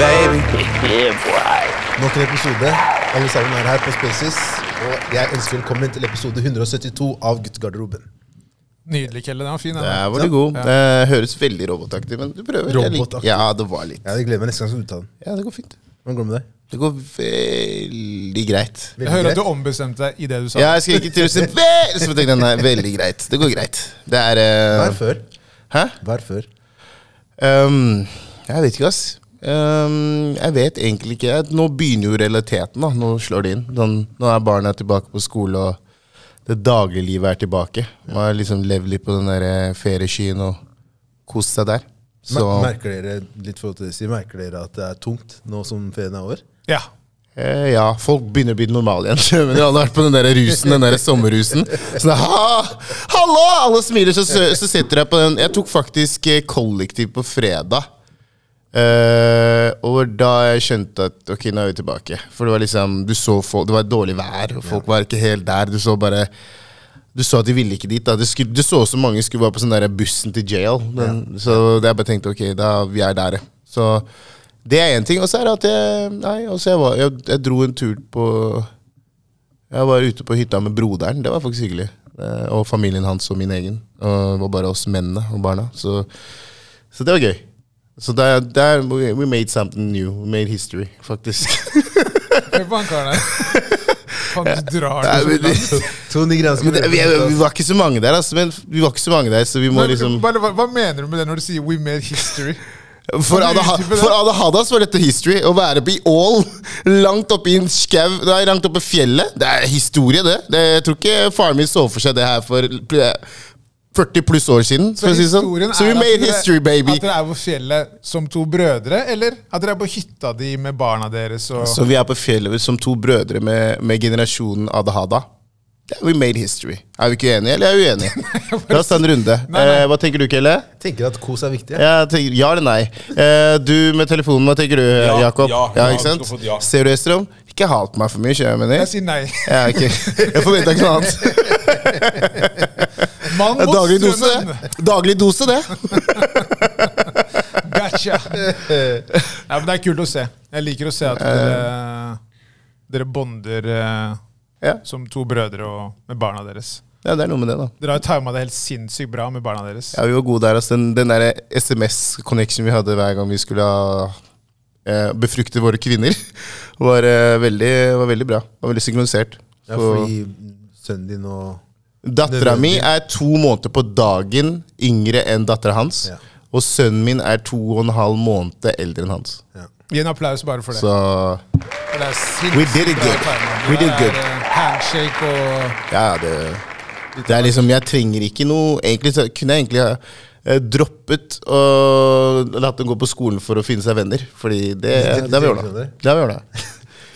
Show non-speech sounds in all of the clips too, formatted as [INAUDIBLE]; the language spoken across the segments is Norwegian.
baby. Nok en episode. Alle sammen er her på Spaces. Og jeg ønsker velkommen til episode 172 av Guttegarderoben. Nydelig, Kelle. Den var fin. den. Der var du god. Det høres veldig robotaktig men du prøver. Jeg liker- Robotaktig. Ja, det var litt. Ja, Jeg gleder meg neste gang skal uttale den. Ja, det går fint. Hvordan går det med deg? Det går veldig greit. Jeg hører at du ombestemte deg i det du sa. Ja, jeg skal ikke til å si vel, så tenkte jeg, nei, veldig greit. Det går greit. Det er Hva eh, er før? Hæ? Hva er før? Um, jeg vet ikke, ass. Um, jeg vet egentlig ikke. Nå begynner jo realiteten. da Nå slår det inn. Den, nå er barna tilbake på skole, og det dagliglivet er tilbake. Man har liksom levd litt på den der eh, ferieskyen og kost seg der. Så Mer- Merker dere litt forhold til det, merker dere at det er tungt nå som ferien er over? Ja. eh, ja, folk begynner å bli normale igjen. [LAUGHS] Men de har vært på den der rusen, den der sommerrusen. Sånn, ha, hallo! Alle smiler, så, så sitter jeg på den Jeg tok faktisk eh, kollektiv på fredag. Eh, og da jeg skjønte at ok, nå er vi tilbake. For det var liksom Du så folk, det var dårlig vær, og folk var ikke helt der. Du så bare Du så at de ville ikke dit. da Du, skulle, du så ut mange skulle være på sånn der bussen til jail. Den, Så jeg bare tenkte ok, da vi er der. Så det er én ting. Og så er det at jeg Nei, altså jeg, var, jeg, jeg dro en tur på Jeg var ute på hytta med broderen. Det var faktisk hyggelig. Uh, Og familien hans og min egen. Og det var bare oss mennene og barna. Så, så det var gøy. Så der, der we, we made something new. We made history, faktisk. [LAUGHS] Hør på han karen der. Faen, du drar [LAUGHS] det men så langt. Men vi, vi var ikke så mange der, altså. Men vi var ikke så mange der, så vi må Men, liksom bare, hva, hva mener du med det når du sier 'we made history'? [LAUGHS] For det? for Ada Hadas var dette history. Å være på i Ål, langt oppe i en skau, nei, langt oppe i fjellet. Det er historie, det. det. Jeg tror ikke faren min så for seg det her for 40 pluss år siden. Så for å si sånn. Så we er made dere- history, baby. At dere er på fjellet som to brødre, eller at dere er på hytta di med barna deres? Og, Så vi er på fjellet som to brødre med, med generasjonen Adahada. Yeah, we made history. Er vi ikke uenige, eller er vi uenige? [LAUGHS] La oss ta en runde. Nei, nei. Eh, hva tenker du, Kelle? Tenker at kos er viktig. Ja, tenker, ja eller nei? Eh, du med telefonen, hva tenker du, Ja, Jakob? ja, ja, ikke sant? ja. Ser du, Estrom? Ikke hat meg for mye, skjønner jeg mener. jeg sier nei. Ja, okay. [LAUGHS] Jeg forventa ikke noe annet. [LAUGHS] Mann mot Daglig dose, det. Daglig dose, det. Gotcha! Ja, men det er kult å se. Jeg liker å se at dere, dere bonder eh, Ja. som to brødre og, med barna deres. ja, det er noe med det, da. Dere har jo tima det helt sinnssykt bra med barna deres. Ja, Vi var gode der. Altså. Den, den der SMS-connection vi hadde hver gang vi skulle ha, eh, befrukte våre kvinner, [LAUGHS] var, eh, veldig, var veldig bra. Var veldig synkronisert. Ja, fordi sønnen din og Dattera mi er to måneder på dagen yngre enn dattera hans. Ja. Og sønnen min er to og en halv måned eldre enn hans. Gi en applaus bare for det. Så det We did it good. We did good. eh, Handshake og ja, det, det er liksom Jeg trenger ikke noe Egentlig så kunne jeg egentlig ha eh, droppet og latt dem gå på skolen for å finne seg venner. Fordi det, Det- det har vi det- ordna. Det har vi ordna.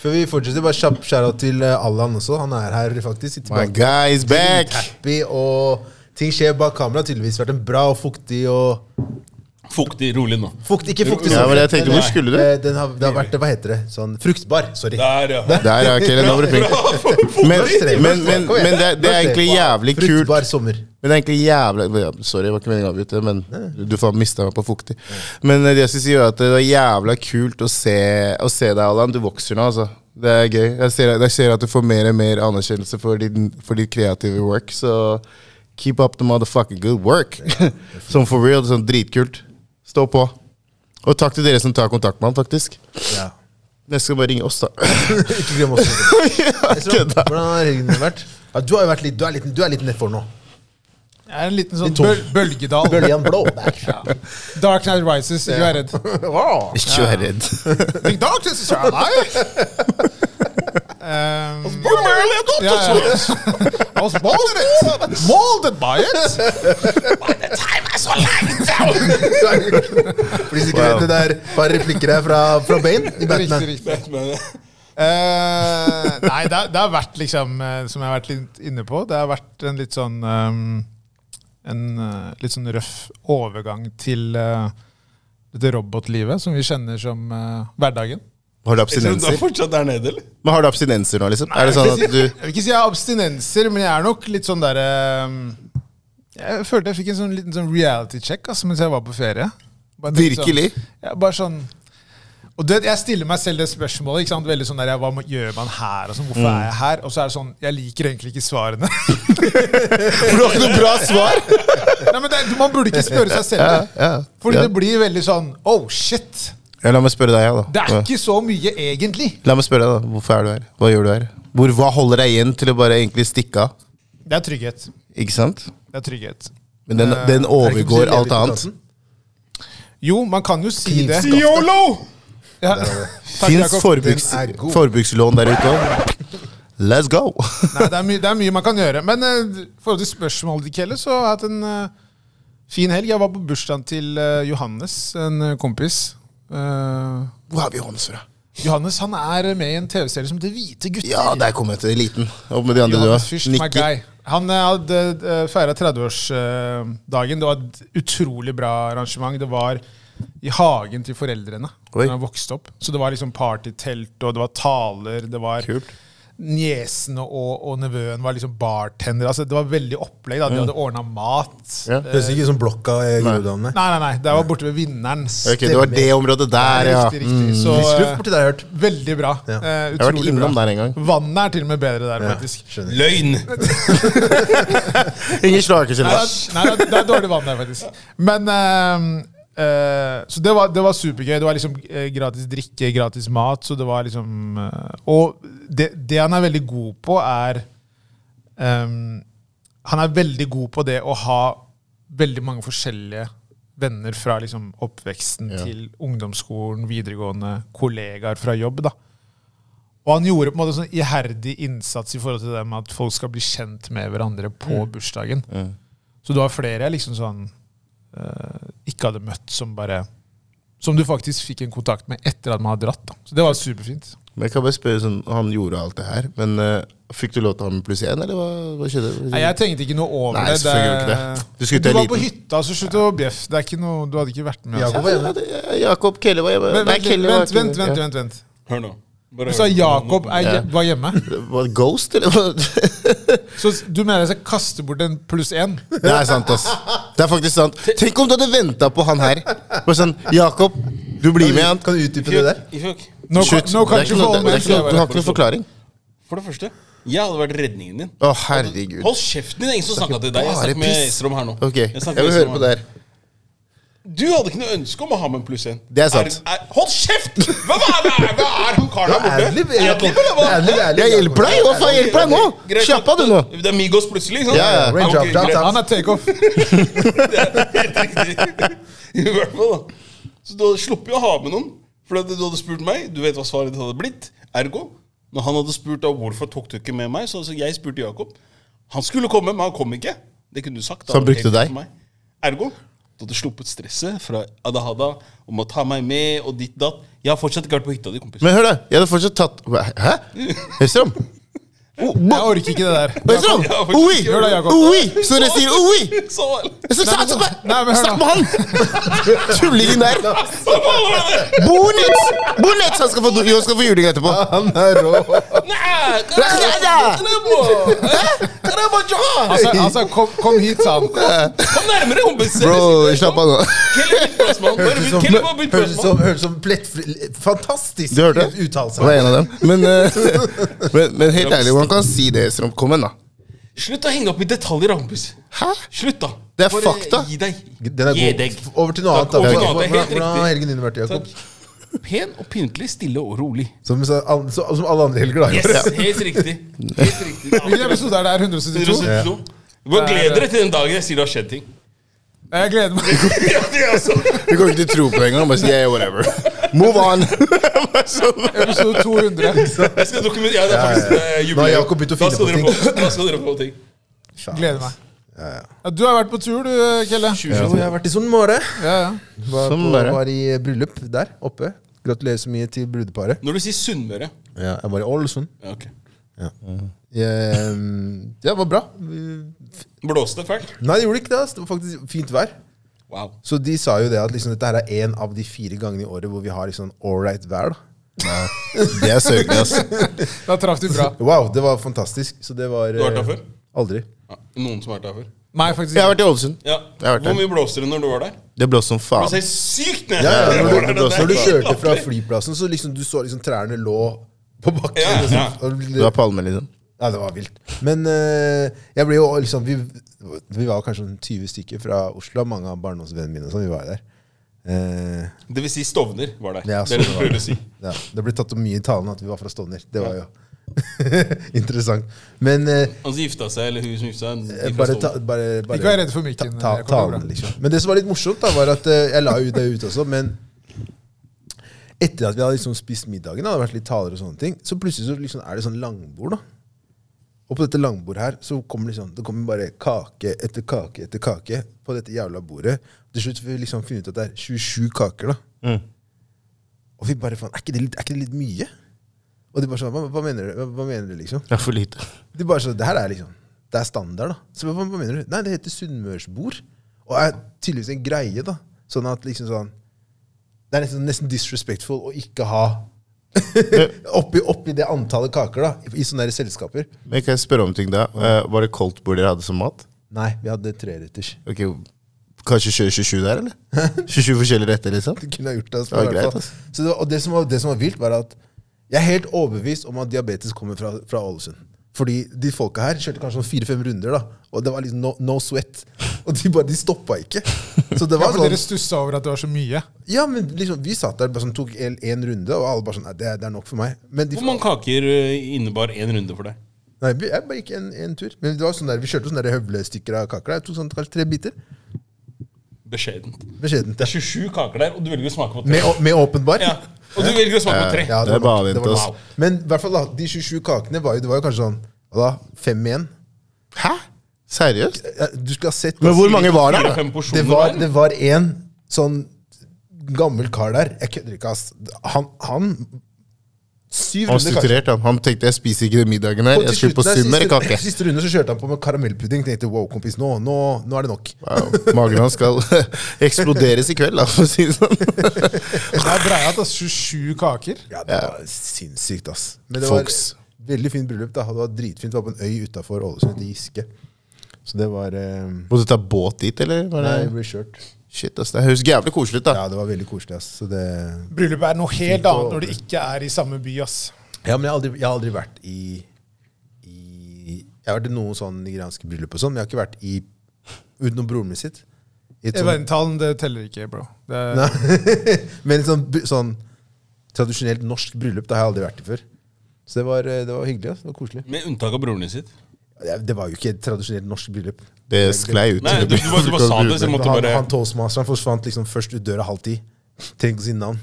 Før vi fortsetter, bare kjapp shout-out til eh, Allan også. Han er her faktisk. Sitter My bak- guy is back! Happy, og ting skjer bak kamera. Tydeligvis vært en bra og fuktig og Fuktig, rolig nå. Fukt, Ikke fuktig Ja, men jeg tenkte, hvor skulle du? eh, Den har, det har vært, hva heter det? Sånn fruktbar. Sorry. Der, ja. Der, nå var du flink. Men, men, men, men det, det er egentlig jævlig kult. Fruktbar sommer. Men det er egentlig jævlig ja, Sorry, det var ikke meningen å avbryte, men du får mista meg på fuktig. Men eh, det jeg synes si er at det er jævla kult å se, å se deg, Allan. Du vokser nå, altså. Det er gøy. Jeg ser, jeg ser at du får mer og mer anerkjennelse for din, for ditt kreative work. Så keep up the motherfucking good work. sånn [LAUGHS] for real. Sånn dritkult. Stå på. Og takk til dere som tar kontakt med han, faktisk. Ja. Jeg skal bare ringe oss, da. [LAUGHS] Ikke glem oss. [LAUGHS] Hvordan har helgen din vært? Ja, du, har jo vært litt, du er litt, du er litt nedfor nå. Jeg er en liten sånn bøl bølgedal. Bølgen blå der. [LAUGHS] Dark Night Rises, ikke vær redd. Wow. Ikke vær redd. Big Darkness is Um, ja, ja. I was molded! Molded by it! For de som ikke vet det, der bare replikker her fra, fra Bane i Batman. Riktig, riktig. Uh, nei, det, har- det har vært liksom, eh, som jeg har vært litt inne på, det har vært en litt sånn um, En uh, litt sånn røff overgang til uh, dette robotlivet som vi kjenner som eh, hverdagen. Har du Jeg tror du er fortsatt der nede, eller? Men har du abstinenser nå, liksom? Er det sånn at du Jeg vil ikke si jeg har abstinenser, men jeg er nok litt sånn derre Jeg følte jeg fikk en sånn liten sånn reality check altså, mens jeg var på ferie. Bare Virkelig? Sånn, ja, bare sånn Og det, Jeg stiller meg selv det spørsmålet. ikke sant? Veldig sånn der, Hva gjør man her? og sånn, Hvorfor er jeg her? Og så er det sånn Jeg liker egentlig ikke svarene. [LAUGHS] For du har ikke noe bra svar! Nei, men det, Man burde ikke spørre seg selv det. Ja, Fordi ja. det blir veldig sånn Oh, shit! Ja, la meg spørre deg, ja, da. Det er ikke så mye, egentlig. La meg spørre deg, da. Hvorfor er du her? Hva gjør du her? Hvor, hva holder deg igjen til å bare egentlig stikke av? Det er trygghet. Ikke sant? Det er trygghet. Men den, Eh, den Er overgår alt annet. Jo, man kan jo si det. Yolo! Ja. Fins forbruks, forbrukslån der ute òg? Let's go! Nei, det, er mye, det er mye man kan gjøre. Men uh, forhold til spørsmålet til Kelle, så har jeg hatt en uh, fin helg. Jeg var på bursdagen til uh, Johannes, en uh, kompis. Eh, Hvor har vi Johannes fra? Johannes han er med i en TV-serie som det Hvite gutter. Ja, der kom jeg til eliten. Opp med de andre Johannes. Fyrst, my Han eh, hadde uh, feira 30-årsdagen. det var et utrolig bra arrangement. Det var i hagen til foreldrene Oi. da han vokste opp. Så det var liksom partytelt, og det var taler. Det var Kult. Niesene og, og nevøen var liksom bartender. Altså, det var veldig opplegg. da De hadde ordna mat. Ja. Eh, Høres ikke ut som blokka i Groruddalen. Nei, nei, nei. Det var borte ved Vinneren. Ok, Det var det området der, ja. Riktig, riktig. Så Frisk eh, borti der, har hørt. veldig bra. Ja. Eh, Jeg har vært innom bra. der en gang. Vannet er til og med bedre der, Ja, faktisk. skjønner. Løgn! Ingen [LAUGHS] seg Nei, det nei, det er- dårlig vann der, faktisk. Men ehm, eh, Så det var, det var supergøy. Det var liksom eh, gratis drikke, gratis mat. Så det var liksom uh, Og det, det han er veldig god på, er um, Han er veldig god på det å ha veldig mange forskjellige venner fra liksom oppveksten Ja. til ungdomsskolen, videregående, kollegaer fra jobb. da. Og han gjorde på en måte sånn iherdig innsats i forhold til det med at folk skal bli kjent med hverandre på bursdagen. Så du har flere liksom sånn ikke hadde møtt som bare Som du faktisk fikk en kontakt med etter at man hadde dratt. da. Så det var superfint. Men jeg kan bare spørre sånn, Han gjorde alt det her, men uh, fikk du lov til å ha med pluss én, eller hva, hva skjedde? Nei, Jeg tenkte ikke noe over Nei, det. ikke det. Du du var på hytta, så slutt å bjeffe. Det er ikke noe, Du hadde ikke vært med. Jakob Altså. Jakob Kelle var hjemme. Vent, vent, vent, vent, vent. Hør nå. Du sa. Jakob er, Ja. var hjemme. [LAUGHS] Var det Ghost, eller? [LAUGHS] Så du mener jeg skal kaste bort en pluss én? Det er sant, ass. Det er faktisk sant. Tenk om du hadde venta på han her. Bare sånn Jakob, du blir med, han. Kan du utdype det der? Nå, No, Slutt. no Det er country ikke noe- det Du har ikke noen forklaring? For det første, jeg hadde vært redningen din. Å, herregud. Hold kjeften din! Det er ingen som snakka til deg. Jeg snakker med. Estrom her nå. Ok, Jeg jeg vil høre på det her. Du hadde ikke noe ønske om å ha med en pluss én. Det er sant. Er, er, hold kjeft! Hva, hva, hva, hva er han karen her borte? Ærlig, ærlig, ærlig. ærlig Jeg hjelper deg! Hva faen hjelper deg nå? Slapp av, du nå. Det er Migos plutselig, ikke sant? Ja, ja. Greit. down. Han er takeoff. [LAUGHS] Helt riktig. I hvert fall, da. Så du hadde sluppet å ha med noen. For du hadde spurt meg, du vet hva svaret ditt hadde blitt. Ergo, når han hadde spurt da hvorfor tok du ikke med meg, så altså, jeg spurte Jakob. Han skulle komme, men han kom ikke. Det kunne du sagt. da. Så han brukte deg? Ergo, du hadde sluppet stresset fra Adahada om å ta meg med og ditt datt. Jeg har fortsatt ikke vært på hytta di, kompis. Men hør, da. Jeg hadde fortsatt tatt Hæ? Hellstrøm? Jeg orker ikke det der. Oi! Hør da, Jakob. Oi! Så dere sier oi! Snakk med han! [LAUGHS] Tullingen der. [LAUGHS] Bonitz! Bonitz! Han skal få, jo, skal få juling etterpå. Han er rå. [LAUGHS] Altså, altså kom, kom hit, sa han. Kom nærmere, kompis. Bro, slapp av nå. Høres ut som, som plettfri Fantastisk uttalelse. Det var en av dem. Men, eh, men, men helt ærlig, hvordan kan si det, som Kom igjen, da. Slutt å henge opp i detaljer, da, kompis. Hæ? Slutt, da. Det er Bare fakta. Gi deg. Den er Gi god. deg. Over til noe annet. Over til Hvordan noe annet, helt hvordan har helgen din vært, Jakob? Pen og pyntelig, stille og rolig. Som, så- al- så- som alle andre helger, da. Yes, helt riktig. Helt riktig. [LAUGHS] Hvilken episode er det her? 172? 172. Du må glede dere til den dagen jeg sier det har skjedd ting. Jeg gleder meg. [LAUGHS] Ja, det er altså. Du kommer ikke til å tro på det engang. Bare si yeah, whatever. Move on. Sånn. [LAUGHS] Episode 200. Jeg skal dokumentere ja, det er faktisk eh, Nå jubileum. har Jakob begynt å Da finne skal på dere ting. få- Da skal dere få ting. Gleder meg. Ja, Du har vært på tur, du, Kelle. Jo, jeg har vært i Sunnmøre. Ja, ja. Var, Sånn på, bare. var i bryllup der oppe. Gratulerer så mye til brudeparet. Når du sier Sunnmøre Ja, jeg var i Ålesund. ja, ok. Jeg, um, Det var bra. Vi- Blåste det fælt? Nei, det gjorde ikke det. ass. Det var faktisk fint vær. Wow. Så de sa jo det at liksom, dette her er en av de fire gangene i året hvor vi har liksom ålreit vær. da. Det er søkende, ass. Da traff du bra. Wow, det var fantastisk. Så det var Du har vært der eh, før? Aldri. Ja. Noen som har vært der før? Nei, faktisk Jeg har vært i Ålesund. Ja. Jeg har vært Hvor der. mye blåste det når du var der? Det blåste som Det faen. ser sykt ned! Ja, ja, Ja, når, du, når du kjørte fra flyplassen, så liksom du så liksom trærne lå på bakken. Ja, liksom. ja. Og Det var palmer, liksom. Ja, det var vilt. Men uh, jeg ble jo liksom Vi, vi var kanskje sånn 20 stykker fra Oslo. Mange av barndomsvennene mine Sånn, vi var der. Uh, Det vil si Stovner var der. Ja, det det var si. ja, det ble tatt opp mye i talen at vi var fra Stovner. Det var jo [LAUGHS] interessant. Men uh, Han som gifta seg, eller hun som gifta seg. bare, ta, bare, bare Ikke vær redd for mikken. ta, ta, talen, liksom. Men det som var litt morsomt, da, var at jeg la jo det ut også, men etter at vi hadde liksom spist middagen, hadde vært litt taler og sånne ting, så plutselig så liksom er det sånn langbord. da. Og på dette langbordet her så kommer liksom, det kommer bare kake etter kake etter kake på dette jævla bordet. Til slutt får vi liksom finne ut at det er 27 kaker. da. Mm. Og vi bare faen, er ikke det litt, ikke det litt mye? Og de bare sånn, hva, hva mener du? Hva mener du liksom? Det er for lite. De bare sånn, det her er liksom, det er standard da. Så hva, hva mener du? Nei, det heter sunnmørsbord. Og er tydeligvis en greie da. Sånn at liksom sånn, det er nesten, nesten disrespectful å ikke ha [LAUGHS] oppi, oppi det antallet kaker da, i, sånne der selskaper. Men kan jeg spørre om ting da? Uh, var det koldtbord dere hadde som mat? Nei, vi hadde treretters. Ok, Kanskje kjøre 27 der, eller? [LAUGHS] 27 forskjellige retter, liksom? Det kunne jeg gjort det. altså, Det var greit, altså. Så det, var- det som, var, det som var vilt, var at jeg er helt overbevist om at diabetes kommer fra, fra Ålesund. Fordi de folka her kjørte kanskje sånn fire-fem runder, da. Og det var liksom no, no sweat. Og de bare, de stoppa ikke. Så det [LAUGHS] Ja, var for dere sånn stussa over at det var så mye. Ja, men liksom, vi satt der bare sånn, tok en, en runde, og alle bare sånn Nei, det, det er nok for meg. Men de, Hvor mange kaker eh, innebar én runde for deg? Nei, jeg bare gikk en, en tur. Men det var sånn der, vi kjørte sånne der høvlestykker av kaker. Jeg tok sånn, kanskje tre biter. Beskjedent. Beskjedent. Det er 27 kaker der, og du velger å smake på tre. Med, med åpen bar. Ja, Og du velger å smake på tre. Ja, Det var bare nok. vent, Det var nok. Men i hvert fall da, de 27 kakene var jo, det var jo kanskje sånn da, fem igjen. Hæ? Seriøst? Du skulle ha sett Men hvor mange var der, da? Det var, det var en sånn gammel kar der. Jeg kødder ikke, ass. Han, han Syv Han runder strukturert, han. Han tenkte jeg spiser ikke den middagen her. Jeg skulle på summer siste, kake. [LAUGHS] siste runde så kjørte han på med karamellpudding. Tenkte wow, kompis, nå, nå, nå er det nok. Wow. Magen hans skal [LAUGHS] eksploderes i kveld, da, for å si det sånn. [LAUGHS] Det er breia ass. er 27 kaker. Ja, det var sinnssykt, ass. Men det Folks. var veldig fint bryllup. da. Det var dritfint. Det var på en øy utafor Ålesund, i Giske. Så det var eh, Måtte du ta båt dit, eller? Var Nei, det? ble kjørt. Shit, ass, Det høres jævlig koselig ut, da. Ja, det var veldig koselig, ass. Så det Bryllupet er noe helt annet når det ikke er i samme by. ass. Ja, men jeg har aldri, jeg har aldri vært i, i Jeg har vært i noen sånn nigerianske bryllup og sånn, men jeg har ikke vært i utenom broren min sitt. I et sånn, det teller ikke, bro. Det er, Nei. [LAUGHS] men et sånn, sånn tradisjonelt norsk bryllup, det har jeg aldri vært i før. Så det var, eh, det var hyggelig. ass. Det var koselig. Med unntak av broren din sitt. Det var jo ikke et tradisjonelt norsk bryllup. Det sklei ut. Nei, du, du, bare- du bare sa det, så jeg måtte Han, bare han toastmasteren forsvant liksom først ut døra halv ti. Trenger ikke å si navn.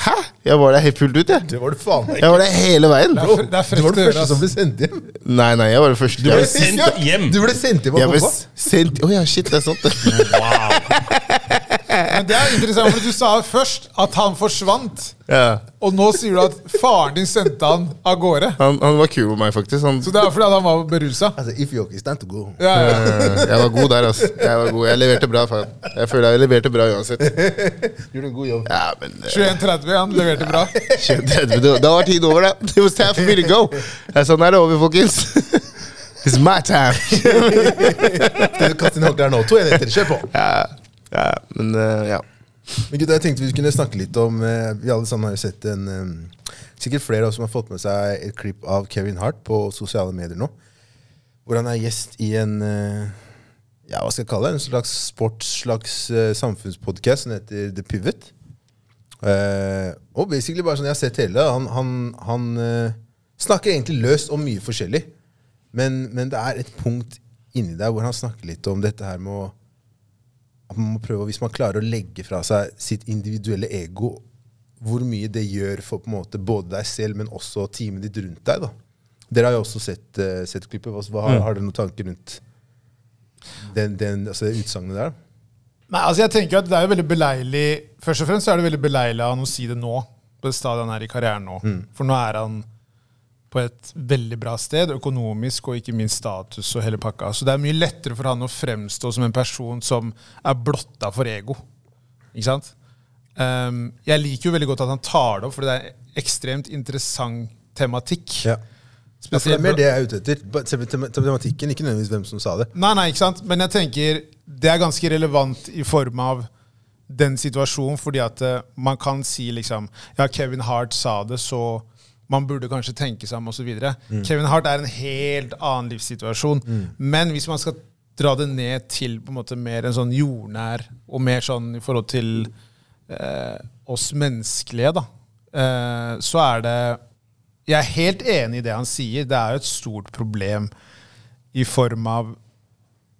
Hæ? Jeg var der helt fullt ut, jeg. Det var du faen meg Jeg var der hele veien. det er, det er Du var den første som ble sendt hjem. Nei, nei, jeg var den første. Du ble sendt hjem. Du ble sendt hjem av pappa. sendt Oh, ja, shit, det er sant, det. Men det er interessant, for du sa først at han forsvant. Ja. Og nå sier du at faren din sendte han av gårde. Han, han var kul med meg, faktisk. Han, Så det er fordi han var berusa. Altså, if okay, it's time to go. Ja, ja. Eh, jeg var god der, altså. Jeg var god. Jeg leverte bra. Faen. Jeg føler jeg leverte bra uansett. [LAUGHS] Gjorde en god jobb. Ja, men eh, 21.30, han leverte bra. [LAUGHS] 21.30, da var tiden over, da. It was time for me to go. Sånn er det over, folkens. [LAUGHS] It's my time. Skal du kaste inn håndkleet nå? To enheter, kjør på! Ja, ja men eh, ja. Men gutta, jeg tenkte vi kunne snakke litt om eh, Vi alle sammen har jo sett en eh, Sikkert flere av oss som har fått med seg et klipp av Kevin Hart på sosiale medier nå. Hvor han er gjest i en Ja, hva skal jeg kalle det? En slags sports, slags samfunnspodkast som heter The Pivot. Og basically bare sånn Jeg har sett hele. Han, han, han snakker egentlig løst om mye forskjellig. Men, men det er et punkt inni der hvor han snakker litt om dette her med å man må prøve, Hvis man klarer å legge fra seg sitt individuelle ego, hvor mye det gjør for på en måte både deg selv, men også teamet ditt rundt deg. da. Dere har jo også sett, uh, sett klippet. Hva, har, har dere noen tanker rundt den, den, altså det utsagnet der? Nei, altså jeg tenker at det er jo veldig beleilig Først og fremst så er det veldig beleilig av han å si det nå. På det stadiet han er i karrieren nå. For nå er han på et veldig bra sted, økonomisk og ikke minst status og hele pakka. Så det er mye lettere for han å fremstå som en person som er blotta for ego. Ikke sant? Um, jeg liker jo veldig godt at han tar det opp, for det er ekstremt interessant tematikk. Ja. Ja, for det er mer det jeg er ute etter. Selve tematikken, ikke nødvendigvis hvem som sa det. Nei, nei, ikke sant? Men jeg tenker det er ganske relevant i form av den situasjonen, fordi at uh, man kan si liksom Ja, Kevin Hart sa det, så man burde kanskje tenke seg om, osv. Kevin Hart er en helt annen livssituasjon. Men hvis man skal dra det ned til på en måte mer en sånn jordnær, og mer sånn i forhold til eh, oss menneskelige, da, eh, så er det Jeg er helt enig i det han sier. Det er jo et stort problem i form av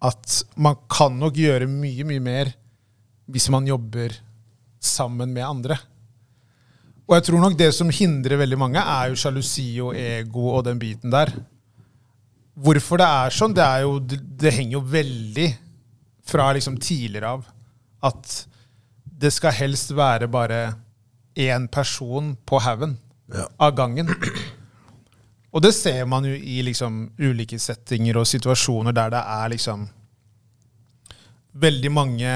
at man kan nok gjøre mye, mye mer hvis man jobber sammen med andre. Og jeg tror nok det som hindrer veldig mange, er jo sjalusi og ego og den biten der. Hvorfor det er sånn, det, er jo, det, det henger jo veldig fra liksom tidligere av at det skal helst være bare én person på haugen Ja. av gangen. Og det ser man jo i liksom ulike settinger og situasjoner der det er liksom Veldig mange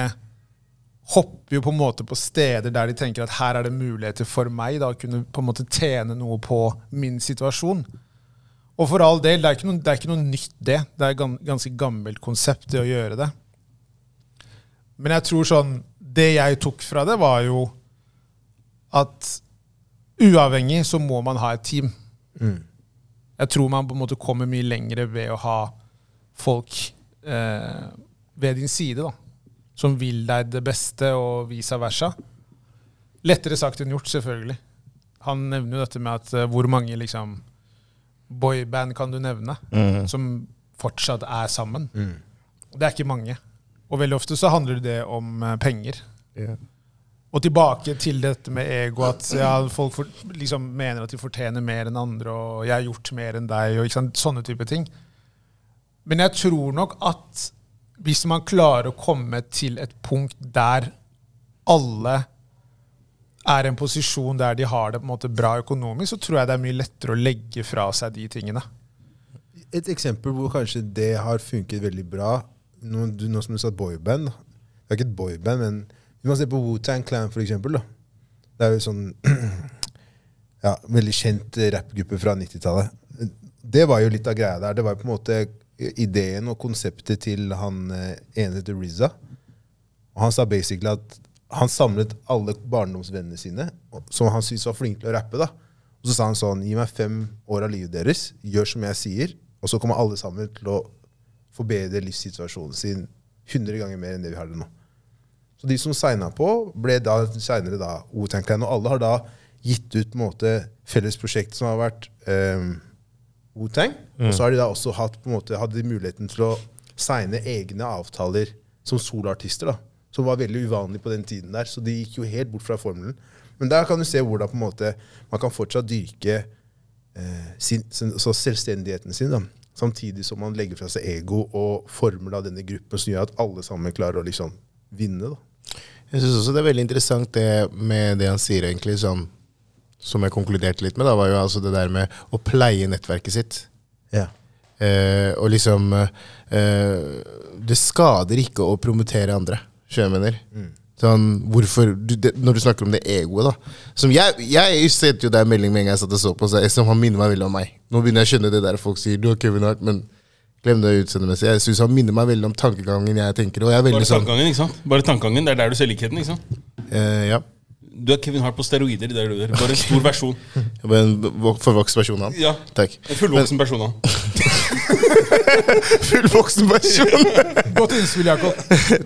hopper jo på en måte på steder der de tenker at her er det muligheter for meg da, å kunne på en måte tjene noe på min situasjon. Og for all del, det er ikke noe, det er ikke noe nytt, det. Det er et ganske gammelt konsept, det å gjøre det. Men jeg tror sånn Det jeg tok fra det, var jo at uavhengig så må man ha et team. Jeg tror man på en måte kommer mye lengre ved å ha folk eh, ved din side, da. Som vil deg det beste, og vice versa. Lettere sagt enn gjort, selvfølgelig. Han nevner jo dette med at eh, hvor mange liksom boyband kan du nevne som fortsatt er sammen? Det er ikke mange. Og veldig ofte så handler det om eh, penger. Yeah. Og tilbake til dette med ego, at ja, folk for, liksom mener at de fortjener mer enn andre, og jeg har gjort mer enn deg, og sånne type ting. Men jeg tror nok at hvis man klarer å komme til et punkt der alle er i en posisjon der de har det på en måte bra økonomisk, så tror jeg det er mye lettere å legge fra seg de tingene. Et eksempel hvor kanskje det har funket veldig bra, nå, du, nå som du sa boyband. Det er ikke et boyband, men vi må se på Wu-Tang Clan for eksempel, da. Det er jo sånn [CLEARS THROAT] ja, veldig kjent rappgruppe fra 90-tallet. Det var jo litt av greia der. Det var jo på en måte ideen og konseptet til han eh, ene til Rizza. Og han sa basically at han samlet alle barndomsvennene sine, som han syntes var flinke til å rappe. da. Og så sa han sånn Gi meg fem år av livet deres, gjør som jeg sier, og så kommer alle sammen til å forbedre livssituasjonen sin 100 ganger mer enn det vi har det nå. Så de som signa på, ble da seinere da Wu-Tang Clan, og alle har da gitt ut på en måte felles prosjekt som har vært um, Wu-Tang. Og så har de da også hatt på en måte, hadde de muligheten til å signe egne avtaler som soloartister. da, Som var veldig uvanlig på den tiden der. Så de gikk jo helt bort fra formelen. Men der kan du se hvordan på en måte man kan fortsatt dyrke eh, sin, sin, så selvstendigheten sin, da. samtidig som man legger fra seg ego og former da denne gruppen som gjør at alle sammen klarer å liksom vinne. da. Jeg syns også det er veldig interessant det med det han sier, egentlig, som, som jeg konkluderte litt med. da, var jo altså det der med å pleie nettverket sitt. Ja. Eh, og liksom eh, Det skader ikke å promotere andre, skjønner jeg mener. Sånn, hvorfor, du, det, når du snakker om det egoet, da. Som jeg, jeg sendte jo deg en melding med en gang jeg satt og så på, så, som han minner meg veldig om meg. Nå begynner jeg å skjønne det der folk sier du har Kevin Hart, men glem det utseendemessig. Jeg syns han minner meg veldig om tankegangen jeg tenker. Og jeg er Bare sånn tankegangen, ikke sant? Bare tankegangen, Det er der du ser likheten. ikke sant? eh, Ja. Du er Kevin Hart på steroider. det du der. Bare en stor versjon. [LAUGHS] Jeg var en vok- forvokst versjon av han. Ja, Takk. En fullvoksen versjon av han. [LAUGHS] Fullvoksen versjon! [LAUGHS] Godt innspill, Jakob.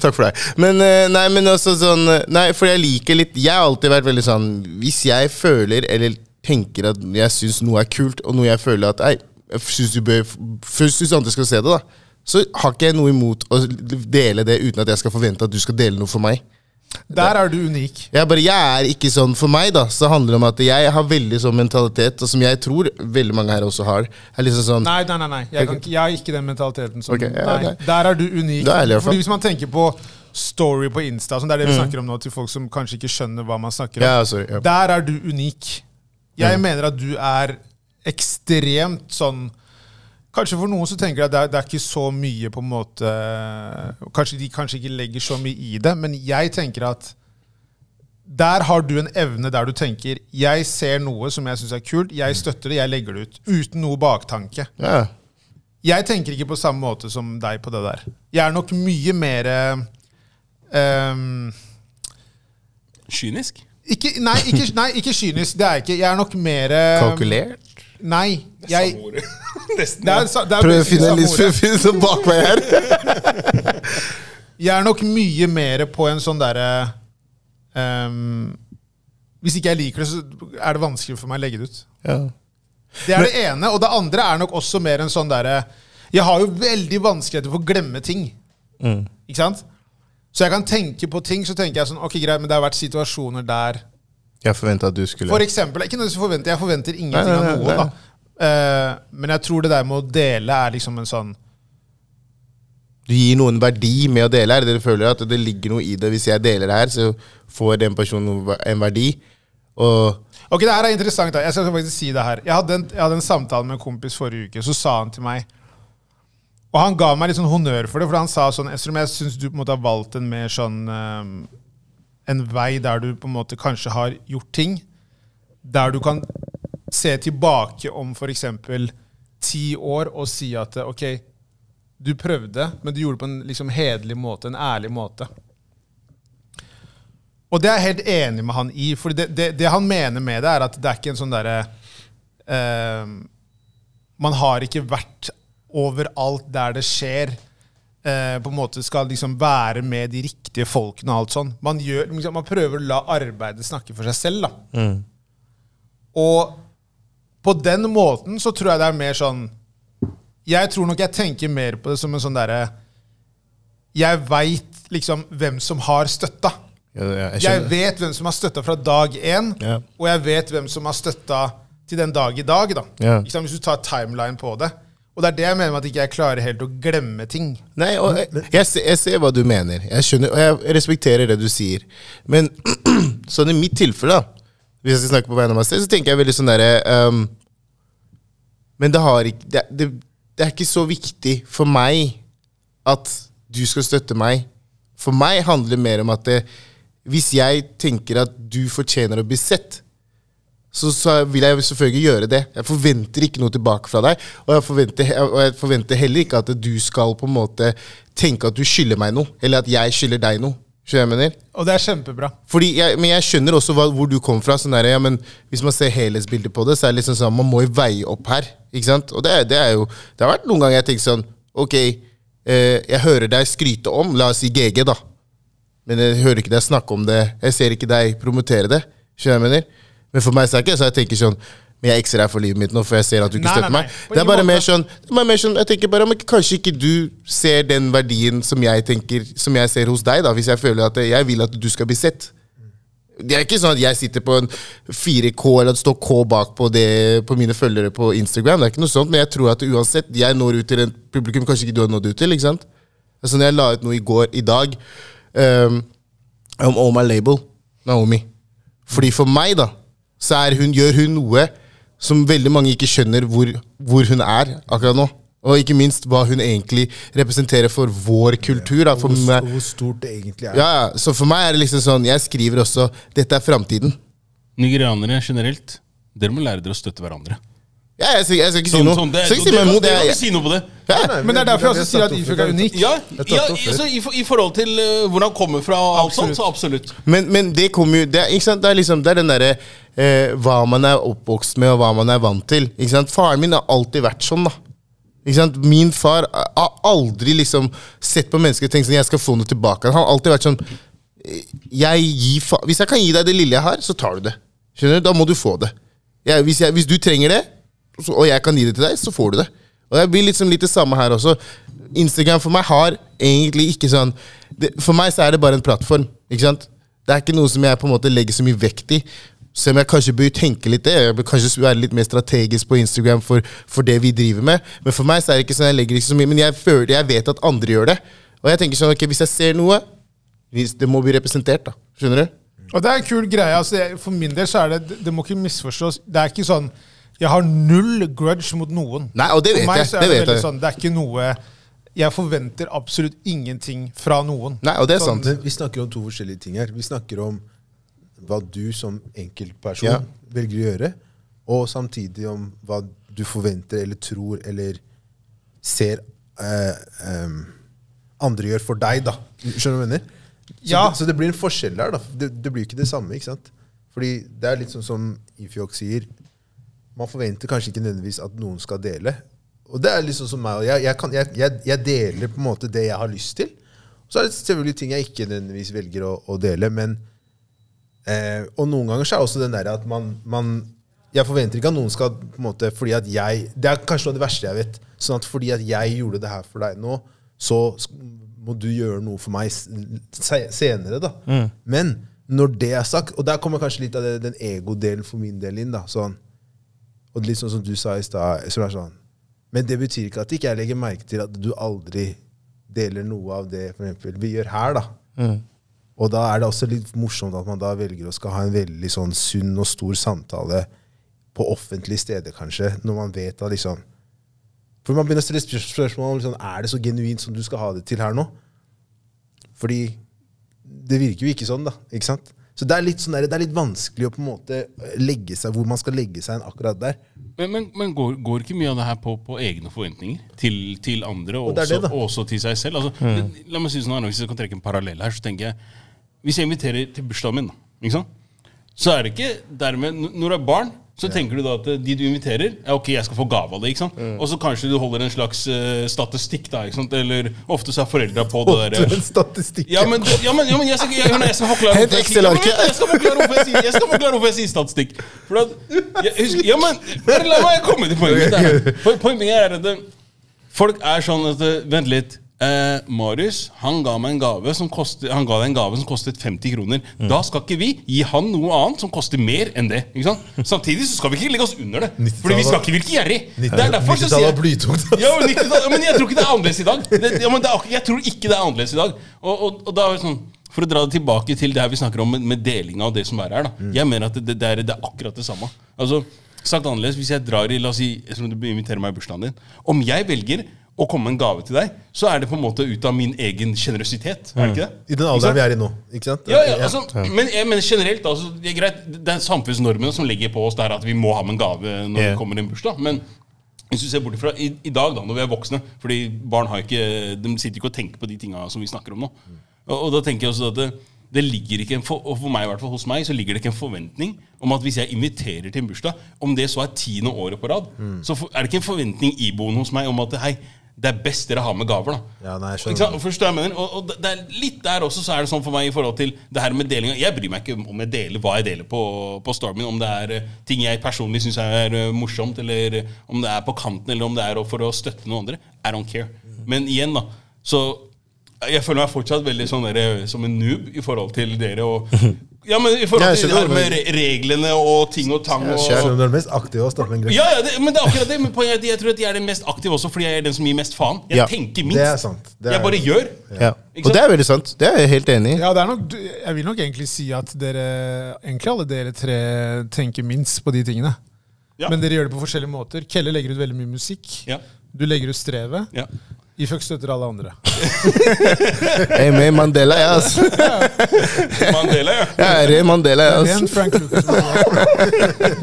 Takk for deg. Men eh, nei, men også sånn eh, Nei, for jeg liker litt Jeg har alltid vært veldig sånn Hvis jeg føler eller tenker at jeg syns noe er kult, og noe jeg føler at Ei, jeg syns du bør Først syns andre skal se det, da. Så har ikke jeg noe imot å dele det uten at jeg skal forvente at du skal dele noe for meg. Der er du unik. Jeg, bare, jeg er ikke sånn For meg da Så handler det om at jeg har veldig sånn mentalitet, og som jeg tror veldig mange her også har. Er liksom sånn Nei, nei, nei. nei. Jeg, kan jeg har ikke den mentaliteten. Som, okay, ja, nei. Der er du unik. Da er. Fordi Hvis man tenker på story på Insta, sånn, det er det vi snakker om nå til folk som kanskje ikke skjønner hva man snakker om. Ja, sorry. Ja. Der er du unik. Jeg mener at du er ekstremt sånn Kanskje for noen så tenker jeg at det er, det er ikke så mye på en måte Kanskje de kanskje ikke legger så mye i det, men jeg tenker at Der har du en evne der du tenker jeg ser noe som jeg syns er kult, jeg støtter det, jeg legger det ut. Uten noe baktanke. Ja. Jeg tenker ikke på samme måte som deg på det der. Jeg er nok mye mer um, Kynisk? ikke, nei, ikke, nei, ikke kynisk. Det er jeg ikke. Jeg er nok mer Kalkulert? Nei. Jeg. [LAUGHS] Nesten. det er, det er Prøv å finne en samme list ordet. finne sånn bak meg her. [LAUGHS] Jeg er nok mye mer på en sånn derre um, Hvis ikke jeg liker det, så er det vanskelig for meg å legge det ut. Ja. Det er det ene. Og det andre er nok også mer en sånn derre Jeg har jo veldig vanskeligheter for å glemme ting. Mm. Ikke sant? Så jeg kan tenke på ting, så tenker jeg sånn Ok, greit, men det har vært situasjoner der Jeg forventa at du skulle For eksempel, ikke noe som forventer, jeg forventer ingenting Nei, nei, av nei, noen, da. Uh, men jeg tror det der med å dele er liksom en sånn Du gir noen verdi med å dele her. Dere føler at det ligger noe i det. Hvis jeg deler det her, så får den personen en verdi. Og Ok, det her er interessant. da. Jeg skal faktisk si det her. Jeg hadde, en, jeg hadde en samtale med en kompis forrige uke. Så sa han til meg Og han ga meg litt sånn honnør for det, for han sa sånn «Estrøm, jeg syns du på en måte har valgt en mer sånn eh, En vei der du på en måte kanskje har gjort ting der du kan se tilbake om f.eks. ti år og si at ok, du prøvde, men du gjorde det på en liksom hederlig måte, en ærlig måte. Og det er jeg helt enig med han i. For det, det, det han mener med det, er at det er ikke en sånn derre eh, Man har ikke vært overalt der det skjer. Eh, på en måte skal liksom være med de riktige folkene og alt sånn. Man, gjør, liksom, man prøver å la arbeidet snakke for seg selv. da. Og på den måten så tror jeg det er mer sånn Jeg tror nok jeg tenker mer på det som en sånn derre Jeg veit liksom hvem som har støtta. ja, ja, jeg Jeg vet hvem som har støtta fra dag én, Ja. og jeg vet hvem som har støtta til den dag i dag. da. Hvis du tar timeline på det. Og det er det jeg mener med at ikke jeg klarer helt å glemme ting. Nei, og jeg, jeg, ser, jeg ser hva du mener. Jeg skjønner, og jeg respekterer det du sier. Men [CLEARS THROAT] sånn i mitt tilfelle, da hvis jeg skal snakke på vegne av meg selv, så tenker jeg veldig sånn derre um, Men det har ikke det, det, det er ikke så viktig for meg at du skal støtte meg. For meg handler det mer om at det, hvis jeg tenker at du fortjener å bli sett, så, så vil jeg selvfølgelig gjøre det. Jeg forventer ikke noe tilbake fra deg. Og jeg, forventer, og jeg forventer heller ikke at du skal på en måte tenke at du skylder meg noe, eller at jeg skylder deg noe. Skjønner jeg mener? Og det er kjempebra. Fordi jeg, men jeg skjønner også hva, hvor du kom fra. Sånn der, ja, men hvis man ser helhetsbildet på det, så er det liksom sånn man må veie opp her. Ikke sant? Og det, det er jo Det har vært noen ganger jeg tenker sånn Ok, eh, jeg hører deg skryte om, la oss si GG, da. Men jeg hører ikke deg snakke om det. Jeg ser ikke deg promotere det. Skjønner jeg mener? Men for meg så er det ikke så jeg tenker sånn Men jeg ekser deg for livet mitt nå, for jeg ser at du ikke Nei, støtter nei, nei. meg. Det er bare mer sånn, er mer sånn Jeg tenker bare men Kanskje ikke du ser den verdien som jeg tenker Som jeg ser hos deg, da hvis jeg føler at jeg vil at du skal bli sett. Det er ikke sånn at jeg sitter på en 4K eller at står K bak på, det, på mine følgere på Instagram. Det er ikke noe sånt, Men jeg tror at uansett jeg når ut til en publikum kanskje ikke du har nådd ut til. ikke sant? Altså når jeg la ut noe i går, i dag, um, om All My Label, Naomi Fordi for meg, da, så er hun, gjør hun noe som veldig mange ikke skjønner hvor, hvor hun er akkurat nå. Og ikke minst hva hun egentlig representerer for vår kultur. Da. For Hvor, meg, hvor stort det egentlig er. ja, ja, så for meg er det liksom sånn Jeg skriver også 'Dette er framtiden'. Nigerianere generelt, dere må lære dere å støtte hverandre. Ja, jeg, skal, jeg skal ikke si Sånn, noe. sånn, det, skal ikke si meg imot det. kan ikke si noe på det. ja. Nei, Men det er derfor jeg også sier at Ifjok er unik. Ja, Jeg ja opp så i, I forhold til uh, hvor han kommer fra, og alt sånt, så absolutt. Men, men det kommer jo det er, ikke sant? Det er liksom Det er den derre eh, hva man er oppvokst med, og hva man er vant til. Ikke sant? Faren min har alltid vært sånn, da. Ikke sant? Min far har aldri liksom sett på mennesker og tenkt sånn Jeg skal få noe tilbake. Han har alltid vært sånn jeg gir fa Hvis jeg kan gi deg det lille jeg har, så tar du det. Skjønner du? Da må du få det. Jeg, hvis, jeg, hvis du trenger det, og jeg kan gi det til deg, så får du det. Og det blir liksom litt det samme her også. Instagram for meg har egentlig ikke sånn det, For meg så er det bare en plattform. Ikke sant? Det er ikke noe som jeg på en måte legger så mye vekt i. Selv om jeg kanskje bør tenke litt det. Jeg bør kanskje være litt mer strategisk på Instagram for, for det vi driver med. Men for meg så er det ikke sånn jeg legger ikke så mye Men jeg føler, jeg vet at andre gjør det. Og jeg tenker sånn, ok, hvis jeg ser noe Det må bli representert, da. Skjønner du? Og det er en kul greie. altså For min del så er Det, det må ikke misforstås. Det er ikke sånn Jeg har null grudge mot noen. Nei, og det vet jeg. Det det, vet sånn Det er ikke noe Jeg forventer absolutt ingenting fra noen. Nei, og det er Sånn- sant. Vi snakker om to forskjellige ting her. Vi snakker om hva du som enkeltperson Ja. velger å gjøre, og samtidig om hva du forventer eller tror eller ser eh, um, andre gjør for deg. da. Skjønner du hva jeg mener? Så, Ja. det, så det blir en forskjell der. da. Det, det blir ikke det samme. ikke sant? Fordi det er litt sånn som Ifjok sier. Man forventer kanskje ikke nødvendigvis at noen skal dele. Og det er sånn som meg. Jeg, jeg, kan, jeg, jeg, deler på en måte det jeg har lyst til. Så er det selvfølgelig ting jeg ikke nødvendigvis velger å, å dele. men Eh, og noen ganger så er også den der at man, man Jeg forventer ikke at noen skal på en måte, fordi at jeg Det er kanskje noe av det verste jeg vet. Sånn at fordi at jeg gjorde det her for deg nå, så må du gjøre noe for meg senere. da. Men når det er sagt, og der kommer kanskje litt av det, den egodelen for min del inn. da, sånn, Og litt sånn som du sa i stad. som er sånn, Men det betyr ikke at ikke jeg legger merke til at du aldri deler noe av det for eksempel, vi gjør her. da. Og da er det også litt morsomt at man da velger å skal ha en veldig sånn sunn og stor samtale på offentlige steder, kanskje, når man vet at liksom For man begynner å stille spørsmål om liksom, er det så genuint som du skal ha det til her nå. Fordi det virker jo ikke sånn, da. ikke sant? Så det er litt, sånn der, det er litt vanskelig å på en måte legge seg hvor man skal legge seg en akkurat der. Men, men, men går, går ikke mye av det her på, på egne forventninger til, til andre, og, også, det, også til seg selv? Altså, det, la meg si sånn her, Hvis jeg kan trekke en parallell her, så tenker jeg Hvis jeg inviterer til bursdagen min, ikke sant? så er det ikke dermed Når du er barn, så tenker du da at eh, de du inviterer, ja, ok, jeg skal få gave av det. ikke sant? Og så kanskje du holder en slags uh, statistikk, da. ikke sant? Eller ofte så er foreldra på det derre der en statistikk. ja, men, ja, men, ja, men jeg, skal, jeg, jeg, jeg skal forklare Hent Excel-arket. Jeg skal forklare hvorfor jeg sier, jeg skal forklare hvorfor jeg sier statistikk. For at, jeg, husker, ja, men bare La meg komme til poenget. mitt. Poenget er at folk er sånn at Vent litt. Eh, Marius han ga meg en gave som kostet, han ga deg en gave som kostet 50 kroner. Da skal ikke vi gi han noe annet som koster mer enn det. Ikke sant? Samtidig så skal vi ikke legge oss under det. Fordi vi skal ikke virke gjerrig. Det er derfor så sier jeg blytungt. ja, men, jeg tror ikke det er annerledes i dag. Det, ja, men det jeg tror ikke det er annerledes i dag. Og, og, og da er det sånn, For å dra det tilbake til det her vi snakker om med, med delinga av det som er her. da Jeg mener at det, det, er, det er akkurat det samme. Altså, Sagt annerledes, Hvis jeg drar i La oss si, som du inviterer meg i bursdagen din Om jeg velger å komme med en gave til deg, så er det på en måte ut av min egen sjenerøsitet. Er det? I den alderen vi er i nå. ikke sant? Ja, ja, altså, men mener generelt altså, det, er greit, det er samfunnsnormene som legger på oss der at vi må ha med en gave når yeah. det kommer en bursdag. Men hvis du ser bort ifra i, i dag, da, når vi er voksne Fordi barn har ikke, de sitter ikke og tenker på de tinga som vi snakker om nå. Og, og da tenker jeg også at det, det ligger ikke for, og for meg i hvert fall hos meg så ligger det ikke en forventning om at hvis jeg inviterer til en bursdag, om det så er tiende året på rad, så for, er det ikke en forventning iboende hos meg om at hei, det er best dere har med gaver. da Ja, nei, ikke sant? Forstår jeg mener? Og, og det- er litt der også så er det sånn for meg i forhold til det her med delinga. Jeg bryr meg ikke om jeg deler hva jeg deler på, på Stormin. Om det er eh, ting jeg personlig syns er eh, morsomt, eller om det er på kanten, eller om det er for å støtte noen andre. I don't care. Men igjen, da. Så jeg føler meg fortsatt veldig sånn der, som en noob i forhold til dere. Og, [LAUGHS] ja, men i forhold til det her med re- reglene og ting og tang. Og, skjønner. Skjønner du, er den mest aktive også med en grunn. ja, ja det, men det er akkurat det. Men poenget er at jeg tror at jeg er den mest aktive også, fordi jeg er den som gir mest faen. Jeg Ja. tenker minst. Det er sant. Det er- Jeg bare gjør. Ja. Og det er veldig sant. Det er jeg helt enig i. Ja, det er nok, jeg vil nok egentlig si at dere, egentlig alle dere tre tenker minst på de tingene. Ja. Men dere gjør det på forskjellige måter. Kelle legger ut veldig mye musikk. Ja. Du legger ut strevet. Ja. Iføk støtter alle andre. [LAUGHS] Er med i Mandela, ja. altså. [LAUGHS] Mandela, ja. Jeg er i Mandela, en altså. Frank Lucas.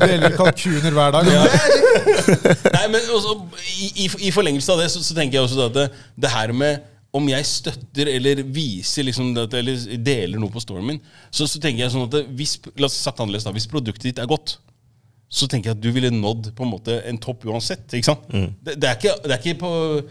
Deler kalkuner hver dag. Nei, men også, i, i, I forlengelse av det så, så tenker jeg også at det, det her med om jeg støtter eller viser liksom det, eller deler noe på storyen min, så, så tenker jeg sånn at det, hvis, la oss sagt annerledes da, hvis produktet ditt er godt, så tenker jeg at du ville nådd på en måte en topp uansett. ikke sant? Det, det er ikke, det er ikke på,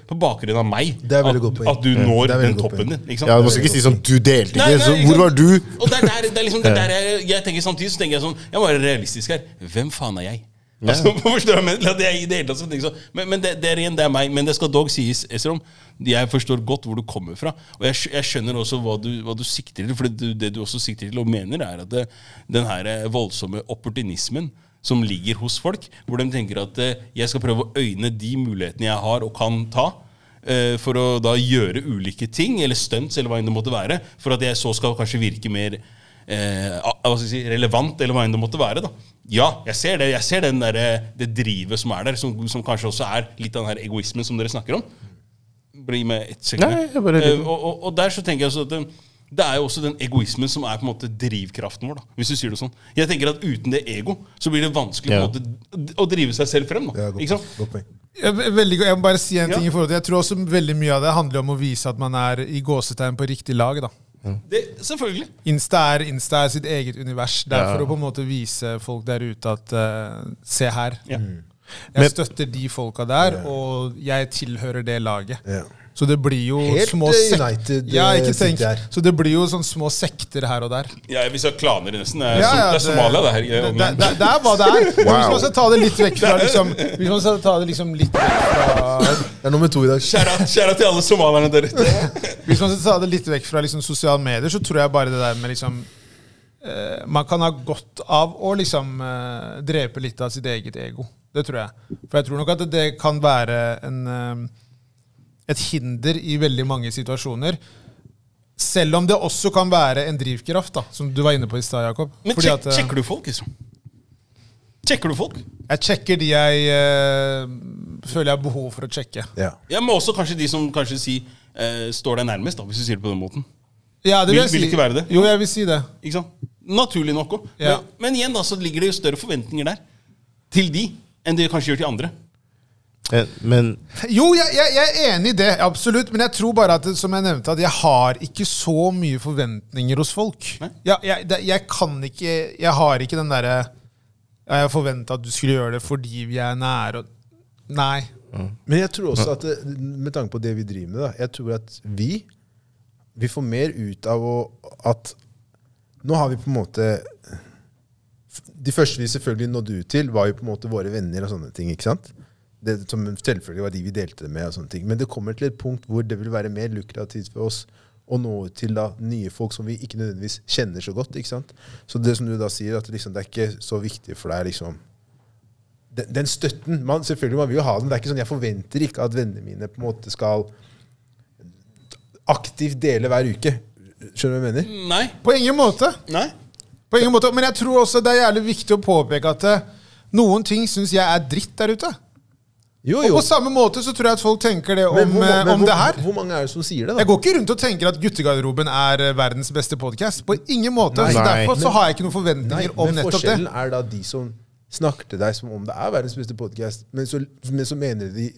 på bakgrunn av meg at, at du Ja, når den toppen din. ikke sant? Ja, Du må ikke si sånn Du delte ikke, nei, så hvor var du? Og det er der, det er liksom, det [LAUGHS] er der jeg, jeg tenker Samtidig så tenker jeg sånn Jeg må være realistisk her. Hvem faen er jeg? Altså, [LAUGHS] forstår jeg, men, jeg i det hele tatt så tenker sånn, men, men det, det er igjen, det er meg. Men det skal dog sies, Esrom, jeg forstår godt hvor du kommer fra. Og jeg, jeg skjønner også hva du, hva du sikter til. For det, du- det du også sikter til og mener, er at det, den her eh, voldsomme opportunismen som ligger hos folk, hvor de tenker at eh, jeg skal prøve å øyne de mulighetene jeg har og kan ta eh, for å da gjøre ulike ting, eller stunts, eller hva enn det måtte være, for at jeg så skal kanskje virke mer eh, si, relevant, eller hva enn det måtte være. da. Ja, jeg ser det. Jeg ser den der, eh, det drivet som er der, som, som kanskje også er litt av den her egoismen som dere snakker om. Bli med ett sekund. Nei, bare- Eh, og, og, og der så tenker jeg også at det, er jo også den egoismen som er på en måte drivkraften vår. da Hvis du sier det sånn Jeg tenker at uten det ego så blir det vanskelig Ja. på en måte å drive seg selv frem. da Ja, Ikke sant? godt. Jeg, veldig, jeg må bare si en Ja. ting i forhold til Jeg tror også veldig mye av det handler om å vise at man er i gåsetegn på riktig lag. da Det, selvfølgelig. Insta er, Insta er sitt eget univers. Det er Ja. for å på en måte vise folk der ute at uh, Se her. Ja. Mm. Jeg støtter de folka der, og jeg tilhører det laget. Ja. Så det blir jo Helt, små eh, United, Ja, eh. Så det blir jo sånn små sekter her og der. Ja, Vi sa klaner nesten. Det er, Ja, ja, det er Somalia, det her. det, det, det, det er hva det er. [LAUGHS] Wow. Hvis man skal ta det litt vekk fra liksom, Hvis man skal ta det liksom litt vekk fra Det er nummer to i dag. Kjære til alle somalierne der ute. [LAUGHS] Hvis man skal ta det litt vekk fra liksom sosiale medier, så tror jeg bare det der med liksom eh, Man kan ha godt av å liksom drepe litt av sitt eget ego. Det tror jeg. For jeg tror nok at det kan være en, et hinder i veldig mange situasjoner. Selv om det også kan være en drivkraft, da, som du var inne på i stad, Jakob. Men Fordi sjek, at, eh, sjekker du folk, liksom? Sjekker du folk? Jeg sjekker de jeg eh, føler jeg har behov for å sjekke. Ja. Jeg Men også kanskje de som kanskje si, eh, står deg nærmest, da, hvis du sier det på den måten. Ja, det Vil- jeg vil si. ikke være det? Jo, jeg vil si det. Ikke sant? Naturlig nok òg. Ja. Men, men igjen da, så ligger det jo større forventninger der til de enn det kanskje gjør til andre. Eh, Men Jo, jeg, jeg, jeg er enig i det, absolutt. Men jeg tror bare at som jeg nevnte, at jeg har ikke så mye forventninger hos folk. Jeg, jeg, jeg kan ikke Jeg har ikke den derre Jeg forventa at du skulle gjøre det fordi vi er nære Nei. Men jeg tror også at det, med tanke på det vi driver med, da, jeg tror at vi vi får mer ut av å at Nå har vi på en måte De første vi selvfølgelig nådde ut til, var jo på en måte våre venner og sånne ting. ikke sant? Det som selvfølgelig var de vi delte det med. og sånne ting. Men det kommer til et punkt hvor det vil være mer lukrativt for oss å nå ut til da nye folk som vi ikke nødvendigvis kjenner så godt. ikke sant? Så det som du da sier, at liksom, det er ikke så viktig for deg liksom den, den støtten man, Selvfølgelig man vil jo ha den. Det er ikke sånn, Jeg forventer ikke at vennene mine på en måte skal aktivt dele hver uke. Skjønner du hva jeg mener? Nei. På ingen måte. Nei. På ingen måte. Men jeg tror også det er jævlig viktig å påpeke at eh, noen ting syns jeg er dritt der ute. Jo, Og på samme måte så tror jeg at folk tenker det om, Men hvor, eh, men om hvor, det her. hvor mange er det som sier det? da? Jeg går ikke rundt og tenker at Guttegarderoben er eh, verdens beste podkast. På ingen måte. Nei. så Nei. Derfor så har jeg ikke noen Nei, forventninger om nettopp det. Men forskjellen er da de som snakker til deg som om det er verdens beste podkast, men, så- men så mener de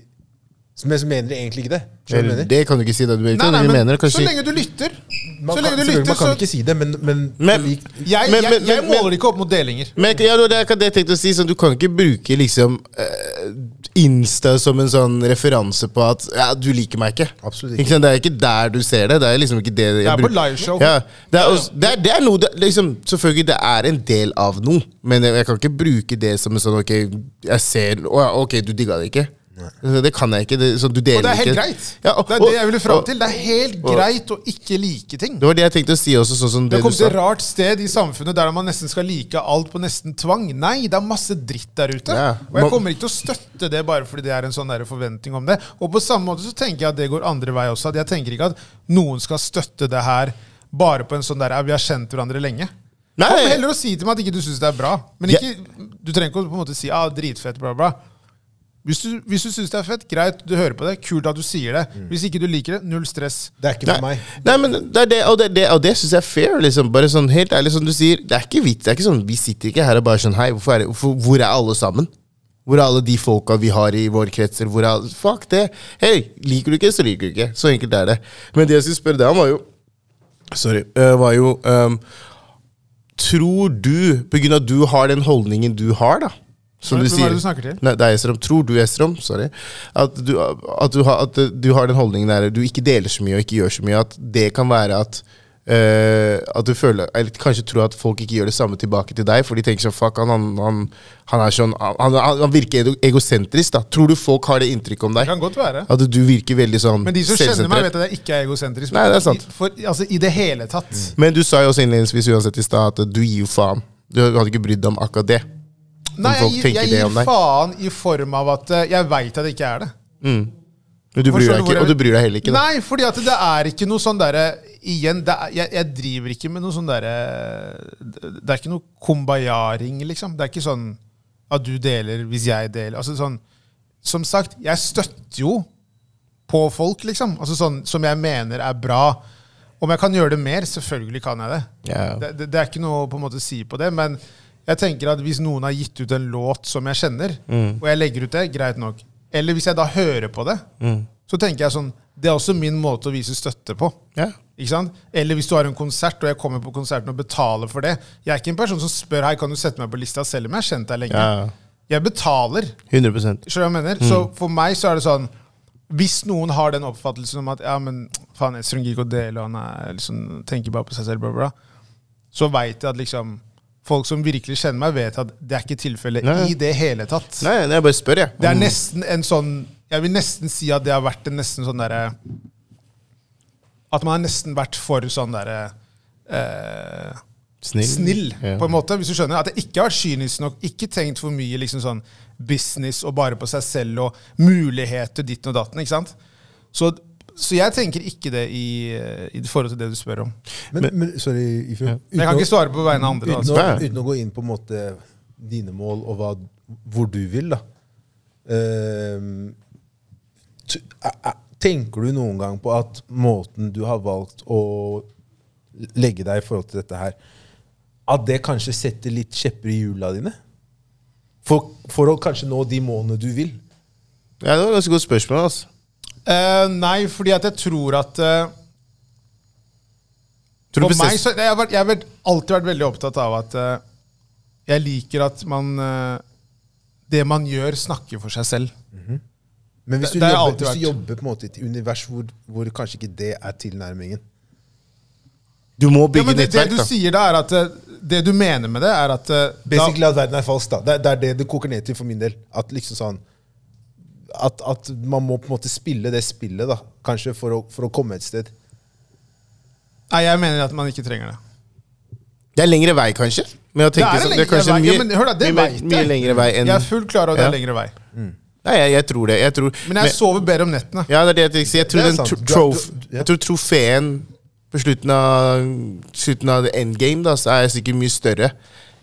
men så mener de egentlig ikke det. Jeg eller, mener? det kan du ikke si. det Du vet Nei, nei, men mener. så lenge du lytter. Man så kan, lenge du lytter, man kan så ikke si det, men, men, Men- lik- Jeg, jeg, men- jeg men- måler ikke opp mot delinger. Men ja, det er det jeg tenkte å si. Sånn, du kan ikke bruke liksom eh, Insta som en sånn referanse på at ja, du liker meg ikke. Absolutt ikke. ikke det er ikke der du ser det. Det er liksom ikke det jeg Det er på liveshow. Ja, det, er også, det, er, det er noe det, liksom, Selvfølgelig, det er en del av noe, men jeg, jeg kan ikke bruke det som en sånn Ok, jeg ser å Ok, du digga det ikke. Det kan jeg ikke. Det, så du deler Og det er helt ikke. greit. Ja, og- det er det jeg ville fram til. Det er helt og- greit å ikke like ting. Det var det jeg tenkte å si også, sånn som det du kommet til et rart sted i samfunnet der man nesten skal like alt på nesten tvang. Nei, det er masse dritt der ute. Ja. Og jeg kommer ikke til å støtte det bare fordi det er en sånn der forventning om det. Og på samme måte så tenker jeg at det går andre vei også. At jeg tenker ikke at noen skal støtte det her bare på en sånn der Vi har kjent hverandre lenge. Nei. Kom heller og si til meg at ikke du syns det er bra. Men ikke, du trenger ikke å på en måte si ah, dritfett, bla, bla. Hvis du, hvis du syns det er fett, greit, du hører på det. Kult at du sier det. Hvis ikke du liker det, null stress. Det er ikke for meg. nei, men det er det, og det, det, og det syns jeg er fair. liksom Bare sånn helt ærlig som du sier Det er ikke vits. Det er ikke sånn, Vi sitter ikke her og bare sånn Hei, hvorfor er det, hvorfor, hvor er alle sammen? Hvor er alle de folka vi har i vår krets? Hvor er alle, Fuck det. Hei, liker du ikke, så liker du ikke. Så enkelt er det. Men det jeg skulle spørre deg om, var jo Sorry. eh, var jo um, Tror du, på grunn av at du har den holdningen du har, da som Hvem du er det sier, du snakker til? Nei, det er Esrom. Tror du, Esrom, sorry, at du, at, du har, at du har den holdningen der du ikke deler så mye og ikke gjør så mye, at det kan være at Uh, at du føler, eller kanskje tror at folk ikke gjør det samme tilbake til deg, for de tenker sånn Fuck, han, han, han, han er sånn han, han, virker ego- egosentrisk, da. Tror du folk har det inntrykket om deg? Det kan godt være. At du virker veldig sånn Men de som kjenner meg, vet at jeg ikke er egosentrisk. Nei, det er sant. For, altså, I det hele tatt. Men du sa jo også innledningsvis uansett i stad at du gir jo faen. Du hadde ikke brydd deg om akkurat det. Nei, jeg folk tenker jeg gir faen i form av at eh, jeg veit at det ikke er det. Men du bryr deg ikke, og du bryr deg heller ikke. Da. Nei, fordi at det er ikke noe sånn derre Igjen, er, jeg, jeg driver ikke med noe sånn derre det er ikke noe kumbaya-ring, liksom. Det er ikke sånn at du deler hvis jeg deler. Altså sånn Som sagt, jeg støtter jo på folk, liksom. Altså sånn som jeg mener er bra. Om jeg kan gjøre det mer? Selvfølgelig kan jeg det. Yeah. Det, det, det er ikke noe på en måte å si på det, men jeg tenker at hvis noen har gitt ut en låt som jeg kjenner, Mm. og jeg legger ut det, greit nok. Eller hvis jeg da hører på det, Mm. så tenker jeg sånn Det er også min måte å vise støtte på. Ja. Ikke sant? Eller hvis du har en konsert, og jeg kommer på konserten og betaler for det. Jeg er ikke en person som spør Hei, kan du sette meg på lista, selv om jeg har kjent deg lenge. ja. Jeg betaler. 100 Skjønner du hva jeg mener? Så for meg så er det sånn Hvis noen har den oppfattelsen om at ja, men faen, Estrun gikk og deler, og han er liksom, tenker bare på seg selv, bla, bla, så veit jeg at liksom Folk som virkelig kjenner meg, vet at det er ikke tilfellet i det hele tatt. Nei, jeg bare spør, jeg. Det er nesten en sånn Jeg vil nesten si at det har vært en nesten sånn derre At man har nesten vært for sånn derre eh, Snill. snill, Ja. på en måte, hvis du skjønner. At det ikke har vært kynisk nok, ikke tenkt for mye liksom sånn business og bare på seg selv og muligheter ditt og datten. ikke sant? Så, så jeg tenker ikke det i, i forhold til det du spør om. Men, men sorry, Ifjok. Men jeg kan ikke svare på vegne av andre. Uten, Altså. å, uten å gå inn på en måte dine mål og hva, hvor du vil, da. Ehm, æ- tenker du noen gang på at måten du har valgt å legge deg i forhold til dette her, at det kanskje setter litt kjepper i hjula dine? For, for å kanskje nå de målene du vil? Ja, det var et ganske godt spørsmål. altså. Eh, nei, fordi at jeg tror at uh, Tror du For meg så, jeg, har vært, jeg har alltid vært veldig opptatt av at uh, jeg liker at man Det man gjør, snakker for seg selv. Men hvis du, det har jobber, hvis du jobber på en måte i et univers hvor, hvor kanskje ikke det er tilnærmingen Du må Ja, bygge men det, det du da. sier da, er at det du mener med det, er at Basically da, at verden er falsk. da. Det, er- det er det det koker ned til for min del. At liksom sånn at, at man må på en måte spille det spillet, da. Kanskje for å, for å komme et sted. Nei, jeg mener at man ikke trenger det. Det er lengre vei, kanskje? Men å Det er sånn, lengre kanskje vei. mye, Ja, men hør da, det mye, vet mye jeg. lengre vei enn Jeg er fullt klar over at det er lengre vei. Nei, jeg, jeg tror det. Jeg tror, Men jeg sover bedre om nettene. Ja, det er det jeg tenker. Jeg tror, Det er den er- trof, ja. jeg tror trofeen på slutten av, slutten av endgame da, så er sikkert mye større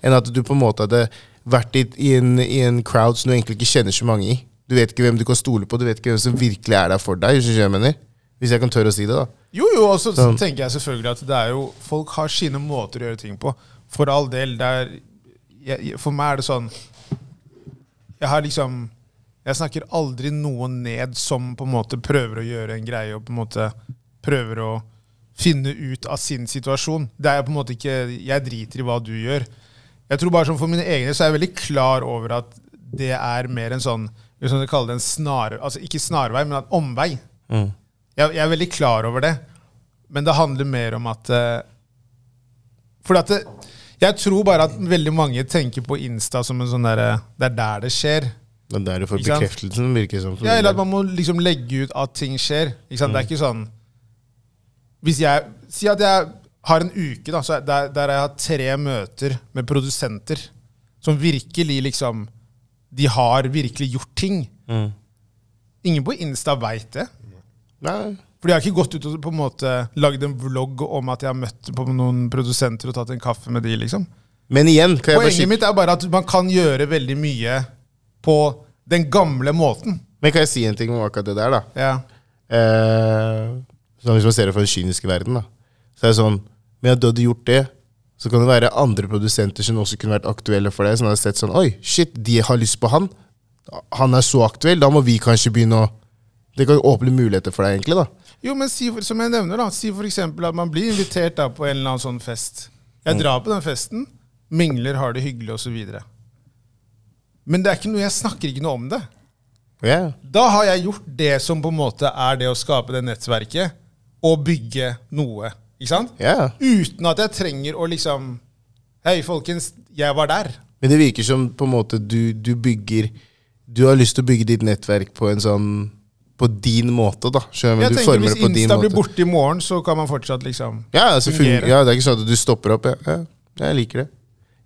enn at du på en måte hadde vært i, i, en, i en crowd som du egentlig ikke kjenner så mange i. Du vet ikke hvem du kan stole på, du vet ikke hvem som virkelig er der for deg. Hvis, jeg mener. hvis jeg kan tørre å si det, da. Jo, jo, og så tenker jeg selvfølgelig at det er jo Folk har sine måter å gjøre ting på. For all del. Det er, jeg, for meg er det sånn Jeg har liksom Jeg snakker aldri noen ned som på en måte prøver å gjøre en greie og på en måte prøver å finne ut av sin situasjon. Det er på en måte ikke Jeg driter i hva du gjør. Jeg tror bare sånn For mine egne så er jeg veldig klar over at det er mer en sånn Hvis man kaller det en snare, altså ikke snarvei, men en omvei. Mm. Jeg, jeg er veldig klar over det, men det handler mer om at uh, For at det, jeg tror bare at veldig mange tenker på Insta som en sånn derre Det er der det skjer. Det er der du får bekreftelsen, virker som. Ja, eller at man må liksom legge ut at ting skjer. Ikke sant? Det er ikke sånn Hvis jeg Si at jeg har en uke da, så er- der, der jeg har tre møter med produsenter som virkelig liksom De har virkelig gjort ting. Mm. Ingen på Insta veit det. Nei. For de har ikke gått ut og på en måte lagd en vlogg om at jeg har møtt på noen produsenter og tatt en kaffe med de, liksom. Men igjen kan jeg bare Poenget mitt er bare at man kan gjøre veldig mye på den gamle måten. Men kan jeg si en ting om akkurat det der, da? Ja. Eh, sånn hvis man ser det fra den kyniske verden, da. Så er det sånn Men at du hadde gjort det, så kan det være andre produsenter som også kunne vært aktuelle for deg, som hadde sett sånn Oi, shit, de har lyst på han. Han er så aktuell. Da må vi kanskje begynne å Det kan åpne muligheter for deg, egentlig, da. Jo, men si, for- som jeg nevner, da. Si eksempel at man blir invitert da på en eller annen sånn fest. Jeg drar på den festen, mingler, har det hyggelig osv. Men det er ikke noe, jeg snakker ikke noe om det. Yeah. Da har jeg gjort det som på en måte er det å skape det nettverket, og bygge noe. Ikke sant? Yeah. Uten at jeg trenger å liksom Hei, folkens, jeg var der. Men det virker som på en måte du, du bygger Du har lyst til å bygge ditt nettverk på en sånn På din måte, da. Skjønner? Jeg Du tenker Hvis Insta blir borte i morgen, så kan man fortsatt liksom Ja, altså, fungere. ja, det er ikke sånn at du stopper opp. Ja, ja. Jeg liker det.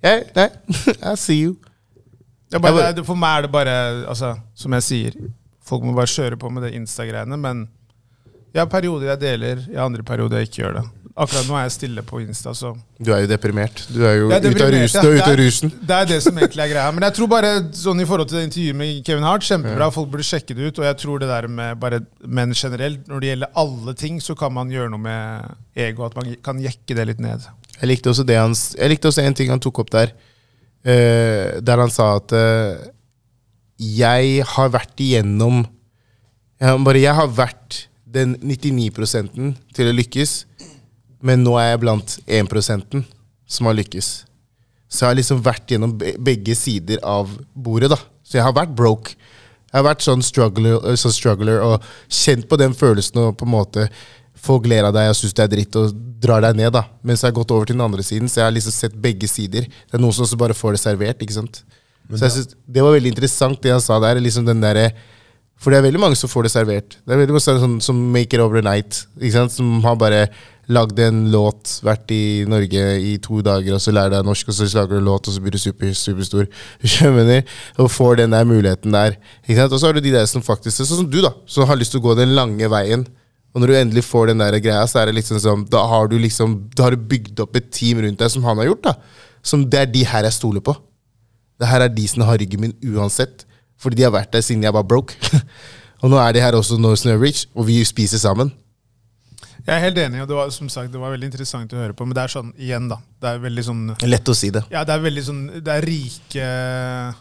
Jeg, nei, [LAUGHS] I see you. bare, bare- det, For meg er det bare altså, Som jeg sier, folk må bare kjøre på med det Insta-greiene. Men jeg har perioder jeg deler, jeg har andre perioder jeg ikke gjør det. Akkurat nå er jeg stille på Insta, så Du er jo deprimert. Du er jo ute av rusen. ja. Av Det er- rusen. Det er det som egentlig er greia. Men jeg tror bare sånn i forhold til det intervjuet med Kevin Hart, kjempebra. Folk burde sjekke det ut. Og jeg tror det der med bare Men generelt, når det gjelder alle ting, så kan man gjøre noe med ego. At man kan jekke det litt ned. Jeg likte også det han Jeg likte også en ting han tok opp der. uh, der han sa at uh, jeg har vært igjennom jeg, bare, jeg har vært den 99 til å lykkes, men nå er jeg blant 1% som har lykkes. Så jeg har liksom vært gjennom begge sider av bordet. da Så jeg har vært broke. Jeg har vært sånn struggler, øh, sånn struggler og kjent på den følelsen og på en måte Folk ler av deg og syns det er dritt og drar deg ned. da Mens jeg har gått over til den andre siden, så jeg har liksom sett begge sider. Det er noen som også bare får det servert. ikke sant Så jeg synes Det var veldig interessant, det han sa der. liksom den der, for det er veldig mange som får det servert. Det er veldig mange som, som make it overnight. Ikke sant? Som har bare lagd en låt, vært i Norge i to dager, og så lærer deg norsk, og så lager du låt, og så blir du super, superstor. [LAUGHS] Skjønner? Og får den der muligheten der. Og så har du de der som faktisk Sånn som du, da. Som har lyst til å gå den lange veien. Og når du endelig får den der greia, så er det liksom sånn Da har du liksom Da har du bygd opp et team rundt deg, som han har gjort. da Som det er de her jeg stoler på. Det her er de som har ryggen min uansett. Fordi de har vært der siden jeg var broke. [LAUGHS] og nå er de her også når Rich, og vi spiser sammen. Jeg er helt enig, og det var som sagt, det var veldig interessant å høre på. Men det er sånn, igjen, da. Det er veldig sånn Lett å si det. Ja, det er veldig sånn Det er rike øh,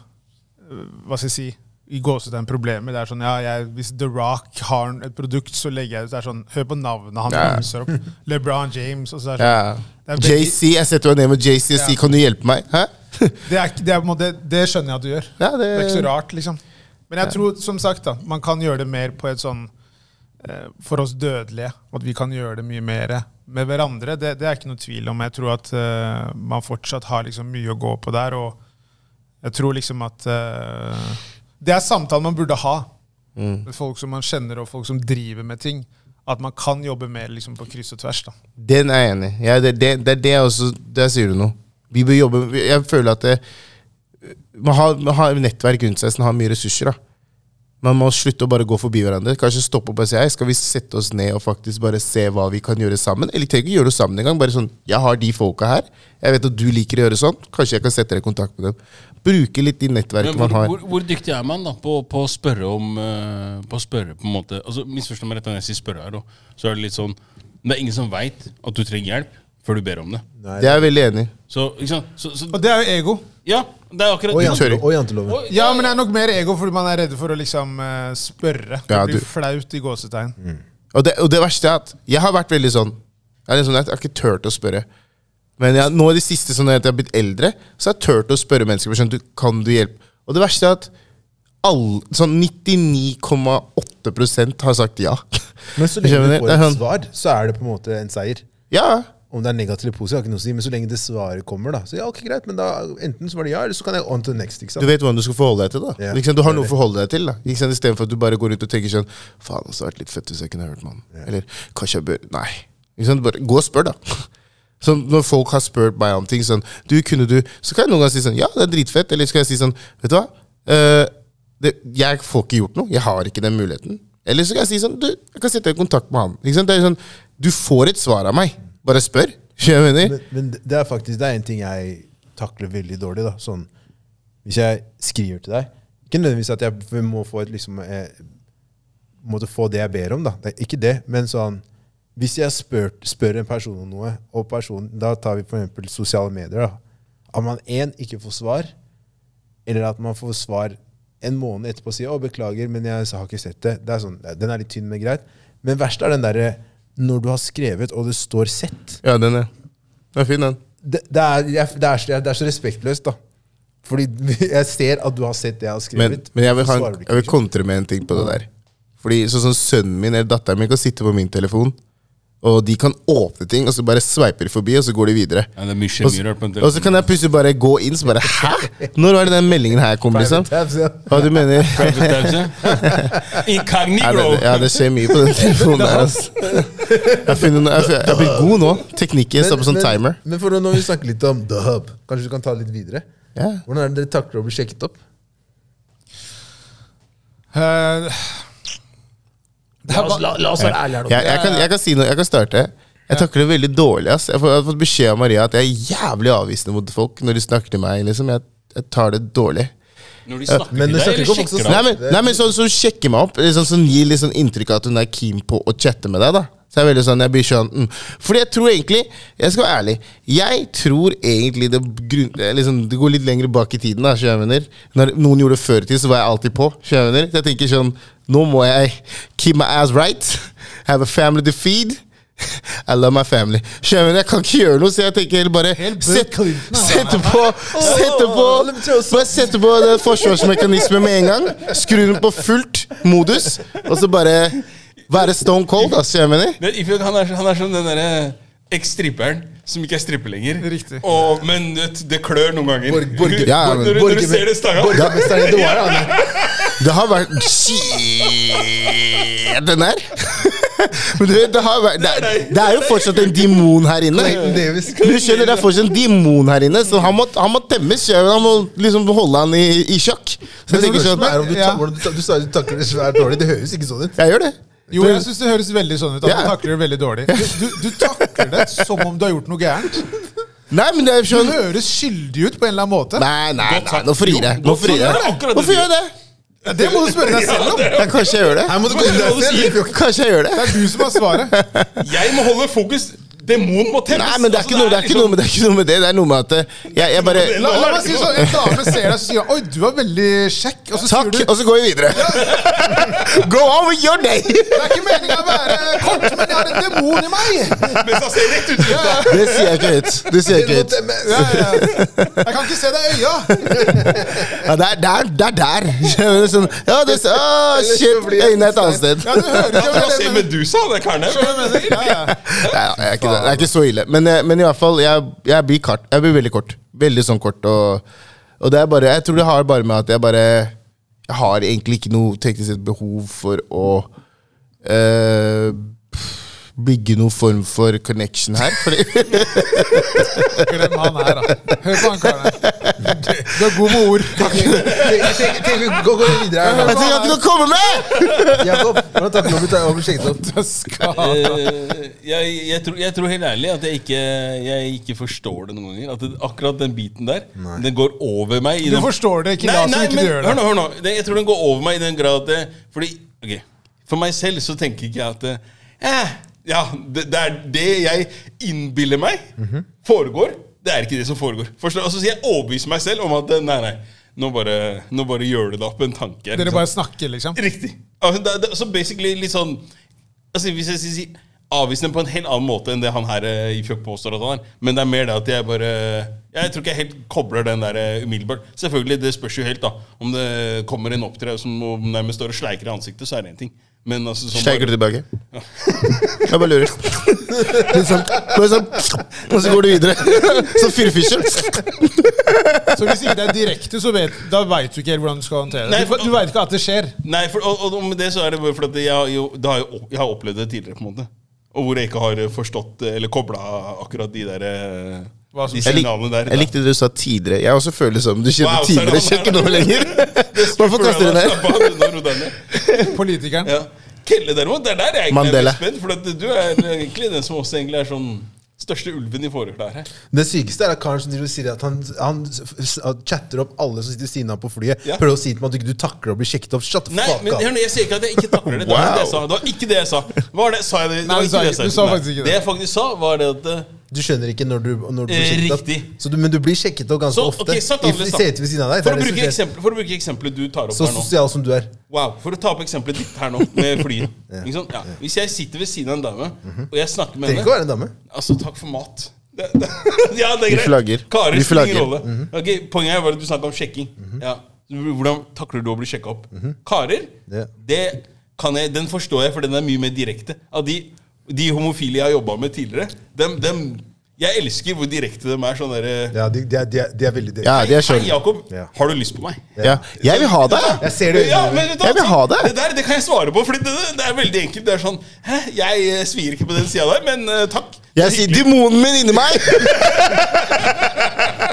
Hva skal jeg si? I gåsetegn problemer. Det er sånn, ja, jeg, Hvis The Rock har et produkt, så legger jeg ut Det er sånn, Hør på navnet han ramser opp. [LAUGHS] LeBron James. Og så er det, sånn, Ja. Det veldig- JC, jeg setter meg ned med JC og sier 'kan du hjelpe meg'? Hæ? [LAUGHS] det, er, det, er det, det skjønner jeg at du gjør. Ja, Det er ikke så rart, liksom. Men jeg tror, som sagt, da, man kan gjøre det mer på et sånn For oss dødelige. At vi kan gjøre det mye mer med hverandre. Det, det er ikke noe tvil om. Jeg tror at eh, man fortsatt har liksom mye å gå på der. Og jeg tror liksom at eh, Det er samtalen man burde ha Mm. med folk som man kjenner, og folk som driver med ting. At man kan jobbe mer liksom, på kryss og tvers. da. den er jeg enig i. Ja, det, det, det er det også Der sier du noe. Vi bør jobbe Jeg føler at man, har, man har nettverk rundt seg som har mye ressurser. da Man må slutte å bare gå forbi hverandre. Kanskje stoppe opp og si «Hei, skal vi sette oss ned og faktisk bare se hva vi kan gjøre sammen. Eller trenger ikke gjøre det sammen engang. Bare sånn Jeg har de folka her. Jeg vet at du liker å gjøre sånn. Kanskje jeg kan sette deg i kontakt med dem. Bruke litt de nettverkene hvor, man har. hvor, hvor dyktig er man da på, på å spørre om eh, På å spørre på en måte Altså Misforstå meg rett når jeg sier spørre her, da. Så er det litt sånn Det er ingen som veit at du trenger hjelp før du ber om det. Nei. Det er jeg veldig enig i. Så. Så, så, Og det er jo ego. Ja, det er akkurat Og, jante, og janteloven. Og- Ja, men det er nok mer ego fordi man er redd for å liksom uh, spørre. Det Ja, blir flaut i gåsetegn. Og det, og det verste er at jeg har vært veldig sånn Jeg, er sånn, jeg har ikke turt å spørre. Men jeg, nå i det siste, sånn at jeg har blitt eldre, så har jeg turt å spørre mennesker. Sånn, du, kan du hjelpe? Og det verste er at all, sånn 99,8% har sagt ja. Men så [LAUGHS] lenge du får er et sånn- svar, så er det på en måte en seier. Ja, Om det er negativt eller positivt, har ikke noe å si, men så lenge det svaret kommer, da. Så ja, ok, greit, men da enten så var det ja, eller så kan jeg on to the next. ikke sant? Du vet hvordan du skal forholde deg til da. Yeah. Liksom. Du har noe å forholde deg til. da Ikke sant? Istedenfor at du bare går ut og tenker sånn Faen, det hadde vært litt fett hvis jeg kunne hørt med han. Eller kanskje jeg bør Nei. Ikke sant? Bare gå og spør, da. [LAUGHS] Så når folk har spurt meg om ting sånn Du, kunne du Så kan jeg noen ganger si sånn Ja, det er dritfett. Eller så kan jeg si sånn Vet du hva? Uh, det, jeg får ikke gjort noe. Jeg har ikke den muligheten. Eller så kan jeg si sånn Du, jeg kan sette deg i kontakt med han. Er sånn Du får et svar av meg. Bare spør. [LAUGHS] Men, men det er faktisk det er en ting jeg takler veldig dårlig. da Sånn, Hvis jeg skriver til deg Ikke nødvendigvis at jeg må få et liksom jeg, Måtte få det jeg ber om, da. Det ikke det, men sånn Hvis jeg spør, spør en person om noe, og personen Da tar vi f.eks. sosiale medier. da At man én ikke får svar, eller at man får svar en måned etterpå og sier 'Å, beklager, men jeg har ikke sett det'. det er sånn, Den er litt tynn, men greit. Men verst er den derre når du har skrevet, og det står 'sett'. Ja, den er, den er fin, den. det, det, er, det, er, det er så respektløst, da. Fordi [LAUGHS] jeg ser at du har sett det jeg har skrevet. Men, men jeg, vil ha en, jeg vil kontre med en ting på det der. Fordi sånn som Sønnen min eller datteren min kan sitte på min telefon, og de kan åpne ting, og så bare sveiper de forbi, og så går de videre. Ja, det er mye Og, rart på en og så kan jeg plutselig bare gå inn så bare Hæ?! Når var det den meldingen her kom, liksom? Tabs, ja. Hva du mener? [LAUGHS] [LAUGHS] Incognito! det, ja, det skjer mye på den telefonen der. Altså. Jeg har jeg jeg har blitt god nå. Teknikken står på sånn timer. Men, men for å, når vi snakker litt om The Hub, kanskje du kan ta det litt videre? Ja. Hvordan er det dere takler å bli sjekket opp? Eh, er La oss, la, la oss være ærlige her nå. Jeg, jeg, kan, jeg kan si noe. Jeg kan starte. Jeg takler det veldig dårlig. ass. Jeg får- jeg har fått beskjed av Maria at jeg er jævlig avvisende mot folk når de snakker til meg. liksom. Jeg, jeg tar det dårlig. Når de snakker Men til du deg, snakker eller ikke om som sjekker Nei, deg? men, nei, men sånn som sjekker meg opp, liksom, som gir sånn inntrykk av at hun er keen på å chatte med deg. da Så det er veldig sånn, jeg blir sånn mm. Fordi jeg tror egentlig Jeg skal være ærlig. Jeg tror egentlig det, liksom, det går litt lenger bak i tiden. da, skjønner Når noen gjorde det før i tid, så var jeg alltid på. skjønner Så jeg tenker sånn Nå må jeg keep my ass right. Have a family to feed. [LAUGHS] I love my family. Skjønner? Jeg kan ikke gjøre noe, så jeg tenker bare. Sette på Sette på Bare sette på den forsvarsmekanismen med en gang. Skru den på fullt modus, og så bare være stone cold. ass, jeg mener. Men Ifjok, han, er, han er som den derre eks-stripperen som ikke er stripper lenger. Riktig. Og, men det, det klør noen ganger. Borg- borger- Ja, men- når, du- når du ser det stanga. Borgermesteren i Dubai, ja. [LAUGHS] Det har vært Shit, den der. [LAUGHS] Men du vet, det, har vært, det, er, det er jo fortsatt en demon her inne. Du skjønner, Det er fortsatt en demon her inne, så han må, han må temmes. Han må liksom holde han i, i sjakk. Så jeg tenker sånn, er du, Ja. du, du sa du takler det svært dårlig. Det høres ikke sånn ut. Jeg gjør det. Jo, jeg syns det høres veldig sånn ut. At du takler det veldig dårlig. Du, du, du takler det som om du har gjort noe gærent. Nei, men det er Du sånn høres skyldig ut på en eller annen måte. Nei, nei, nei, nå frir jeg. Nå frier frir jeg. Hvorfor gjør jeg det? Ja, Det må du spørre deg selv om. Ja, kanskje jeg gjør det. Her må du gå inn der selv. Kanskje jeg gjør det. Det er du som har svaret. Jeg må holde fokus. Demon må temmes. Nei, men det er Altså, noe, det er liksom... noe, med, det er ikke noe med det. Det er noe med at eh, jeg, jeg bare La, la meg si sånn, En dame ser deg og sier 'oi, du er veldig kjekk', og så Takk, sier du og så går vi videre. [LAUGHS] Go on with your day! Det er ikke meninga å være kort, men jeg har en demon i meg! Mens han ser rett ut. Det sier jeg ikke høyt. Det sier jeg ikke høyt. Ja, ja. Jeg kan ikke se deg i øya! Ja, det, er der, det er der. Du? Sånn, ja, det, ah, shit, øynene er et annet sted. Ja, du hører ikke Han hva ser. Medusa, det karen der. Ja, ja. Nei, ja, jeg er ikke, det er ikke så ille. Men, eh, men i hvert fall, jeg, jeg, blir kart, jeg blir veldig kort. Veldig sånn kort. Og, og det er bare, jeg tror det har bare med at jeg bare Jeg har egentlig ikke noe teknisk sett behov for å eh, bygge noen form for connection her. Glem han her, da. Hør på han karen her. Du er god med ord. Gå, videre. jeg tenker at du kan komme med! Jakob, hvordan takler du opp? Er skada. Eh, jeg, tror, jeg tror helt ærlig at jeg ikke, jeg ikke forstår det noen ganger. At det, akkurat den biten der, den går over meg. i Du den- forstår det, ikke Nei, la som nei, ikke men du gjør Hør nå, hør nå. Jeg tror den går over meg i den grad Fordi, ok For meg selv så tenker ikke jeg at eh, Ja, det, det er det jeg innbiller meg foregår. Det er ikke det som foregår. Forstår, altså, så jeg overbeviser meg selv om at eh, nei, nei, nå bare, nå bare gjør du det opp en tanke. Dere liksom. bare snakker, liksom. Riktig. Altså, det, det, så basically litt sånn altså, Hvis jeg sier si avvise den på en helt annen måte enn det han her eh, i Fjokk påstår at han er. Men det er mer det at jeg bare Jeg tror ikke jeg helt kobler den der eh, umiddelbart. Selvfølgelig, det spørs jo helt, da. Om det kommer en opptreden som nærmest står og sleiker i ansiktet, så er det én ting. Men altså sånn Steiker du tilbake? tilbake? [LAUGHS] Jeg bare lurer. Sånn, sånn, og så går du videre. [LAUGHS] Sånn fyrfisje. Så hvis ikke det er direkte, så vet, da veit du ikke helt hvordan du skal håndtere det. Du, du veit ikke at det skjer. Nei, for, og, og med det så er det bare fordi jeg, har jo, har jo, jeg har opplevd det tidligere. på en måte Og hvor jeg ikke har forstått eller kobla akkurat de der eh, Hva som Jeg, lik, der. jeg likte det du sa tidligere. Jeg også føler det som du kjenner Wow, så er tidligere. det han nå her. lenger. [LAUGHS] Hvorfor kaster du den her? Slapp av, nå ro deg ned. Politikeren. Ja. Kelle derimot, det er der jeg egentlig Mandela. er mest spent. For at du er egentlig den som også egentlig er sånn største ulven i fåreklær her. Det sykeste er at karen som driver og sier at han, han s- chatter opp alle som sitter ved siden av på flyet. Ja. Prøver å si til meg at du ikke du takler å bli sjekket opp. Shut the Nei, fuck men up. hør nå, jeg sier ikke at jeg ikke takler det. Det var, ikke det, jeg sa. det var ikke det jeg sa. Hva var det? Sa jeg det? det Nei, var du sa det ikke- du sa faktisk ikke det. Det jeg faktisk sa, var det at eh, Du skjønner ikke når du, når du blir Eh, sjekket opp. riktig. Så du, men du blir sjekket opp ganske Så, ofte. ok, sagt I annerledes, i da. setet ved siden av deg. for, å Det er det bruke som skjer. eksempel, for å bruke eksempelet du tar opp Så her nå. sosial som du er. Wow, For å ta opp eksempelet ditt her nå, med [LAUGHS] flyet. Ikke sant? Ja. Hvis jeg sitter ved siden av en dame, og jeg snakker med Trenger ikke å henne være en dame. Altså, takk for mat. Det, det, [LAUGHS] ja, det er Vi greit. flagger. Karer Vi spiller ingen flagger. rolle. Ok, Poenget er bare at du snakket om sjekking. ja. Hvordan takler du å bli sjekka opp? Karer, Ja. det kan jeg, den forstår jeg, for den er mye mer direkte. Av de, de homofile jeg har jobba med tidligere, dem, dem, jeg elsker hvor direkte de er. sånn der, Ja, de, de, de, de er veldig Ja, de er Hei. Jakob. Ja. Har du lyst på meg? Ja. Jeg vil ha deg! Jeg ser det Ja, men hva? Jeg vil ha deg. Det der det kan jeg svare på, for det, det er veldig enkelt. Det er sånn Hæ, jeg eh, svir ikke på den sida der, men uh, takk. Jeg sier demonen min inni meg! [LAUGHS]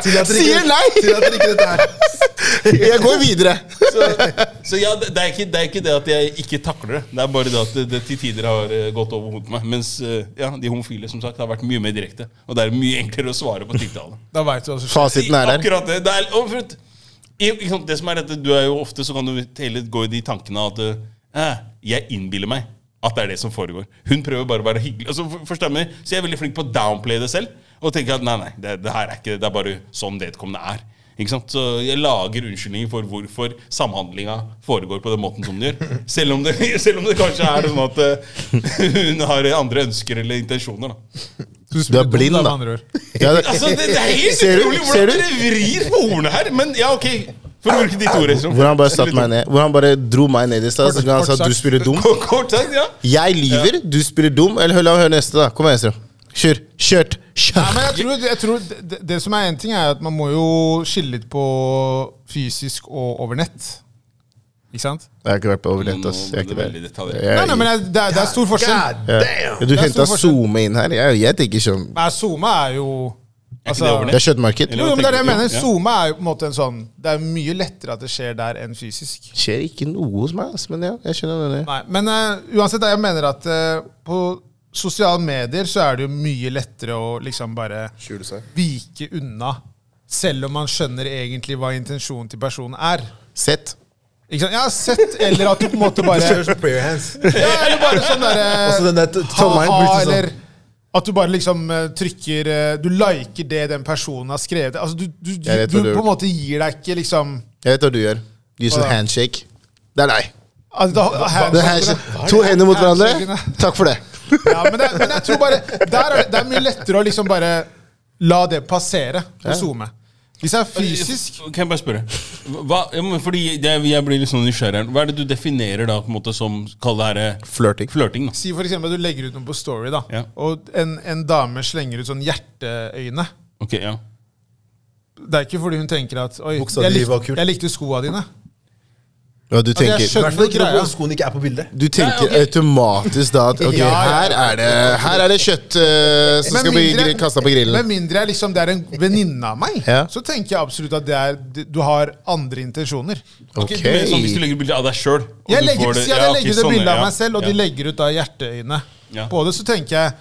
Sier nei! Tillater ikke dette her. [LAUGHS] Jeg går videre. Så, så ja, det, er ikke, det er ikke det at jeg ikke takler det. Det er bare det at det, det til tider har eh, gått over hodet på meg. Mens eh, ja, de homofile som sagt har vært mye mer direkte. Og det er mye enklere å svare på tiltale. Da vet du hva. Fasiten er der. Akkurat det. det, er, og for, det som er dette, du er jo ofte så kan du hele gå i de tankene at eh, jeg innbiller meg at det er det som foregår. Hun prøver bare å være hyggelig. Altså, for, forstår du meg? Så jeg er veldig flink på å downplay det selv. Og tenker at nei, nei, det, det her er ikke Det er bare sånn vedkommende er. Ikke sant? Så jeg lager unnskyldninger for hvorfor samhandlinga foregår på den måten som den gjør. Selv om det, [LAUGHS] selv om det kanskje er sånn at eh, [LAUGHS] hun har andre ønsker eller intensjoner. da Du, Du er blind, da. andre. [LAUGHS] Ja, det, Altså, det, det er helt Ser utrolig hvordan dere vrir på ordene her. Men ja, ok. For å bruke ditt ord. Liksom. hvor han bare satte meg ned Hvor han bare dro meg ned i stad. Så han sa du spiller dum. Kort, kort sagt, ja. Jeg lyver, du spiller dum. Eller la meg høre neste, da. Kom igjen, Estro. Kjør. Kjørt. Nei, Kjør. men jeg tror, jeg tror det, det- det som er en ting, er at man må jo skille litt på fysisk og over nett. Ikke sant? Jeg har ikke vært på overnett, nett. ass. Jeg er ikke det. Nei, nei, men jeg- det er, det er stor forskjell. God damn! Ja, Du Det er henta. SoMe inn her. Jeg, jeg tenker sånn Nei, SoMe er jo Er altså, det Det er kjøttmarked. Jo, jo, men det er det jeg mener. Ja. SoMe er jo på en måte en sånn Det er mye lettere at det skjer der enn fysisk. Skjer ikke noe hos meg, ass. Men ja, jeg skjønner det. Nei, Men uh, uansett, jeg mener at uh, på sosiale medier så er det jo mye lettere å liksom bare vike unna. Selv om man skjønner egentlig hva intensjonen til personen er. Sett. Ikke sant? Ja, sett, eller at du på en måte bare. [LAUGHS] Ja, eller bare sånn derre blir ha-ha, sånn eller at du bare liksom eh, trykker eh, Du liker det den personen har skrevet. Altså du, du, du, du på en måte gir deg ikke liksom Jeg vet hva du gjør. Du gir Hva sånn handshake. Det er deg. altså, da, Det handshake. To hender mot hverandre. Takk for det. Ja, men, det, men jeg tror bare der er det, det er mye lettere å liksom bare la det passere på zoome. Hvis jeg er fysisk Kan jeg bare spørre? Hva, fordi jeg, jeg blir litt sånn nysgjerrig. Hva er det du definerer da på en måte som Kall det her Flirting Flørting. flørting? da? Si for eksempel at du legger ut noe på Story, da Ja. og en, en dame slenger ut sånn hjerteøyne. Ok, ja Det er ikke fordi hun tenker at Oi, jeg, likte, jeg likte skoa dine. Og du Altså, jeg tenker skjønner greia. når ikke er på bildet. Du tenker Nei, okay. automatisk da at [LAUGHS] ok, Ja, ja. her er det, her er det kjøtt uh, som Med skal mindre- bli kasta på Med grillen. mindre jeg liksom, det er en venninne av meg, Ja. så tenker jeg absolutt at det er, du har andre intensjoner. Ok, okay. Men, sånn Hvis du legger bilde av deg sjøl Jeg legger, ut at jeg legger ut et bilde av meg selv, og de legger ut da hjerteøyne Ja. på det, så tenker jeg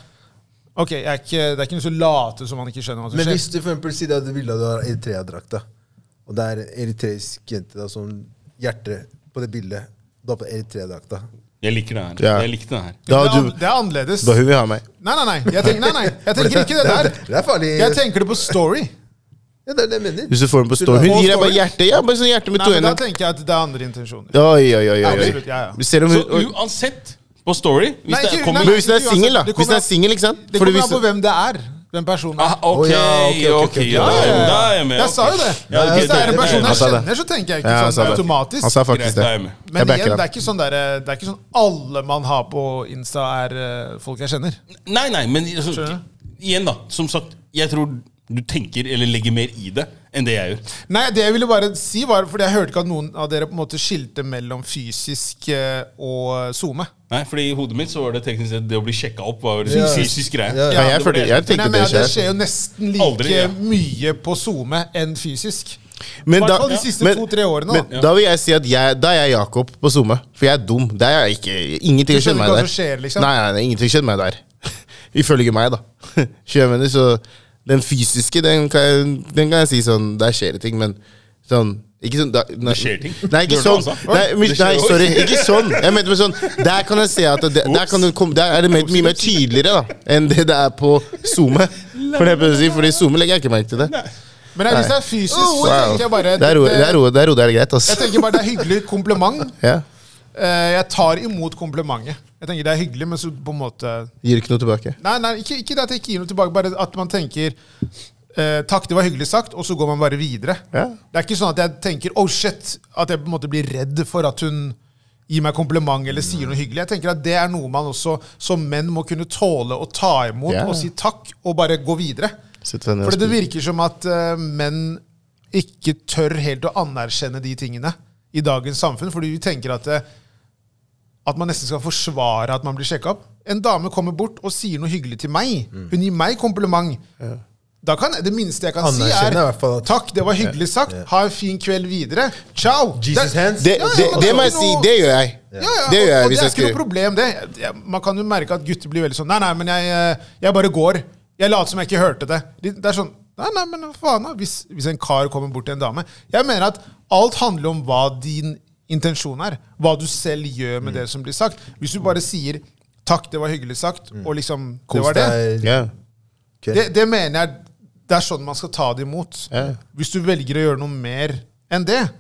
Ok, jeg er ikke, det er ikke noe så late som man ikke skjønner hva som Men hvis du for eksempel sier at du vil ha du har Eritrea-drakt, og det er en eritreisk jente da, som hjerte på det bildet Du har på Eritrea-drakta. Jeg liker det her. Ja. Jeg likte det her. Da, det, er, du, det er annerledes. da hun vil ha meg. Nei, nei, nei. Jeg tenker, nei, nei. Jeg tenker ikke det [LAUGHS] der. Det er farlig. Jeg tenker det på Story. Ja, det er det jeg mener. Hvis du får den på story. Hun gir deg bare hjerte. Ja, bare sånn hjerte med Nei, to men Da tenker jeg at det er andre intensjoner. Oi, oi, oi. oi, Absolutt, ja, ja. Selv om Så hun, oi. uansett, på Story Hvis Nei, det ikke- kommer nei, Men hvis den er singel, da. det Hvis den kommer er singel, ikke sant? Det Fordi kommer hvis an på hvem det er. Den personen. ah, Ok, ja, ok, ok. Ja, Ja, ja, ja. da er jeg med. Jeg sa jo det. Ja, ok, Hvis det er en person jeg kjenner, så tenker jeg Ja, ikke han sa sånn det. automatisk. Han sa faktisk det. med. Men Jeg backer igjen, det er ikke sånn der, det er ikke sånn alle man har på Insta, er eh, folk jeg kjenner. Nei, nei, men altså, Skjønner igjen, da. Som sagt, jeg tror du tenker eller legger mer i det enn det jeg gjør. Nei, det jeg ville bare si var Fordi jeg hørte ikke at noen av dere på en måte skilte mellom fysisk eh, og SoMe. Nei, fordi I hodet mitt så var det teknisk sett det å bli sjekka opp var Ja. fysisk greie. Ja, Ja, jeg, følte, jeg Men tenkte jeg det skjer. det skjer. jo nesten like Aldri, ja. mye på SoMe enn fysisk. Men da, de siste men, to-tre årene. men da. da vil jeg si at jeg, da er jeg Jakob på SoMe. For jeg er dum. Det er jeg ikke. Ingenting skjedde meg der. skjer, liksom? Nei, nei, nei, ingenting skjedde meg der. [LAUGHS] Ifølge meg, da. [LAUGHS] Skjønner så den fysiske, den kan, jeg, den kan jeg si sånn Der skjer det ting, men sånn ikke sånn, da, nei, Det skjer ting? Nei, ikke sånn. Nei, det nei, sorry. Ikke sånn. Jeg mente med sånn Der kan jeg se at det, der, kan det komme, der er det mye, mye mer tydeligere da enn det det er på SoMe. For det er si, Fordi SoMe legger jeg ikke merke til det. Men hvis det er fysisk, så tenker jeg bare Der ro- der ro- er det greit, Jeg tenker bare det er hyggelig kompliment. Ja. Eh, Jeg tar imot komplimentet. Jeg tenker det er hyggelig, men så på en måte Gir ikke noe tilbake. Nei, nei ikke, ikke det at jeg ikke gir noe tilbake, bare at man tenker eh, Takk, det var hyggelig sagt, og så går man bare videre. Ja. Det er ikke sånn at jeg tenker oh shit, at jeg på en måte blir redd for at hun gir meg kompliment eller sier noe hyggelig. Jeg tenker at Det er noe man også som menn må kunne tåle å ta imot Ja. og si takk, og bare gå videre. For det virker som at eh, menn ikke tør helt å anerkjenne de tingene i dagens samfunn, fordi vi tenker at eh, at man nesten skal forsvare at man blir sjekka opp. En dame kommer bort og sier noe hyggelig til meg. Mm. Hun gir meg kompliment. da kan det minste jeg kan si, er takk, det var hyggelig sagt. Ha en fin kveld videre. Ciao. Jesus Det- hands. Det, Ja, ja, det, det må jeg si. Det gjør jeg. Ja, ja, Det gjør jeg og, og det er jeg ikke noe problem, det. Man kan jo merke at gutter blir veldig sånn Nei, nei, men jeg, eh, jeg bare går. Jeg later som jeg ikke hørte det. Det er sånn Nei, nei, men faen da? Hvis, hvis en kar kommer bort til en dame Jeg mener at alt handler om hva din intensjon er. Hva du selv gjør Mm. med det som blir sagt. Hvis du bare sier 'takk, det var hyggelig sagt', og liksom Det Mm. Kos var det. deg. Ja. Det, det mener jeg det er sånn man skal ta det imot. Yeah. Hvis du velger å gjøre noe mer enn det,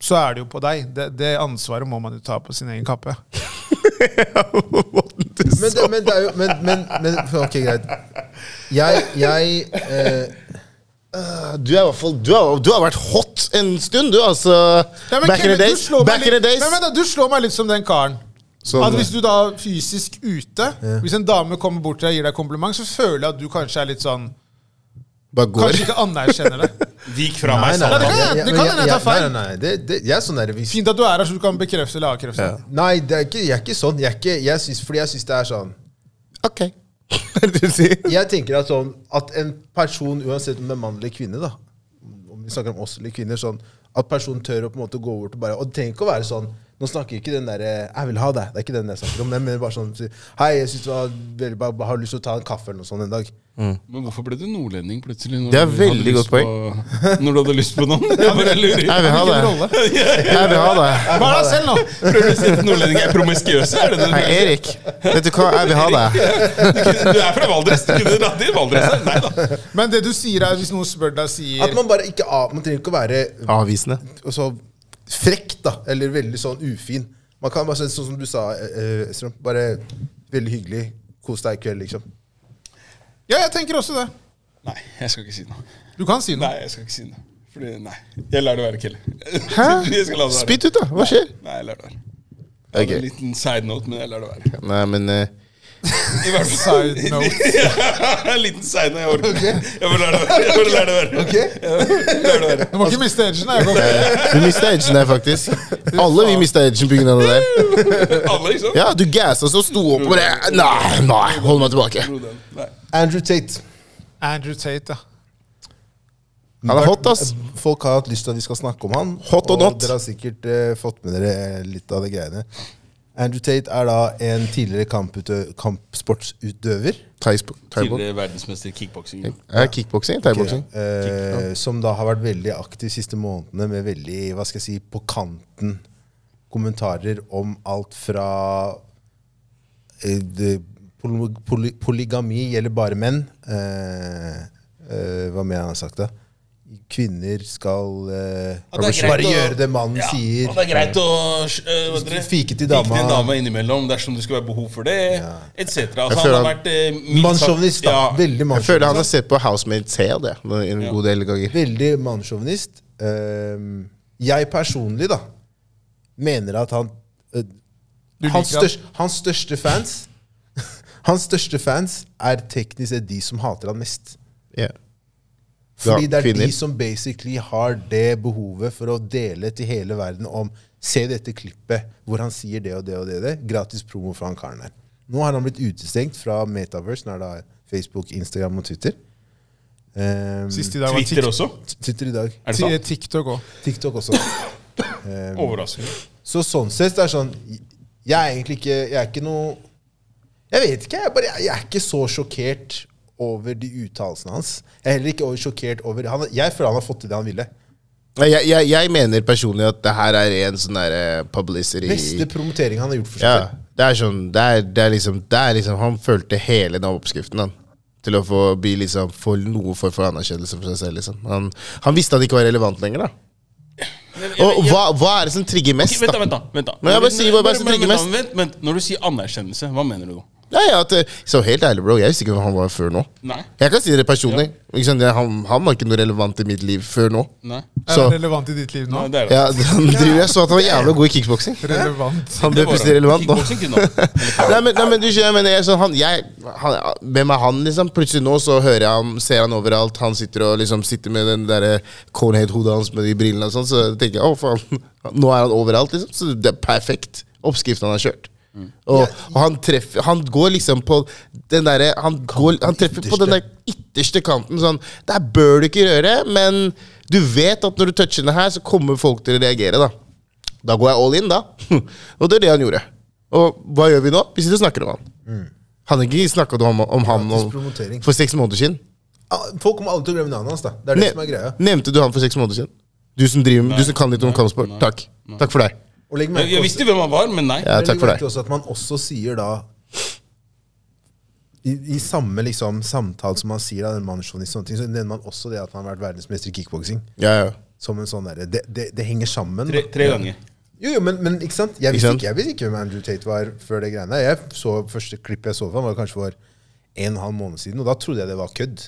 så er det jo på deg. Det, det ansvaret må man jo ta på sin egen kappe. [LAUGHS] Men det, men det er jo men, men, men Ok, greit. Jeg, jeg eh, Du, er i hvert fall, du, har, du har vært hot en stund, du. altså Ja, Back, Back in the days. Back in the days. Men, men, da, du slår meg litt som den karen. Som, at Hvis du da fysisk ute, hvis en dame kommer bort til deg og gir deg kompliment, så føler jeg at du kanskje er litt sånn Bare går. Kanskje ikke anerkjenner det. [LAUGHS] Vik fra Nei, meg, nei, Ja, det Satan. kan nei, jeg- det kan hende jeg tar feil. Nei, nei, nei, det, det, jeg er sånn der hvis, Fint at du er her, så du kan bekrefte eller avkrefte. Ja. Nei, det er ikke, jeg er ikke sånn. Jeg er ikke, jeg synes, fordi jeg syns det er sånn Ok. [LAUGHS] Jeg tenker at, sånn, at en person, uansett om det er mann eller kvinne, da om vi snakker om oss eller kvinner, sånn, at personen tør å på en måte gå bort og bare Og det trenger ikke å være sånn Nå snakker ikke den derre 'jeg vil ha deg'. Det er ikke den jeg snakker om. Men bare sånn 'Hei, jeg synes du har, har lyst til å ta en kaffe eller noe sånt en dag'. Men hvorfor ble du nordlending plutselig? Når Det er veldig godt godt på- Når du hadde lyst på noen? [LAUGHS] Jeg bare lurer. Jeg vil ha det. Jeg vil ha det. Hva er det selv nå? Prøver du å si at nordlendinger er promiskuøse? Er det det si? Erik. Vet du hva? Jeg vil ha det. [LAUGHS] Du er fra Valdres. Du kunne dratt til Valdres. Nei da. Men det du sier er, hvis noen spør deg, sier At man bare ikke av, Man trenger ikke å være Avvisende. så frekk, da. Eller veldig sånn ufin. Man kan bare si sånn som du sa, Strøm, Bare veldig hyggelig. Kos deg i kveld, liksom. Ja, jeg tenker også det. Nei, jeg skal ikke si noe. Du kan si noe. Nei, jeg skal ikke si noe. Fordi, nei. Jeg lar det være, Kelle. Hæ? [LAUGHS] Spytt ut, da. Hva skjer? Nei, jeg lar det være. Okay. Ok. En liten side note, men jeg lar det være. Nei, men eh, I hvert fall. Side [LAUGHS] note. en liten side note, jeg orker ikke. Jeg bare lar det være. Jeg bare lar det være. Okay. lar det være. Du må ikke miste edgen. Jeg går. vi mista edgen der, faktisk. Alle vi mista edgen pga. det der. Alle, liksom? Ja, du gassa så sto opp og bare Nei, nei, hold meg tilbake. Andrew Tate. Andrew Tate, ja. Han er hot, ass. Folk har hatt lyst til at vi skal snakke om han. Hot og, og not. Dere har sikkert uh, fått med dere litt av de greiene. Andrew Tate er da en tidligere kampsportsutøver. Tidligere verdensmester kickboksing. Ja, Kickboksing? Thaiboksing? Eh, som da har vært veldig aktiv de siste månedene med veldig hva skal jeg si, på kanten kommentarer om alt fra eh, poly, poly, Polygami gjelder bare menn. Eh, eh, hva mer han har sagt, da? Kvinner skal uh, Ja, bare å- gjøre det mannen Ja, sier. og det er greit å uh, hva? Fike til Fike dama. til en dame innimellom dersom det skulle være behov for det, etc. Altså, Jeg han har vært eh, Mannssjåvinist. Ja, Veldig Jeg føler han har sett på Housemates det, en Ja. god del ganger. Veldig mannssjåvinist. Uh, jeg personlig, da, mener at han eh, hans, største, hans største fans [LAUGHS] Hans største fans er teknisk sett de som hater han mest. Ja. Fordi det er kvinner. de som basically har det behovet for å dele til hele verden om Se dette klippet hvor han sier det og det og det. det. Gratis promo for han karen her. Nå har han blitt utestengt fra Metaverse, når det er Facebook, Instagram og Twitter. Um, Sist i dag var Twitter også? Twitter i dag. Er det sant? TikTok òg. TikTok også. Um, [CLEARS THROAT] Overraskende. Så sånn sett det er sånn Jeg er egentlig ikke Jeg er ikke noe Jeg vet ikke. Jeg, bare, jeg er ikke så sjokkert over de uttalelsene hans. Jeg er heller ikke over sjokkert over han, Jeg føler han har fått til det han ville. Jeg, jeg, jeg mener personlig at det her er en sånn der eh, publicity Beste promotering han har gjort for seg Ja, det er sånn det er, det er liksom, det er liksom Han følte hele den oppskriften han til å få bli liksom få noe form for anerkjennelse for seg selv. liksom Han, han visste at det ikke var relevant lenger. da Og hva, hva er det som trigger mest? Vent, da. vent da, vent da. Men jeg bare sier hva er det som trigger mest? Vent, vent, Når du sier anerkjennelse, hva mener du da? Ja, ja, at, eh, så helt ærlig, bro, jeg visste ikke hvem han var før nå. Nei? Jeg kan si det personlig. Ikke sant? Han, han var ikke noe relevant i mitt liv før nå. Nei? Er Så han relevant i ditt liv nå? Nei, det er det. ja, han driver, Jeg så at han var jævlig god i kickboksing. Relevant. Han ble plutselig relevant nå. Kickboksing kunne han. [LAUGHS] Nei, men, nei, men du skjønner, jeg mener, jeg, sånn, han, jeg, han, Hvem er han, liksom? Plutselig nå så hører jeg ham, ser han overalt. Han sitter og liksom sitter med den derre cornhead-hodet hans med de brillene og sånn. Så tenker jeg å faen, [LAUGHS] nå er han overalt, liksom. Så det er perfekt. Oppskriften han har kjørt. Og, og han treffer Han går liksom på den derre han, går- han treffer på den der ytterste kanten. Sånn Der bør du ikke røre, men du vet at når du toucher den her, så kommer folk til å reagere, da. Da går jeg all in, da. [LAUGHS] og det er det han gjorde. Og hva gjør vi nå? Vi sitter og snakker om han. Han har ikke snakket om, om han om, for seks måneder siden. Ah, Folk kommer aldri til å glemme navnet hans. da Det er det Ne som er greia. nevnte du han for seks måneder siden? Du som, driver, du som kan litt om kampsport. Takk. Takk for deg. Og legg Jeg, merke jeg visste hvem han var, men nei. Ja, takk for det. også at man også sier da i, I samme liksom samtale som man sier av den ting, så nevner man også det at han har vært verdensmester i kickboksing. Ja, ja. Som en sånn der, det, det, det henger sammen. Tre, tre ganger. Jo, jo, men, men ikke sant? Jeg visste ikke, jeg visste ikke hvem Andrew Tate var før det greiene. Jeg så Første klipp jeg så fra ham, var kanskje for en og en halv måned siden, og da trodde jeg det var kødd.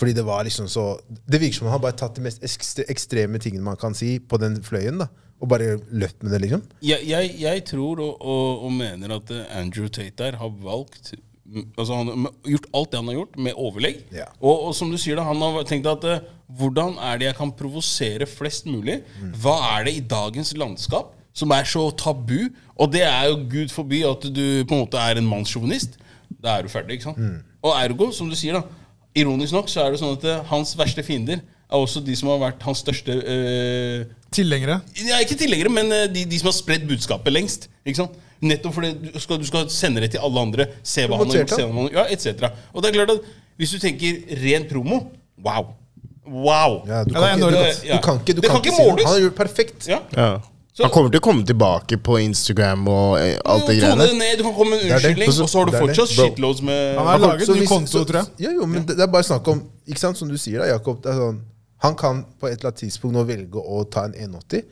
Fordi det var liksom så Det virker som han har bare tatt de mest ekstreme tingene man kan si, på den fløyen, da. Og bare løpt med det, liksom. Jeg, jeg, jeg tror og, og, og mener at eh, Andrew Tate der har valgt mm, Altså Han har gjort alt det han har gjort, med overlegg. Ja. Og, og som du sier, da, han har tenkt at eh, hvordan er det jeg kan provosere flest mulig? Hva er det i dagens landskap som er så tabu? Og det er jo gud forby at du på en måte er en mannssjåvinist. Da er du ferdig. ikke sant? Og ergo, som du sier, da ironisk nok så er det sånn at eh, hans verste fiender er også de som har vært hans største eh, Tilhengere. ja, ikke tilhengere, men eh, de, de som har spredd budskapet lengst. Ikke sant? Nettopp fordi du skal, du skal sende det til alle andre. Se hva han har gjort, se hva han har ja, etc. Og det er klart at hvis du tenker ren promo Wow! Wow! Ja, du, Ja, kan ikke, enormt. du, du kan ikke, du Det kan kan ikke måles. Han har gjort perfekt. Ja. Ja. Så- Han kommer til å komme tilbake på Instagram og eh, alt det greiene. det ned, du kan komme med en unnskyldning, og så har du fortsatt shitloads med Han har laget så ny konto, tror jeg. Ja, jo, men det, det er bare snakk om Ikke sant, som du sier, da, Jakob. Det er sånn, han kan på et eller annet tidspunkt nå velge å ta en 180.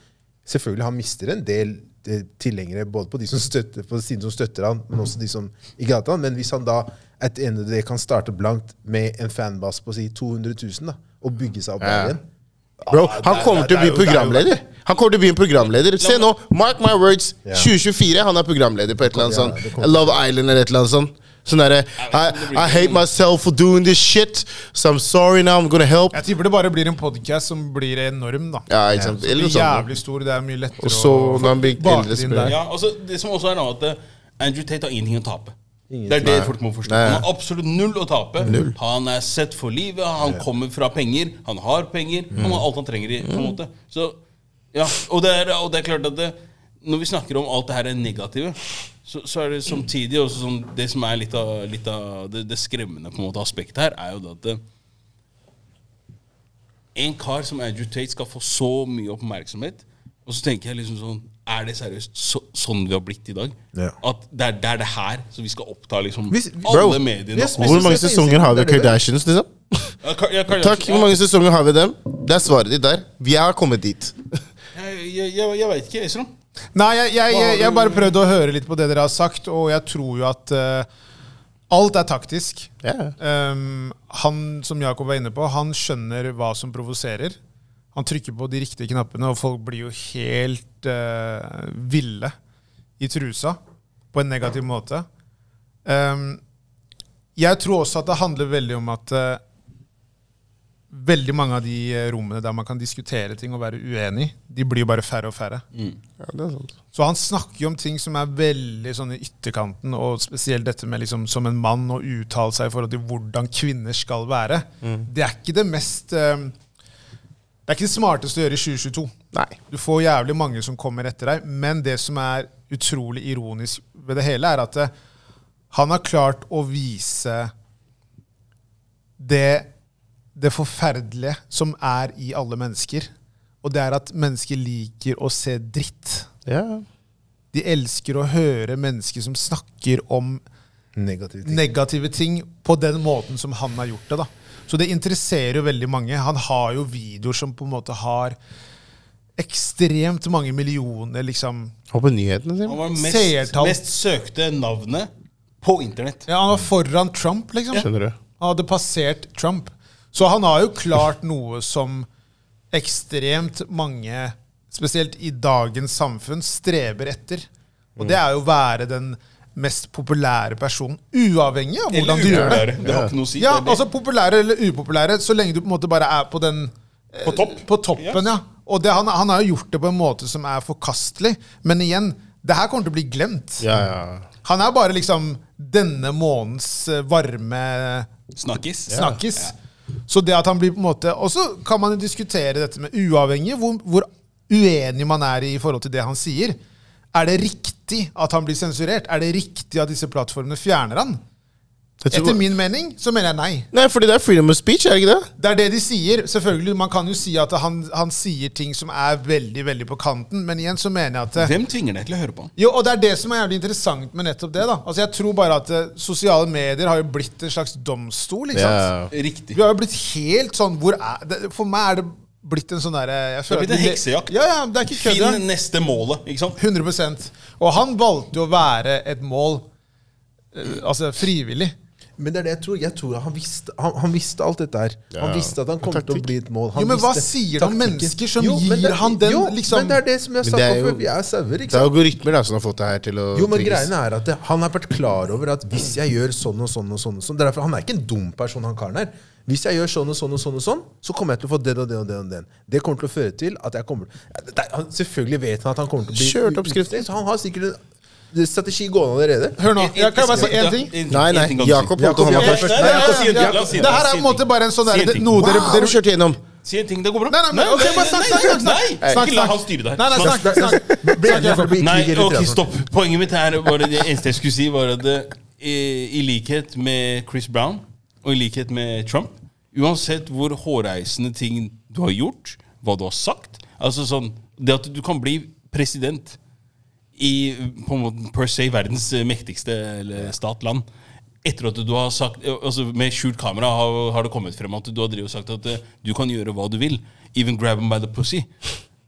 Selvfølgelig, han mister en del eh, tilhengere, både på de som støtter på siden som støtter han, men også de som ikke hater han. Men hvis han da et ene day kan starte blankt med en fanbase på si 200 000 da, og bygge seg opp Ja. der igjen Bro, han kommer til å bli er det er programleder. Han kommer til å bli en programleder. Se nå, mark my words. 2024, han er programleder på et eller annet sånt. det Love Island eller et eller annet sånt. Sånn derre I, I hate myself for doing this shit, so I'm sorry now, I'm gonna help. Jeg tipper det bare blir en podcast som blir enorm, da. Ja, ikke sant. Eller noe sånt. jævlig stor, det er mye lettere Og så når han blir bake inn der. Ja, altså Det som også er nå, at eh, Andrew Tate har ingenting å tape. Ingenting. Det er det Nei. folk må forstå. Nei. Han har absolutt null å tape. Null. Han er sett for livet, han kommer fra penger, han har penger. Han har alt han trenger. i på en måte Så ja, Og det er, og det er klart at det, når vi snakker om alt det her er negative, så, så er det samtidig også sånn Det som er litt av, litt av det, det skremmende på en måte aspektet her, er jo det at det, en kar som Andrew Tate skal få så mye oppmerksomhet. Og så tenker jeg liksom sånn Er det seriøst så, sånn vi har blitt i dag? Ja. At det er, det er det her som vi skal oppta liksom Hvis- alle Bro, mediene? Yes, Hvor mange sesonger har vi. Kardashians, liksom? Ja, Ka- ja, Kardashian- Takk. Hvor mange sesonger har vi dem? Det er svaret ditt der. Vi har kommet dit. Jeg, jeg, jeg, jeg veit ikke. Esrom? Nei, jeg, jeg, jeg, jeg bare prøvde å høre litt på det dere har sagt, og jeg tror jo at uh, alt er taktisk. Yeah. Um, han som Jakob var inne på, han skjønner hva som provoserer. Han trykker på de riktige knappene, og folk blir jo helt uh, ville i trusa på en negativ måte. Um, jeg tror også at det handler veldig om at eh, veldig mange av de eh, rommene der man kan diskutere ting og være uenig, de blir jo bare færre og færre. ja, det er sant. Så han snakker jo om ting som er veldig sånn i ytterkanten, og spesielt dette med liksom som en mann å uttale seg i forhold til hvordan kvinner skal være. Det er ikke det mest eh, Det er ikke det smarteste å gjøre i 2022. Nei. Du får jævlig mange som kommer etter deg, men det som er utrolig ironisk ved det hele, er at eh, han har klart å vise det, det forferdelige som er i alle mennesker. Og det er at mennesker liker å se dritt. Ja. De elsker å høre mennesker som snakker om Negative ting. negative ting på den måten som han har gjort det. da. Så det interesserer jo veldig mange. Han har jo videoer som på en måte har ekstremt mange millioner liksom. Og på nyhetene, Han var mest, mest søkte navnet på internett. Ja, Han var foran Trump, liksom. Skjønner du? Han hadde passert Trump. Så han har jo klart noe som ekstremt mange, spesielt i dagens samfunn, streber etter. Og det er jo å være den mest populære personen, uavhengig av hvordan du gjør det. Det har ikke noe å si. Ja, altså populære eller upopulære, så lenge du på en måte bare er på den På topp. på toppen, ja. Og det, han, han har jo gjort det på en måte som er forkastelig. Men igjen, Det her kommer til å bli glemt. Ja, ja. Han er bare liksom denne månedens eh, varme Snakkis. snakkis. Så det at han blir på en måte Og så kan man diskutere dette med uavhengig hvor, hvor uenig man er i forhold til det han sier. Er det riktig at han blir sensurert? Er det riktig at disse plattformene fjerner han? Etter min mening så mener jeg nei. Nei, fordi det er freedom of speech, er det ikke det? Det er det de sier. Selvfølgelig, Man kan jo si at han, han sier ting som er veldig veldig på kanten, men igjen så mener jeg at Hvem tvinger deg til å høre på han? jo, og Det er det som er jævlig interessant med nettopp det. da Altså Jeg tror bare at eh, sosiale medier har jo blitt en slags domstol. ikke sant? Ja. Riktig. Vi har jo blitt helt sånn hvor er det, For meg er det blitt en sånn derre jeg føler Det er blitt at en vi- heksejakt. Ja, ja, det er ikke kødd. Finn neste målet, ikke sant? 100% Og han valgte jo å være et mål eh, Altså frivillig. Men det er det jeg tror. Jeg tror han visste, han, han visste alt dette her. Han visste at han kom til å bli et mål. Han Jo, men hva sier det om mennesker som jo, gir det- han den, jo, liksom- Men det er det som jeg Men sa på jo- før. Vi er sauer, ikke Det er jo algoritmer da, som har fått det her til å Jo, men trigges. greiene er at det, Han har vært klar over at hvis jeg gjør sånn og sånn og sånn, og sånn det er derfor Han er ikke en dum person, han karen her. Hvis jeg gjør sånn og sånn og sånn, og sånn så kommer jeg til å få den og den og den. og den Det kommer til å føre til at jeg kommer er, Selvfølgelig vet han at han kommer til å bli Kjørt oppskriften. Så han har sikkert strategi gående allerede. Hør nå, jeg kan bare si én ting? Nei, nei, Jakob holdt hånda først. Nei, nei, Det her er på en en måte bare en sånn der, noe dere, Dere kjørte gjennom. Si en ting, det går bra. Nei, nei, nei, ok, bare snakk, snakk, snakk, snakk. Nei, ikke la han styre deg. Nei, nei, snakk, Snakk, Nei, ok, stopp. Poenget mitt her var det, eneste jeg skulle si, var at i, i likhet med Chris Brown og i likhet med Trump Uansett hvor hårreisende ting du har gjort, hva du har sagt Altså sånn Det at du kan bli president i på en måte per se verdens mektigste eller stat-land etter at du har sagt altså Med skjult kamera har, har det kommet frem at du har og sagt at eh, du kan gjøre hva du vil. Even grab him by the pussy.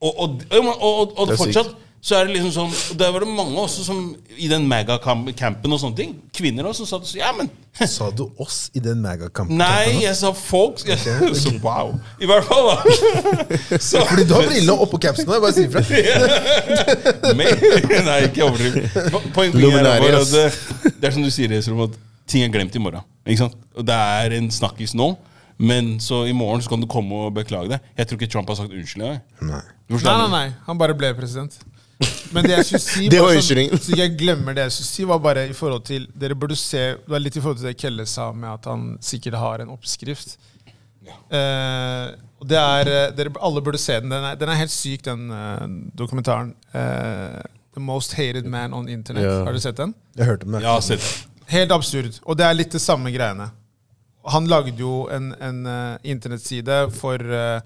Og, og, og, og, fortsatt så er det liksom sånn og Der var det mange også som i den megacampen og sånne ting. Kvinner også som sa at Ja, men [LAUGHS] Sa du oss i den megacampen? Nei, jeg sa folk. [LAUGHS] Så wow. I hvert fall, da. [LAUGHS] Så, Fordi du har brillene oppå capsen nå. Jeg bare sier ifra. Men, nei, ikke overdriv. Poenget er bare at det, det er som du sier, Esrom, at ting er glemt i morgen. Ikke sant? Og det er en snakkis nå, men så i morgen så kan du komme og beklage deg. Jeg tror ikke Trump har sagt unnskyld engang. Nei. Nei, nei, nei. Han bare ble president. Men det jeg skulle si [LAUGHS] Det var unnskyldningen. Så jeg glemmer det jeg skulle si, var bare i forhold til Dere burde se Det var litt i forhold til det Kelle sa med at han sikkert har en oppskrift. Ja. Uh, det er eh, Dere alle burde se den. Den er, den er helt syk, den uh, dokumentaren. Uh, The Most Hated Man on Internet. Ja. Har du sett den? Jeg hørte om den. Ja, sett. Helt absurd. Og det er litt det samme greiene. Han lagde jo en, en internettside for ja,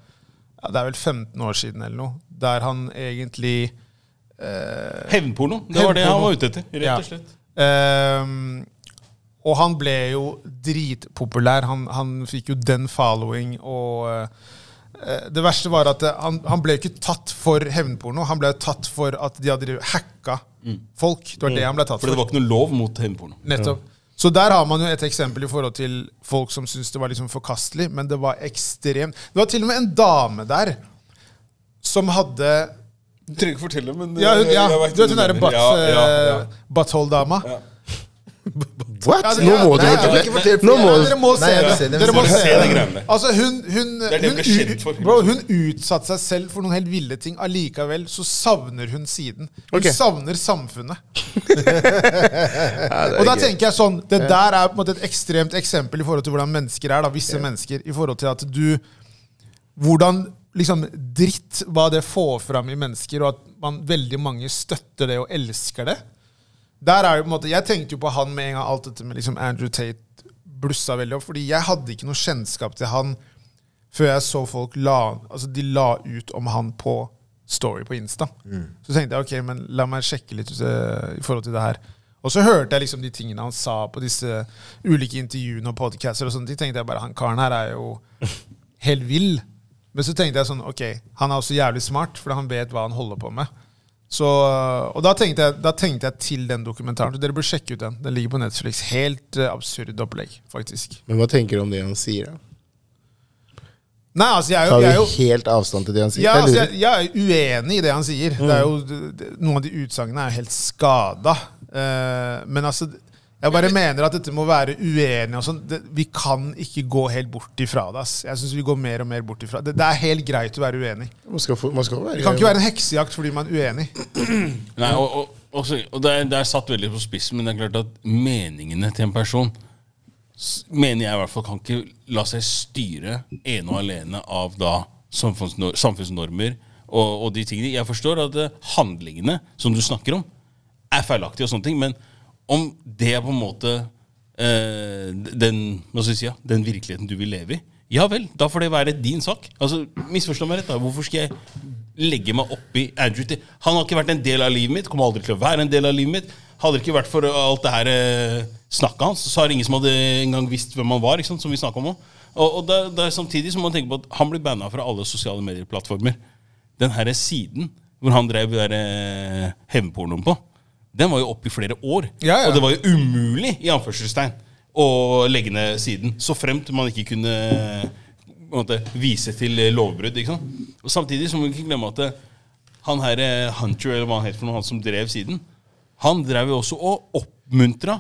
Det er vel 15 år siden eller noe, der han egentlig Hevnporno. Det var det han var ute etter. Rett Ja. og slett. Ehm, og han ble jo dritpopulær. Han, han fikk jo den following og uh, Det verste var at eh, han, han ble ikke tatt for hevnporno. Han ble tatt for at de hadde hacka folk. Det var det han ble tatt For For det var ikke noe lov mot hevnporno. Nettopp. Så der har man jo et eksempel i forhold til folk som syntes det var liksom forkastelig, men det var ekstremt Det var til og med en dame der som hadde Du trenger ikke fortelle, men Ja, hun, ja du vet hun derre mener. butt, Ja, ja, ja. eh, butthole-dama? What? Ja, det- Nå må ja, du fortelle. Nå må Ja, dere må se det. Dere må se det. Altså, hun, hun, hun, bro, hun utsatte seg selv for noen helt ville ting. Allikevel så savner hun siden. Hun savner samfunnet. [LAUGHS] Ja, Og da tenker jeg sånn Det der er på en måte et ekstremt eksempel i forhold til hvordan mennesker er. da, Visse mennesker. I forhold til at du Hvordan liksom dritt hva det får fram i mennesker, og at man veldig mange støtter det og elsker det. Der er jo på en måte, Jeg tenkte jo på han med en gang alt dette med liksom Andrew Tate blussa veldig opp. Fordi jeg hadde ikke noe kjennskap til han før jeg så folk la, altså de la ut om han på Story på Insta. Så tenkte jeg ok, men la meg sjekke litt eh, i forhold til det her. Og så hørte jeg liksom de tingene han sa på disse ulike intervjuene og podcaster. og sånne ting, tenkte jeg bare, Han karen her er jo helt vill. Men så tenkte jeg sånn, ok, han er også jævlig smart, for han vet hva han holder på med. Så, og da tenkte, jeg, da tenkte jeg til den dokumentaren. Så dere bør sjekke ut den. Den ligger på Netflix. Helt eh, absurd opplegg, faktisk. Men hva tenker du om det han sier? da? Nei, altså, jeg er jo, jeg er jo helt avstand til det han sier? ja, altså, jeg, jeg er uenig i det han sier. Det er jo, det, noen av de utsagnene er jo helt skada. Uh, men altså Jeg bare mener at dette må være uenig. og sånn. Det- Vi kan ikke gå helt bort ifra det. ass. Jeg syns vi går mer og mer bort ifra det. Det er helt greit å være uenig. Man skal, få, man skal være Det kan ikke være en heksejakt fordi man er uenig. [CLEARS THROAT] Nei, og, og, Og, og det, er, det er satt veldig på spissen, men det er klart at meningene til en person s- mener jeg i hvert fall kan ikke la seg styre ene og alene av da samfunnsnor samfunnsnormer og, og de tingene. Jeg forstår at eh, handlingene som du snakker om, er feilaktige og sånne ting, men om det er på en måte eh, den, si, ja, den virkeligheten du vil leve i, ja vel, da får det være din sak. Altså, Misforstå meg rett, da. Hvorfor skal jeg legge meg opp i Andrew Tate? Han har ikke vært en del av livet mitt, kommer aldri til å være en del av livet mitt. Hadde det ikke vært for alt det her eh, snakket hans, så har ingen som hadde engang visst hvem han var. ikke sant, som vi om også. Og, og det, det Samtidig samtidig må man tenke på at han blir banna fra alle sosiale medieplattformer. Den her siden hvor han drev der, eh, hevnpornoen på, den var jo oppe i flere år. Ja, ja. Og det var jo umulig i anførselstegn å legge ned siden, så fremt man ikke kunne på en måte, vise til lovbrudd. ikke sant? Og Samtidig så må vi ikke glemme at eh, han her eh, Hunter, eller hva han het for noe, han som drev siden, han drev jo også og oppmuntra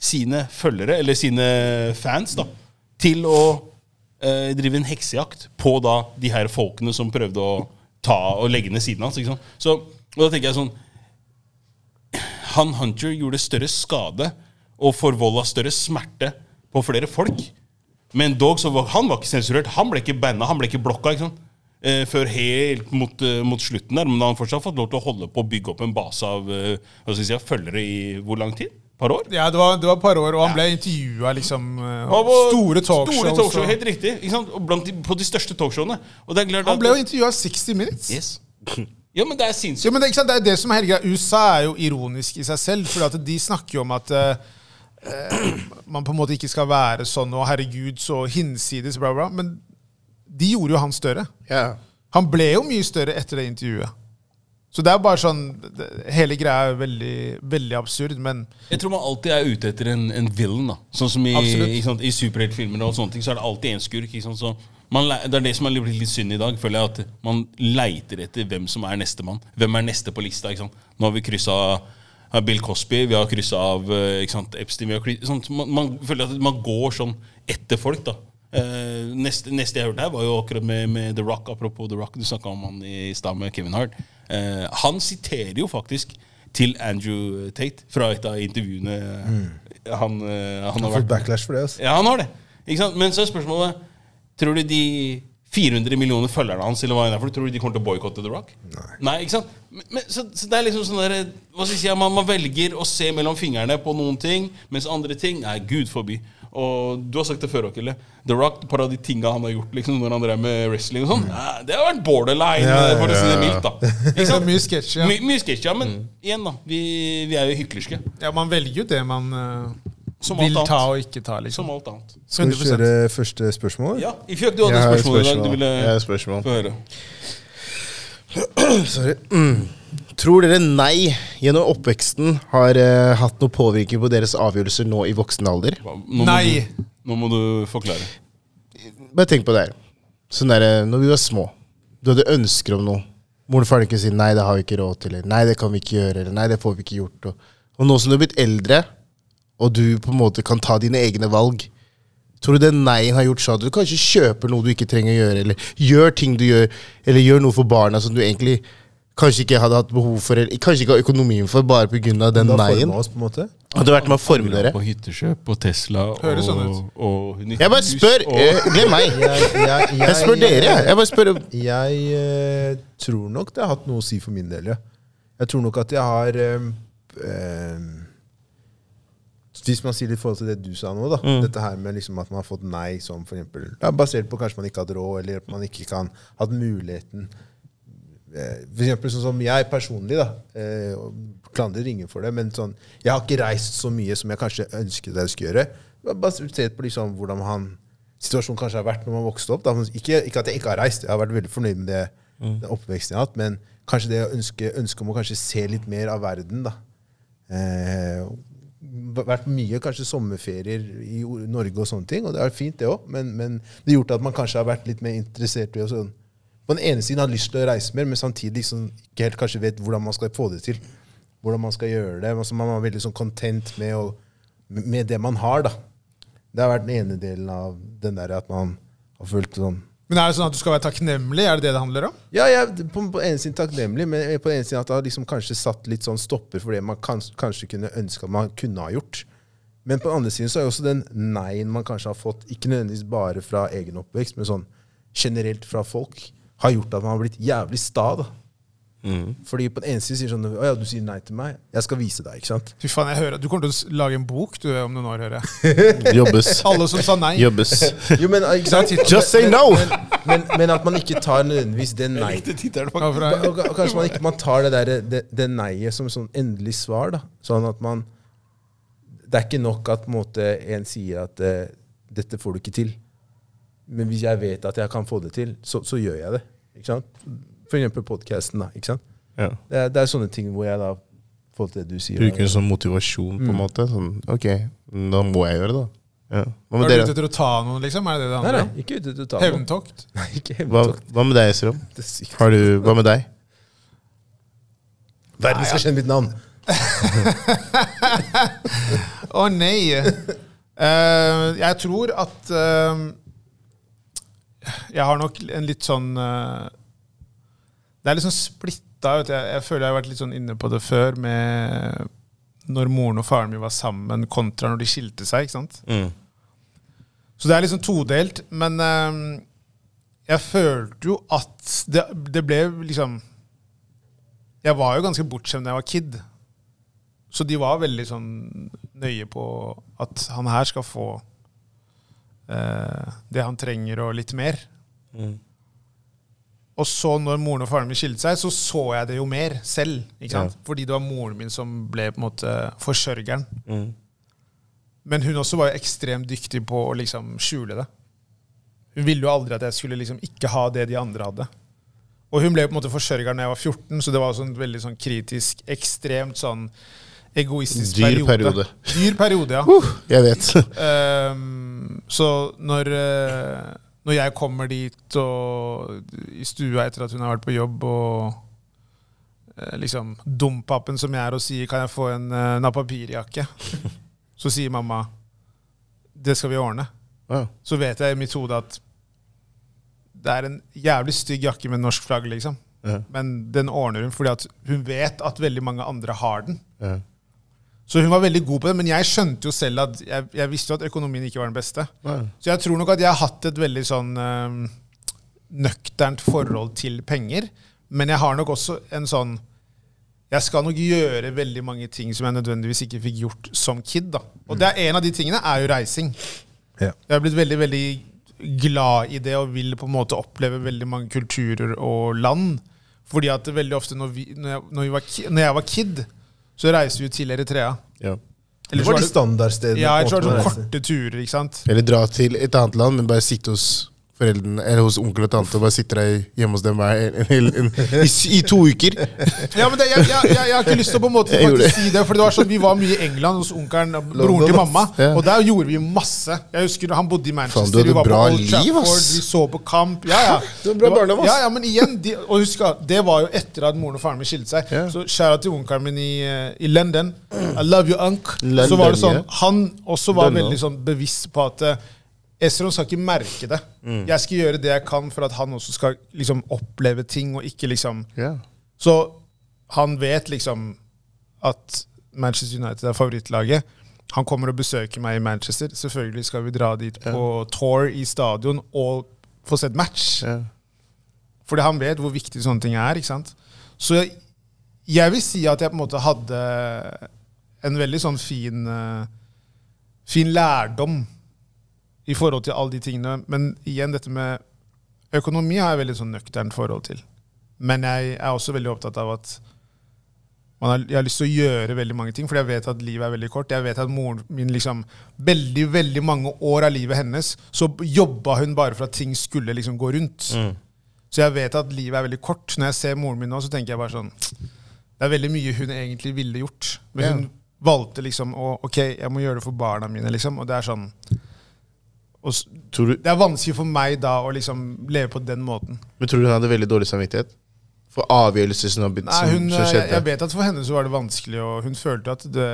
sine følgere, eller sine fans, da, til å eh, drive en heksejakt på da de her folkene som prøvde å ta og legge ned siden hans. ikke sant? Så, og da tenker jeg sånn han Hunter gjorde større skade og forvolda større smerte på flere folk. Men dog så var han var ikke sensurert. Han ble ikke banna, han ble ikke blokka. ikke sant? Eh, før helt mot, eh, mot slutten der. Men da har han fortsatt fått lov til å holde på å bygge opp en base av eh, hva skal jeg si, følgere i hvor lang tid? Par år? Ja, det var, det var et par år, og han ble intervjua liksom eh, Han Store talkshows. Store talkshow, Helt riktig. ikke sant? Og blant de, på de største talkshowene. Og det er klart han ble jo intervjua 60 Minutes. Yes. [CLEARS THROAT] Ja, men det er Jo, Ja, men det, ikke sant? det er det som er greia. USA er jo ironisk i seg selv. For de snakker jo om at eh, eh, man på en måte ikke skal være sånn og herregud, så hinsides, bla, bla. Men de gjorde jo han større. Ja. Han ble jo mye større etter det intervjuet. Så det er bare sånn det, Hele greia er veldig, veldig absurd, men Jeg tror man alltid er ute etter en, en villain. da Sånn som i, i, i superheltfilmer og sånne ting, så er det alltid en skurk. Ikke sant? Så man, det er det som er blitt litt synd i dag. føler jeg At man leiter etter hvem som er nestemann. Hvem er neste på lista? ikke sant? Nå har vi kryssa av Bill Cosby, vi har kryssa av eh, ikke sant, Epstein vi har kry- sånn, man, man føler at man går sånn etter folk. da Eh, neste, neste jeg hørte her, var jo akkurat med, med The Rock. Apropos The Rock, du snakka om han i stad med Kevin Hart. Eh, han siterer jo faktisk til Andrew Tate fra et av intervjuene han, eh, han har Han har fått vært backlash for det. altså. Ja, han har det. Ikke sant? Men så er spørsmålet Tror du de 400 millioner følgerne hans Eller hva det er for, Tror du de kommer til å boikotte The Rock? Nei. Nei ikke sant? Men, men, så, så det er liksom sånn der, hva skal jeg si, man, man velger å se mellom fingrene på noen ting, mens andre ting er gud forbi. Og du har sagt det før, Åkele. The Rock, et par av de tinga han har gjort liksom, når han drev med wrestling og sånn, eh, det har vært borderline, Ja, ja, for å si det mildt. da [LAUGHS] Ikke sant? mye sketsj. Ja. My, mye sketsj, ja. Men igjen, da. Vi, vi er jo hyklerske. ja, man velger jo det man eh, Som alt vil ta og ikke ta, liksom. Som alt annet. Skal vi kjøre første spørsmål? Ja, Ifjok, du hadde et har spørsmål i dag. Du ville Jeg har spørsmål. få høre. [CLEARS THROAT] Sorry. Tror dere nei gjennom oppveksten har uh, hatt noe påvirkning på deres avgjørelser nå i voksen alder? Nå Nei. Du, nå må du forklare. Bare tenk på det her. Sånn der, eh, når vi var små, du hadde ønsker om noe. Moren og faren kunne si 'nei, det har vi ikke råd til', eller 'nei, det kan vi ikke gjøre', eller 'nei, det får vi ikke gjort'. Og, og nå som du er blitt eldre, og du på en måte kan ta dine egne valg Tror du det nei-en har gjort sånn at du kanskje kjøper noe du ikke trenger å gjøre, eller gjør ting du gjør, eller gjør noe for barna som du egentlig kanskje ikke hadde hatt behov for, eller kanskje ikke har økonomien for, bare pga. den nei-en? Hadde vært med å forme dere? På hyttekjøp og Tesla og, Høres sånn ut. og nytt Jeg bare spør. og- eh, Glem meg. Jeg, jeg, Jeg spør dere, jeg. Jeg bare spør Jeg eh, tror nok det har hatt noe å si for min del, ja. Jeg tror nok at jeg har eh, eh, Hvis man sier det i forhold til det du sa nå, da. Dette her med liksom at man har fått nei som for eksempel, ja, basert på kanskje man ikke hadde råd, eller at man ikke kan hatt muligheten eh, For eksempel sånn som jeg personlig, da. Eh, klandrer ingen for det, men sånn Jeg har ikke reist så mye som jeg kanskje ønsket jeg skulle gjøre. Basert på liksom hvordan man situasjonen kanskje har vært når man vokste opp. Ikke, ikke at jeg ikke har reist, jeg har vært veldig fornøyd med det, den oppveksten jeg har hatt, men kanskje det å ønske, om å kanskje se litt mer av verden. da. Eh, vært mye kanskje sommerferier i Norge og sånne ting, og det er fint, det òg, men, men det har gjort at man kanskje har vært litt mer interessert i sånn På den ene siden har lyst til å reise mer, men samtidig liksom ikke helt kanskje vet hvordan man skal få det til. Hvordan man skal gjøre det. Altså man er veldig sånn content med, å, med det man har, da. Det har vært den ene delen av den der at man har følt sånn Men er det sånn at du skal være takknemlig? Er det det det handler om? Ja, jeg er på, på ene siden takknemlig, men på den ene siden at det har liksom kanskje satt litt sånn stopper for det man kan, kanskje kunne ønske at man kunne ha gjort. Men på den andre siden så er jo også den nei-en man kanskje har fått, ikke nødvendigvis bare fra egen oppvekst, men sånn generelt fra folk, har gjort at man har blitt jævlig sta. da. Fordi på den ene siden sier sånn Å ja, du sier nei til meg. Jeg skal vise deg. ikke sant? Fy faen, jeg hører, Du kommer til å lage en bok du, om noen år, hører jeg. [LAUGHS] Jobbes. Alle som sa nei. Jobbes. Jo, men, ikke sant? Just say no! Men, men, men at man ikke tar nødvendigvis det nei. Kanskje man ikke man tar det, der, det, det nei-et som sånn endelig svar. da. Sånn at man Det er ikke nok at på en, måte, en sier at uh, 'dette får du ikke til'. Men hvis jeg vet at jeg kan få det til, så, så gjør jeg det. Ikke sant? For eksempel podkasten. Ja. Det, er, det er sånne ting hvor jeg da forhold til det du sier Bruker det som motivasjon, på en måte. Sånn, ok, da må jeg gjøre det, da. Ja. Hva Er du ute etter å ta noen, liksom? Er det det det Nei, nei, ikke ute etter å ta. Hevntokt? Nei, ikke Hva, hevntokt. hva med deg, Esrom? Har du, hva med deg? Verden skal kjenne mitt navn. [LAUGHS] Å nei! Uh, jeg tror at uh, Jeg har nok en litt sånn eh, Det er sånn splitta. Jeg, jeg føler jeg har vært litt sånn inne på det før, med når moren og faren min var sammen, kontra når de skilte seg. ikke sant? Mm. Så det er liksom todelt. Men um, jeg følte jo at det, det ble liksom Jeg var jo ganske bortskjemt da jeg var kid. Så de var veldig sånn nøye på at han her skal få uh, det han trenger, og litt mer. Mm. Og så når moren og faren min skilte seg, så så jeg det jo mer selv. ikke sant? Fordi det var moren min som ble på en måte forsørgeren. Mm. Men hun også var jo ekstremt dyktig på å liksom skjule det. Hun ville jo aldri at jeg skulle liksom ikke ha det de andre hadde. Og hun ble jo på en måte forsørger da jeg var 14, så det var sånn veldig sånn kritisk, ekstremt sånn egoistisk Dyr periode. Dyr periode, ja. Uh, jeg vet. [LAUGHS] Ehm, så når, eh, når jeg kommer dit og i stua etter at hun har vært på jobb, og eh, liksom dompapen som jeg er og sier 'kan jeg få en uh, napapirjakke', [LAUGHS] så sier mamma 'det skal vi ordne'. Ja. Så vet jeg i mitt hode at det er en jævlig stygg jakke med norsk flagg, liksom. Ja. Men den ordner hun fordi hun vet at veldig mange andre har den. Ja. Så hun var veldig god på det, men jeg skjønte jo selv at jeg, jeg visste jo at økonomien ikke var den beste. Nei. Så jeg tror nok at jeg har hatt et veldig sånn øh, nøkternt forhold til penger. Men jeg har nok også en sånn Jeg skal nok gjøre veldig mange ting som jeg nødvendigvis ikke fikk gjort som kid. da. Og det er en av de tingene er jo reising. Ja. Jeg har blitt veldig veldig glad i det og vil på en måte oppleve veldig mange kulturer og land. Fordi at det veldig ofte når, vi, når, jeg, når, vi var, når jeg var kid, så reiser vi til Eritrea. Ja. Det Ellers var de det, standardstedene. ja, jeg tror det er sånn korte turer. ikke sant? Eller dra til et annet land, men bare sitte hos foreldrene eller hos onkel og tante og bare sitter der hjemme hos dem i, i to uker. Ja, men det, jeg, jeg, jeg, jeg har ikke lyst til å på en måte [LAUGHS] faktisk si det, for det var sånn, Vi var mye i England hos onkelen broren til mamma, og der gjorde vi masse. Jeg husker Han bodde i Manchester. Fan, vi var bra på Old liv, Trafford. Vi så på kamp. Ja, ja. [LAUGHS] Du bra barndom, ass. Ja, ja, men igjen, de, og husk det var jo etter at moren og faren min skilte seg. Så skjæra til onkelen min i, eh, i London. I love you, unk. London, så var det sånn. Han også var veldig sånn bevisst på at eh, Esron skal ikke merke det. Mm. Jeg skal gjøre det jeg kan for at han også skal liksom oppleve ting, og ikke liksom yeah. så han vet liksom at Manchester United er favorittlaget. Han kommer og besøker meg i Manchester. Selvfølgelig skal vi dra dit på tour i stadion og få sett match. Yeah. Fordi han vet hvor viktig sånne ting er. ikke sant? Så jeg, jeg vil si at jeg på en måte hadde en veldig sånn fin, eh, fin lærdom i forhold til alle de tingene. Men igjen, dette med økonomi har jeg veldig sånn nøkternt forhold til. Men jeg er også veldig opptatt av at man har, jeg har lyst til å gjøre veldig mange ting, fordi jeg vet at livet er veldig kort. Jeg vet at moren min liksom, veldig veldig mange år av livet hennes, så jobba hun bare for at ting skulle liksom gå rundt. Mm. Så jeg vet at livet er veldig kort. Når jeg ser moren min nå, så tenker jeg bare sånn Det er veldig mye hun egentlig ville gjort. Men Ja. hun valgte liksom å Ok, jeg må gjøre det for barna mine, liksom. Og det er sånn du, Det er vanskelig for meg da å liksom leve på den måten. men tror du hun hadde veldig dårlig samvittighet? For avgjørelser som, Nei, hun, som jeg, skjedde? jeg vet at for henne så var det vanskelig, og hun følte at det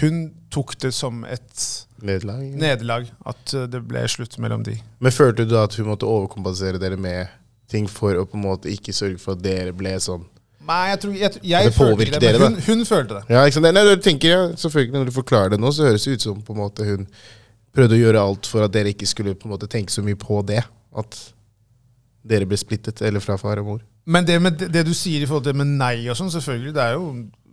Hun tok det som et Nederlag. nederlag at eh, det ble slutt mellom de. Men følte du da at hun måtte overkompensere dere med ting for å på en måte ikke sørge for at dere ble sånn Nei, jeg tror jeg, jeg, det følte ikke det, dere, men hun, hun følte det. Ja, ikke sant? Nei, du tenker ja, selvfølgelig Når du forklarer det nå, så høres det ut som på en måte hun prøvde å gjøre alt for at dere ikke skulle på en måte tenke så mye på det. At dere ble splittet, eller fra far og mor. Men det, med, det du sier i forhold til det med nei og sånn, selvfølgelig, det er jo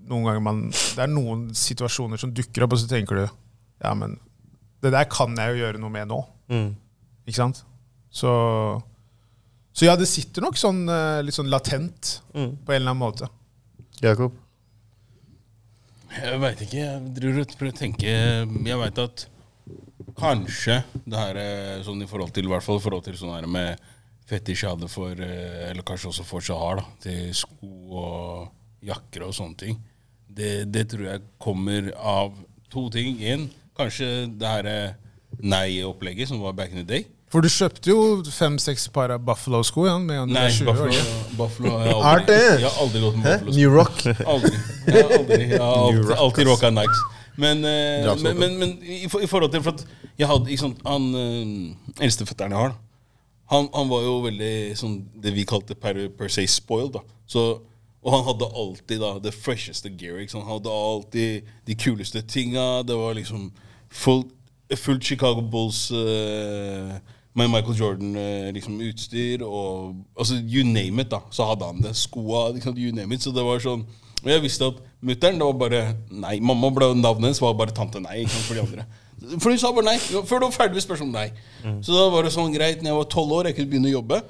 noen ganger man Det er noen situasjoner som dukker opp, og så tenker du ja, men det der kan jeg jo gjøre noe med nå. Ikke sant? Så, så ja, det sitter nok sånn eh, litt sånn latent på en eller annen måte. Jakob? Jeg veit ikke. Jeg driver og prøver å tenke Jeg veit at kanskje det her er sånn i forhold til i hvert fall i forhold til sånn her med fetisj jeg hadde for eh, Eller kanskje også fortsatt har, da. Til sko og jakker og sånne ting. Det, det tror jeg kommer av to ting. Én, kanskje det her eh, nei-opplegget som var back in the day. For du kjøpte jo fem-seks par av Buffalo-sko ja, med du Nei, var 20 år. Buffalo, ikke? Buffalo jeg har aldri, jeg har aldri gått med Hæ? Buffalo. New Rock. Aldri. Jeg har aldri, jeg har alltid, alltid rocka Nikes. Men, eh, men, men, men i, for, i forhold til For at jeg hadde sant, Han øh, eldstefetteren jeg har, da, han, han var jo veldig sånn det vi kalte per, per se spoiled. da Så, Og han hadde alltid da det fresheste gear. Ikke sant? Han hadde alltid de kuleste tinga. Det var liksom fullt full Chicago Bulls eh, med Michael Jordan-utstyr. liksom, utstyr, og altså You name it, da. Så hadde han det. Skoa, liksom, you name it. Så det var sånn Og jeg visste at mutter'n, var bare nei. Mamma ble navnet hennes var bare tante nei. Ikke sant, for de andre. For hun sa bare nei. Før du var ferdig med spørsmålet nei. Så da var det sånn greit, når jeg var tolv år, jeg kunne begynne å jobbe.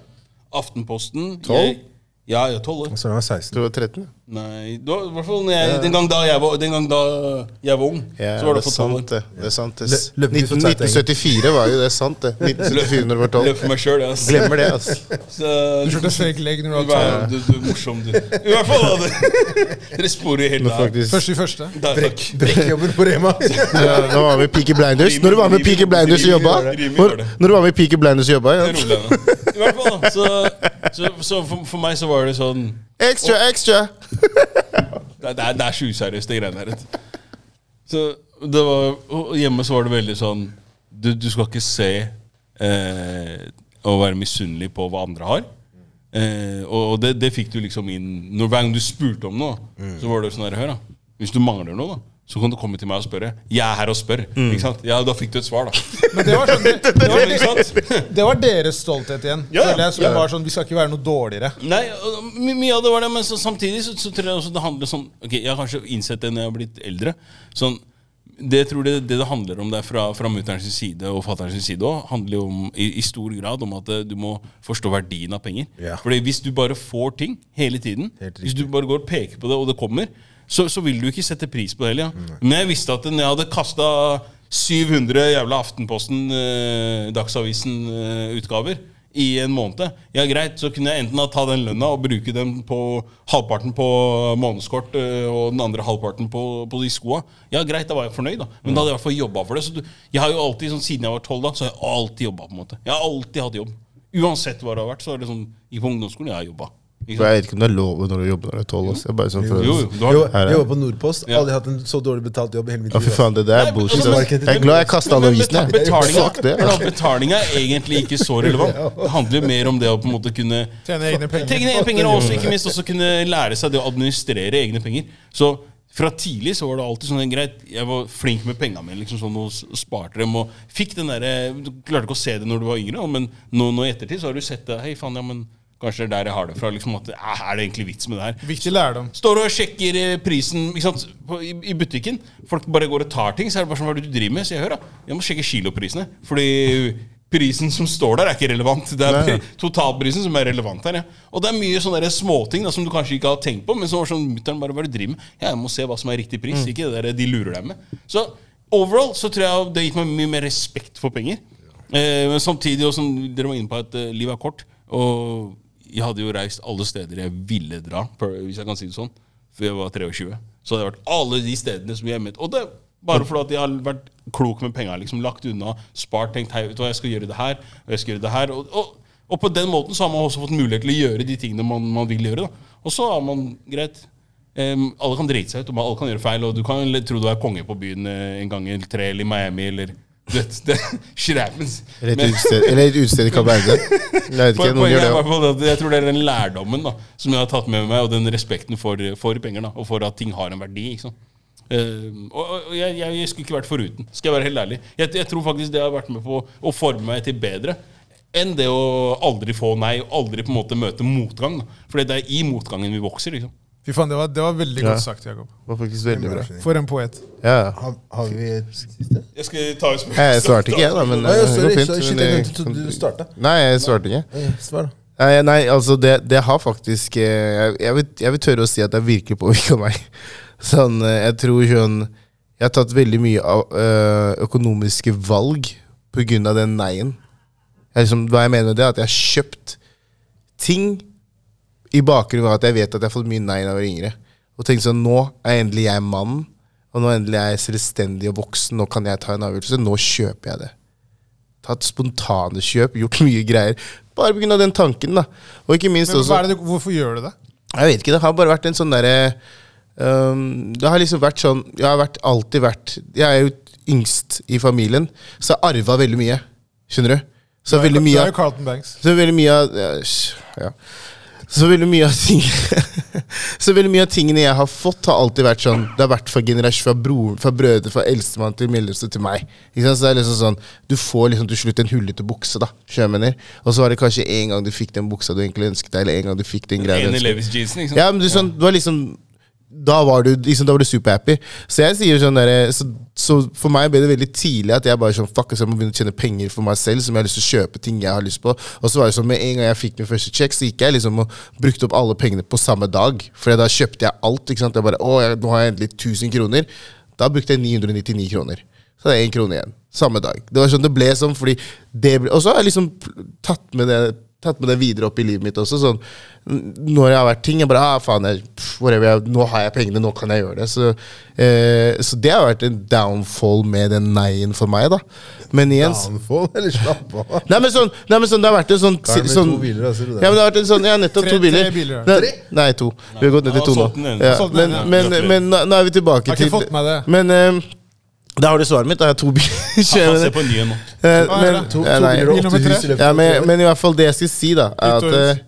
Aftenposten. Jeg, ja, jeg er tolv år. Så han var 16. Du var 13? Nei, var, i hvert fall jeg, den, gang da jeg var, den gang da jeg var ung, Ja, så var det det sant, det. det er sant, det. Lø- løp ikke for 19, 1974 var jo det sant, det. 1974 når du var 12. Løp for meg sjøl, ass. Glemmer det, altså. [LAUGHS] Så, Du kjørte fake leg når du du, var er, 12. du, du er morsom, du. I hvert fall da, det. [LAUGHS] Dere sporer helt av. Første i første. Brekk, brekkjobber på Rema. [LAUGHS] ja, nå var vi i Peaky Blinders. Når du var med i Peaky Blinders og jobba? Når, når du var med Peaky Blinders og jobba? Ja. I hvert fall, da. Så, så, så for, for meg så var det sånn Extra, extra! Det, [LAUGHS] det, er, det er så useriøst, det greiene der. Så det var, og hjemme så var det veldig sånn Du, du skal ikke se eh, og være misunnelig på hva andre har. Eh, og og det, det fikk du liksom inn Når Hver gang du spurte om noe, så var det sånn her, Hør, da. Hvis du mangler noe, da så kan du komme til meg og spørre. Jeg er her og spør. Ikke sant? Ja, Da fikk du et svar, da. Men det var, sånn, [LAUGHS] det, det, var, ikke sant? [LAUGHS] det var deres stolthet igjen. Ja, ja. jeg, som ja. var sånn, Vi skal ikke være noe dårligere. Nei, mye av det var det, men så, samtidig så, så tror jeg også det handler sånn Ok, Jeg har kanskje innsett det når jeg har blitt eldre. Sånn, det tror jeg det det handler om der fra, fra mutterens side og fatterens side òg, handler jo om, i, i stor grad om at eh, du må forstå verdien av penger. Ja. Fordi hvis du bare får ting hele tiden, hvis du bare går og peker på det, og det kommer, så, så vil du ikke sette pris på det heller. Ja. Men jeg visste at når jeg hadde kasta 700 jævla Aftenposten, eh, Dagsavisen-utgaver i en måned. Ja, greit, så kunne jeg enten ta den lønna og bruke den på halvparten på månedskort eh, og den andre halvparten på, på de skoa. Ja, greit, da var jeg fornøyd, da. Men da hadde jeg i hvert fall jobba for det. Så du, jeg har jo alltid, sånn, Siden jeg var tolv, da, så har jeg alltid jobba. på en måte. Jeg har alltid hatt jobb. Uansett hva det har vært. så er det sånn, I på ungdomsskolen jeg har jobba. Jeg vet ikke om det er lov når du jobber når du er 12. Altså. Jeg bare sånn for Jo, jo, har Jo, jeg jobber på Nordpost. Ja. Aldri hatt en så dårlig betalt jobb i hele mitt Ja, for faen, det der er bullshit. Jeg er glad jeg kasta alle avisene. betalinga, er egentlig ikke så relevant. [LAUGHS] Det handler jo mer om det å på en måte kunne Tjene egne penger. Tjene egne penger, [LAUGHS] og ikke minst også kunne lære seg det å administrere egne penger. Så fra tidlig så var det alltid sånn greit Jeg var flink med penga mine liksom sånn, og sparte dem. Og fikk den der, Du klarte ikke å se det når du var yngre, men nå, nå i ettertid så har du sett det. Hei, faen, ja, men Kanskje det er der jeg har det fra. liksom at «Ah, Er det egentlig vits med det her? Viktig lærdom. Står og sjekker eh, prisen sant, på, i, i butikken. Folk bare går og tar ting. Så er det bare sånn, hva er det du driver med? Så jeg hører da, jeg må sjekke kiloprisene. Fordi prisen som står der, er ikke relevant. Det er Nei, totalprisen som er relevant her. Ja. Og det er mye sånne småting da, som du kanskje ikke har tenkt på, men som var sånn mutter'n bare hva er det du driver med? Ja, jeg må se hva som er riktig pris, ikke det der de lurer deg med. Så overall så tror jeg det har gitt meg mye mer respekt for penger. Eh, men samtidig, og som dere var inne på, at eh, livet er kort. Og jeg hadde jo reist alle steder jeg ville dra, hvis jeg kan si det sånn, før jeg var 23. Så hadde jeg vært alle de stedene som jeg met. Og det bare fordi jeg har vært klok med penga. Liksom, lagt unna, spart, tenkt hei, vet du hva, jeg skal gjøre det her, og jeg skal gjøre det her. Og, og, og på den måten så har man også fått mulighet til å gjøre de tingene man, man vil gjøre. Da. Og så er man greit. Um, alle kan drite seg ut, og alle kan gjøre feil. Og du kan tro du er konge på byen eh, en gang eller tre, eller i Miami, eller vet, det, Shrappens. Eller et utested, eller et utested i Kapp Verde. [LAUGHS] Jeg vet ikke, noen gjør det hvert også. jeg tror det er den lærdommen da, som jeg har tatt med meg, og den respekten for, for penger, da, og for at ting har en verdi. ikke sant? Eh, og og jeg, jeg, skulle ikke vært foruten, skal jeg være helt ærlig. Jeg, jeg tror faktisk det har vært med på å forme meg til bedre enn det å aldri få nei, og aldri på en måte møte motgang. For det er i motgangen vi vokser. liksom. Fy faen, det var, det var veldig Ja. godt sagt, Jakob. Det var faktisk veldig bra. For en poet. Ja. Har, har vi et siste? Jeg skal ta et spørsmål. Jeg svarte ikke, jeg, da. Men det går fint. sorry, jeg jeg glemte du starta. Nei, jeg svarte ikke. Svar, da. Nei, nei altså det, det har faktisk eh, Jeg, jeg, vil, jeg vil tørre å si at det virker påvirka meg. [LAUGHS] Sånn, eh, jeg tror sånn Jeg har tatt veldig mye av økonomiske valg pga. den nei-en. Jeg Liksom, hva jeg mener med det, er at jeg har kjøpt ting i bakgrunn av at jeg vet at jeg har fått mye nei da jeg var yngre. Og tenkte sånn Nå er endelig jeg mann, og nå endelig er jeg selvstendig og voksen. Nå kan jeg ta en avgjørelse. Nå kjøper jeg det tatt spontane kjøp, gjort [LAUGHS] mye greier. Bare pga. den tanken, da. Og ikke minst Men også det, hvorfor gjør du det? Jeg vet ikke, det har bare vært en sånn derre um, Det har liksom vært sånn Jeg har vært, alltid vært Jeg er jo yngst i familien, så jeg arva veldig mye. Skjønner du? Så veldig mye av Banks. så veldig mye av ja, ja. Så veldig mye av ting [LAUGHS] Så veldig mye av tingene jeg har fått, har alltid vært sånn Det har vært fra generasjon, fra broren, fra brødre, fra eldstemann til mellomste til meg. Ikke sant? Så det er liksom sånn Du får liksom til slutt en hullete bukse, da. mener? Og så var det kanskje en gang du fikk den buksa du egentlig ønsket deg, eller en gang du fikk den greia du ønsket ikke ja, men du, sånn, du var liksom da var du, liksom, da du superhappy. Så jeg sier sånn der, så, så for meg ble det veldig tidlig at jeg bare sånn, fuck, så jeg må begynne å tjene penger for meg selv, som jeg har lyst til å kjøpe ting jeg har lyst på. Og så var det sånn, med en gang jeg fikk min første check, så gikk jeg liksom og brukte opp alle pengene på samme dag. For da kjøpte jeg alt. ikke sant? Jeg bare, å, jeg, nå har jeg endelig 1000 kroner. Da brukte jeg 999 kroner. Så det er én krone igjen. Samme dag. Det var sånn det ble sånn, fordi det ble, Og så har jeg liksom tatt med det tatt med det videre opp i livet mitt også. Sånn, når jeg har vært ting, jeg bare ah, faen, jeg, pff, whatever, jeg, nå har jeg pengene, nå kan jeg gjøre det. Så, eh, så det har vært en downfall med den nei-en for meg, da. Men igjen Downfall, [LAUGHS] eller slapp av? Nei, men sånn, nei, men sånn, det har vært en sånn, Kar sånn to biler, altså, det. Ja, men det har vært en sånn, ja, nettopp Tre- to biler. tre biler. Nei? Nei, to. Vi har gått ned til to nå. Ja, men, men, men nå nå er vi tilbake Jeg har til ikke fått med det. Men eh, da har du svaret mitt. Da har jeg to biler. [LAUGHS] Han ser på nye nå. Eh, men. To, to ja, nei. biler Ja, men, men i hvert fall det jeg skal si, da, er at eh,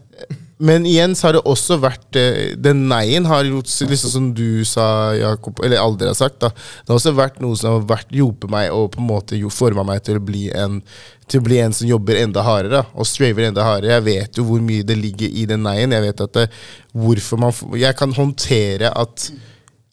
Men igjen så har det også vært eh, Den nei-en har gjort liksom som du sa, Jakob, eller aldri har sagt. da Det har også vært noe som har vært hjulpet meg og på en måte forma meg til å bli en til å bli en som jobber enda hardere da, og straver enda hardere. Jeg vet jo hvor mye det ligger i den nei-en. Jeg vet at det, hvorfor man Jeg kan håndtere at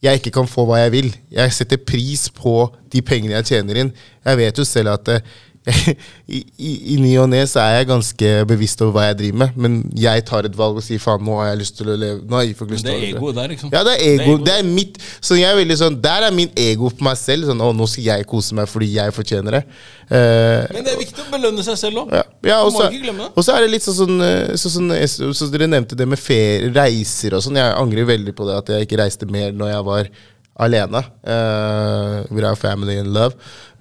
jeg ikke kan få hva jeg vil. Jeg setter pris på de pengene jeg tjener inn. Jeg vet jo selv at eh, [LAUGHS] i, i, i ny og ne så er jeg ganske bevisst over hva jeg driver med, men jeg tar et valg og sier faen, nå har jeg lyst til å leve Nå har jeg ikke lyst Det til å er leve. egoet der, liksom. Ja, det er ego. Det er mitt Så jeg er veldig sånn Der er min ego på meg selv. Sånn, å, nå skal jeg kose meg fordi jeg fortjener det. Uh, Men det er viktig å belønne seg selv òg. ja, ja, og så- det. så er det litt sånn, sånn, eh, sånn, sånn så, så Dere nevnte det med ferie, reiser og sånn. Jeg angrer veldig på det at jeg ikke reiste mer når jeg var alene. Uh, are family and love.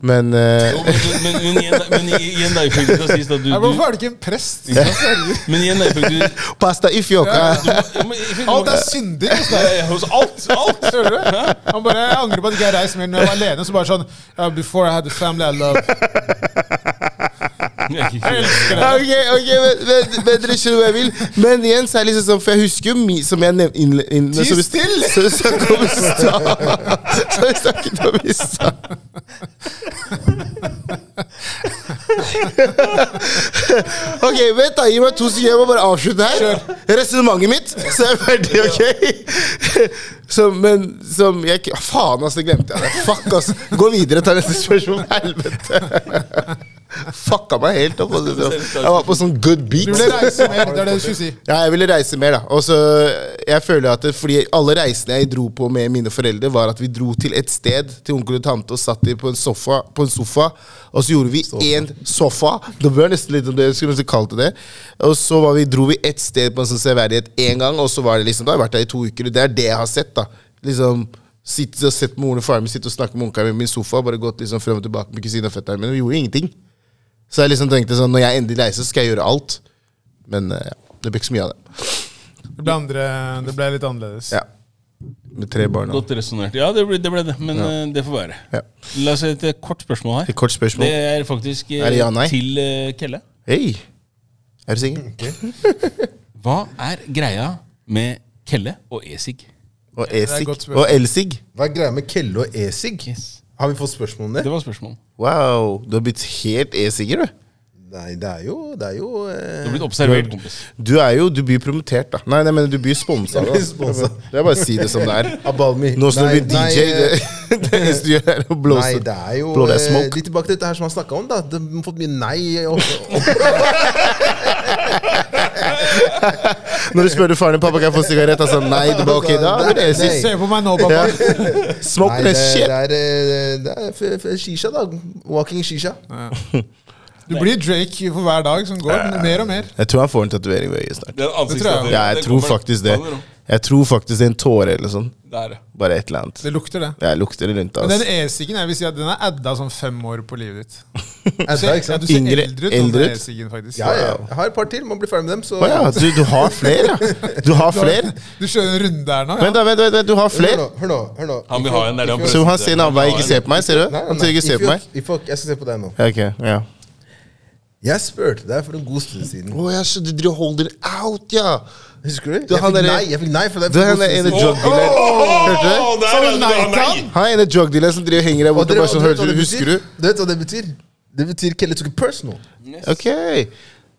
Men eh, Jo, Men, men, men, at du, du Hvorfor er du ikke en prest? Men igjen da, ifølge Pasta i [LAUGHS] ifølge- Alt er syndig hos deg. Hos alt! alt. Hører du? Han bare, Jeg angrer på at ikke jeg reiste mer når jeg var alene. Så bare sånn Before I had a family I love. [LAUGHS] Jeg er ikke- Jeg elsker det. Ok, ok, men, men, men dere skjønner hva jeg vil. Men igjen så er det liksom sånn, for jeg husker jo mi, som jeg nevnte inn, inn, Ti stille! Så vi snakket om i stad. Som vi snakket om i stad. Ok, vent da, gi meg to sekunder. Jeg må bare avslutte her. Resonnementet mitt, så er jeg ferdig, ok? Som, men som jeg Faen, altså, glemte jeg det. Fuck, altså. Gå videre, ta neste spørsmål. Helvete. Fucka meg helt opp. Altså. [LAUGHS] Jeg var på sånn good Du beat. ville reise mer, det er det du skulle si. Ja, jeg ville reise mer, da. Og så, jeg føler at det, fordi Alle reisene jeg dro på med mine foreldre, var at vi dro til et sted til onkel og tante og satt de på en sofa, på en sofa og så gjorde vi én sofa. Det var nesten litt om det, skulle nesten kalt det det. Og så var vi, dro vi ett sted på en sånn severdighet én gang, og så var det liksom, da har jeg vært der i to uker. Det er det jeg har sett. da Liksom Sitte og sett moren og faren min sitte og snakke med onkelen min i min sofa. Bare gått liksom frem og tilbake med kusinen og fetteren min. Og vi gjorde ingenting. Så jeg liksom tenkte sånn, når jeg endelig reiser, så skal jeg gjøre alt. Men eh, ja, det ble ikke så mye av det. Det ble, andre, det ble litt annerledes. Ja. Med tre barn. Godt resonnert. Ja, det ble det, ble det men ja. det får være. Ja. La oss se et eh, kort spørsmål her. Et kort spørsmål. Det er faktisk eh, Er det ja, til eh, Kelle. Hei! Er du sikker? [LAUGHS] [LAUGHS] Hva er greia med Kelle og e-sig? Og e-sig. Og elsig. Hva er greia med Kelle og e-sig? Yes. Har vi fått spørsmål om det? Det var spørsmålet. Wow, du har blitt helt e-sikker, du. Nei, det er jo, det er jo eh, Du har blitt observert, kompis. Du er jo, du blir promotert, da. Nei, nei, men du blir sponsa. Det er bare å si det som det er. Abalmi. Nå som du blir DJ, nei, [LAUGHS] det, det eneste du gjør, er å blåse. Nei, det er jo Blå det eh, smoke. litt tilbake til dette her som han snakka om. da De har fått mye nei. Og, [LAUGHS] og, [LAUGHS] Når du spør faren din pappa kan jeg få sigarett, og sånn nei, du bare ok, da er det Nei. Se på meg nå, pappa. Smoke nei, det, shit. det er, eh, det er shisha, da. Walking shisha. Du blir Drake for hver dag som går. Mer og mer. Jeg tror han får en tatovering ved øyet snart. Det er Det tror jeg. Ja, jeg tror faktisk det. Jeg tror faktisk det er en tåre eller sånn. Det er det. Bare et eller annet. Det lukter det. Ja, lukter det rundt. Men den e-siggen jeg vil si at den er adda sånn fem år på livet ditt. [LAUGHS] Edda, ikke ikke ja, sant? du ser Yngre- eldre ut eldre ut? e-siggen, faktisk. Ja, ja. Jeg har et par til. Må bli ferdig med dem. Så Oh, ja, du, du har flere, ja. [LAUGHS] Du har flere. Du kjører en runde her nå? Vent, da, vent, vent, vent, du har flere. Hør nå, hør nå. Han vil ha en der Så han ser annen ikke se på meg. Ser du? Nei, nei, Han ikke se på meg. Jeg skal se på deg nå. Ok, ja. Jeg spurte deg for en god stund siden. Å ja, så du driver holder out, ja. Husker du? Du, Jeg fikk nei jeg fikk nei for deg Du er han stund ene siden. drug dealer. Hørte du? Sa du er nei til han? Han er ene drug dealer som driver og henger der Og borte dere- bare sånn, hørte du, husker du? Du vet hva det betyr? Det betyr Kelly took it personal. Ok.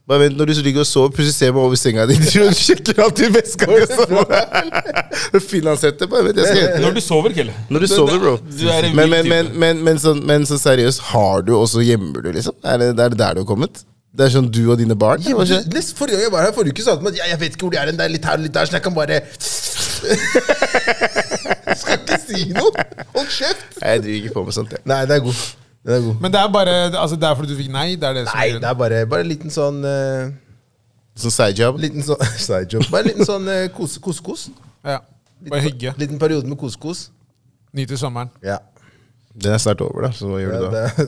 Bare vent, når du ligger og sover, plutselig ser meg over senga di. [LAUGHS] Du sjekker alltid veska di. Finlandshette. Bare vent, jeg skal Når du sover, Kelle. Når du sover, bro. Du er en Men, men, men, men, men, sånn, men så seriøst, har du også gjemmer du, liksom? Er det, er det der du har kommet? Det er sånn du og dine barn? Ja, du, forrige gang jeg var her, forrige uke sa meg at ja, jeg vet ikke hvor de er, den det er litt her og litt der, så jeg kan bare [LAUGHS] Skal ikke si noe! Hold kjeft! Nei, Jeg driver ikke på med sånt. Jeg. Nei, det er god. Det er god. Men det er bare altså det er fordi du fikk nei? Det er det som Nei, er det er bare, bare en liten sånn uh, Sånn sidejob. Liten sånn [LAUGHS] sidejob. Bare en liten sånn uh. Ja. Bare hygge. Liten periode med kos-kos. Nyte sommeren. Ja. Den er snart over, da. Så hva gjør ja, du da? det,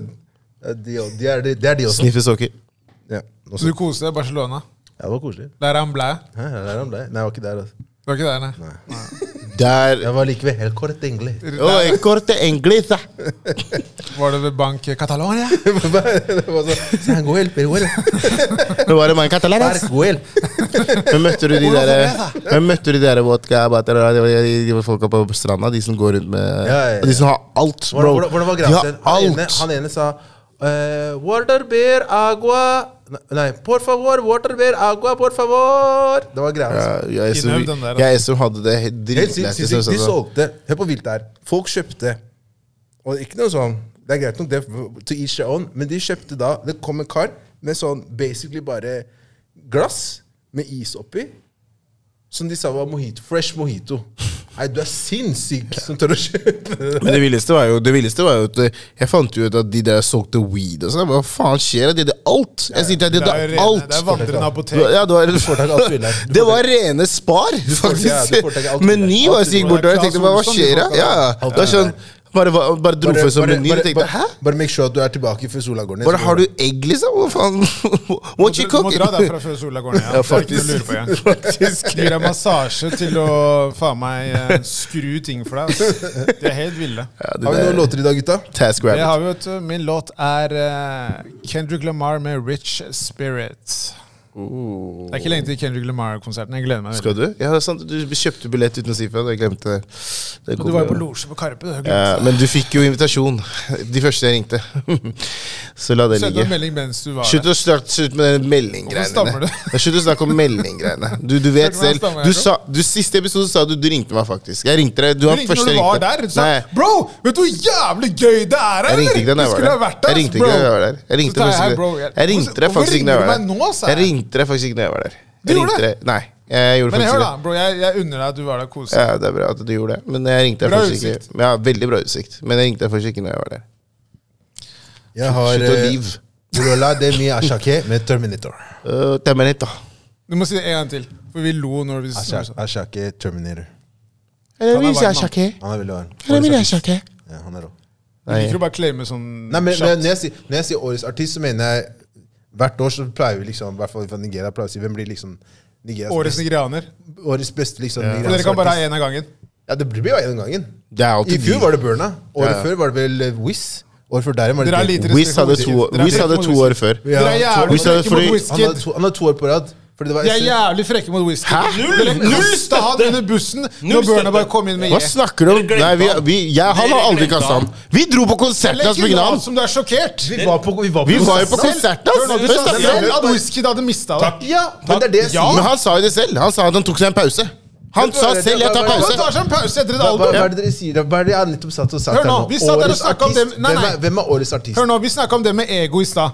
det, er de, de er de, det er de også. Sniffe sokker. Ja, Så du koste deg i Barcelona? ja, det var koselig. Der er han ble? Hæ, der er han ble. Nei, jeg var ikke der. Altså. Du var ikke der, nei? nei. Der Jeg var like ved helt kort engelig. Oh, en engelig, englisa! Var det ved Bank Catalonia? [LAUGHS] det var sånn Sanguel, peruel, [LAUGHS] var det mange katalaner. Parguel. [LAUGHS] Men møtte du de der Men møtte du de der vodka bater, de, de, de folka på stranda? De som går rundt med Ja, ja, ja. De som har alt, bro. Hvordan, hvordan var De har alt. Han, ene- han ene sa uh, Water beer, agua Nei, por favor, water bear agua, por favor. Det var greia. Ja, Altså. jeg, den der, altså. jeg som hadde det Helt dritlættis. De altså. solgte Hør på vilt her. Folk kjøpte. Og ikke noe sånn Det er greit nok, det, to each their own, men de kjøpte da Det kom en kar med sånn basically bare glass med is oppi. Som de sa var mojito. Fresh mojito. Nei, du er sinnssyk som tør å kjøpe det. Men det villeste var jo Det villeste var jo at eh, jeg fant ut at de der solgte weed og sånn. Hva faen skjer? De hadde alt! Jeg sier til deg, de Det er, hadde alt! det er vandrende apotek. Ja, det var, her. Det rene spar, faktisk. Meny var vil. bortover. Jeg tenkte hva skjer da? Ja, Ja, det sånn Bare, bare Bare, for som bare, meny. bare, bare, hæ? bare make sure at du er tilbake før sola går ned. Bare har du egg, liksom? Hva faen? [LAUGHS] What you Du må dra derfra før sola går ned. Ja. [LAUGHS] Ja, Det er ikke noe å lure på ja. faktisk. [LAUGHS] Gir deg massasje til å faen meg eh, skru ting for deg. Altså. De er helt ville. Ja, Har vi noen låter i dag, gutta? Task Det har vi, vet du. Min låt er eh, Kendrick Lamar med 'Rich Spirit'. Det er ikke lenge til Kendrick Lamar-konserten. Jeg gleder meg Skal du? Ja, det er sant. Du kjøpte billett uten å si fra. Jeg glemte det. Du var jo på losje på Karpe. Ja, men du fikk jo invitasjon. De første jeg ringte. [LAUGHS] Så la det ligge. melding mens du var Slutt å snakke slutt med den meldinggreiene. Slutt å snakke om meldinggreiene. Du, du vet selv. Du sa, du, siste episode sa du du ringte meg, faktisk. Jeg ringte deg. Du Du ringte når du var der. Du sa Nei, 'Bro, vet du hvor jævlig gøy det er her?' jeg ringte ikke da jeg var der. Jeg ringte ass, ikke da bro. jeg var der. Jeg ringte Så tar jeg, faktisk «Hei, ikke- bro, jeg- Jeg ringte deg faktisk ikke da jeg var der. Ringte deg faktisk ikke da jeg var der. Du Jeg gjorde det? deg. Nei, jeg gjorde Men faktisk hør, da, bro. Jeg, jeg unner deg at du var der og koste deg. Ja, det er bra at du gjorde det. Men jeg ringte deg Bra faktisk ikke. utsikt. Ja, veldig bra utsikt. Men jeg ringte deg faktisk ikke når jeg var der. Jeg har Slutt å liv. Lola de mi ashake med Terminator. Uh, Terminator. Du må si det en gang til. For vi lo når vi sa Ashake, ashake Terminator. Han er er veldig varm. Ja, han er rå. Du liker å bare claime sånn Nei, men, men når, jeg sier, når jeg sier årets artist, så mener jeg Hvert år så pleier vi liksom, i hvert fall fra Nigeria, pleier vi å si hvem blir liksom Nigerias Årets nigerianer. årets beste liksom nigerianske dere kan bare ha én av gangen. Ja, det blir jo én av gangen. Det er I fjor var det Burna. Året Ja, ja. før var det vel Wizz. Wiz. Året før der var det Wizz Wiz hadde to, hadde to år før. Ja, Dere er jævlig Wiz hadde fordi- Han hadde to, han hadde to år på rad. Fordi det var De er jævlig frekke mot Whisky. Hæ? Null- null han støtte. under bussen når Burna kom inn med Hva snakker du om? Nei, vi, vi, jeg, han har aldri kasta han. Vi dro på konserten hans med Legg som du er sjokkert. Vi var på, vi var på, Vi var jo på konserten hans! Du sa selv at Wizkid hadde mista det. Takk. Ja, men det er det jeg Ja. Men han sa jo det selv. Han sa at han tok seg en pause. Han sa selv 'jeg tar Han pause'. tar seg en pause etter et album. hva er det dere sier? Hva er det jeg nettopp satt og sagt Hør nå, vi satt der og Årets om det- nei, nei. Hvem, er, hvem er årets artist? Hør nå, Vi snakka om det med ego i stad.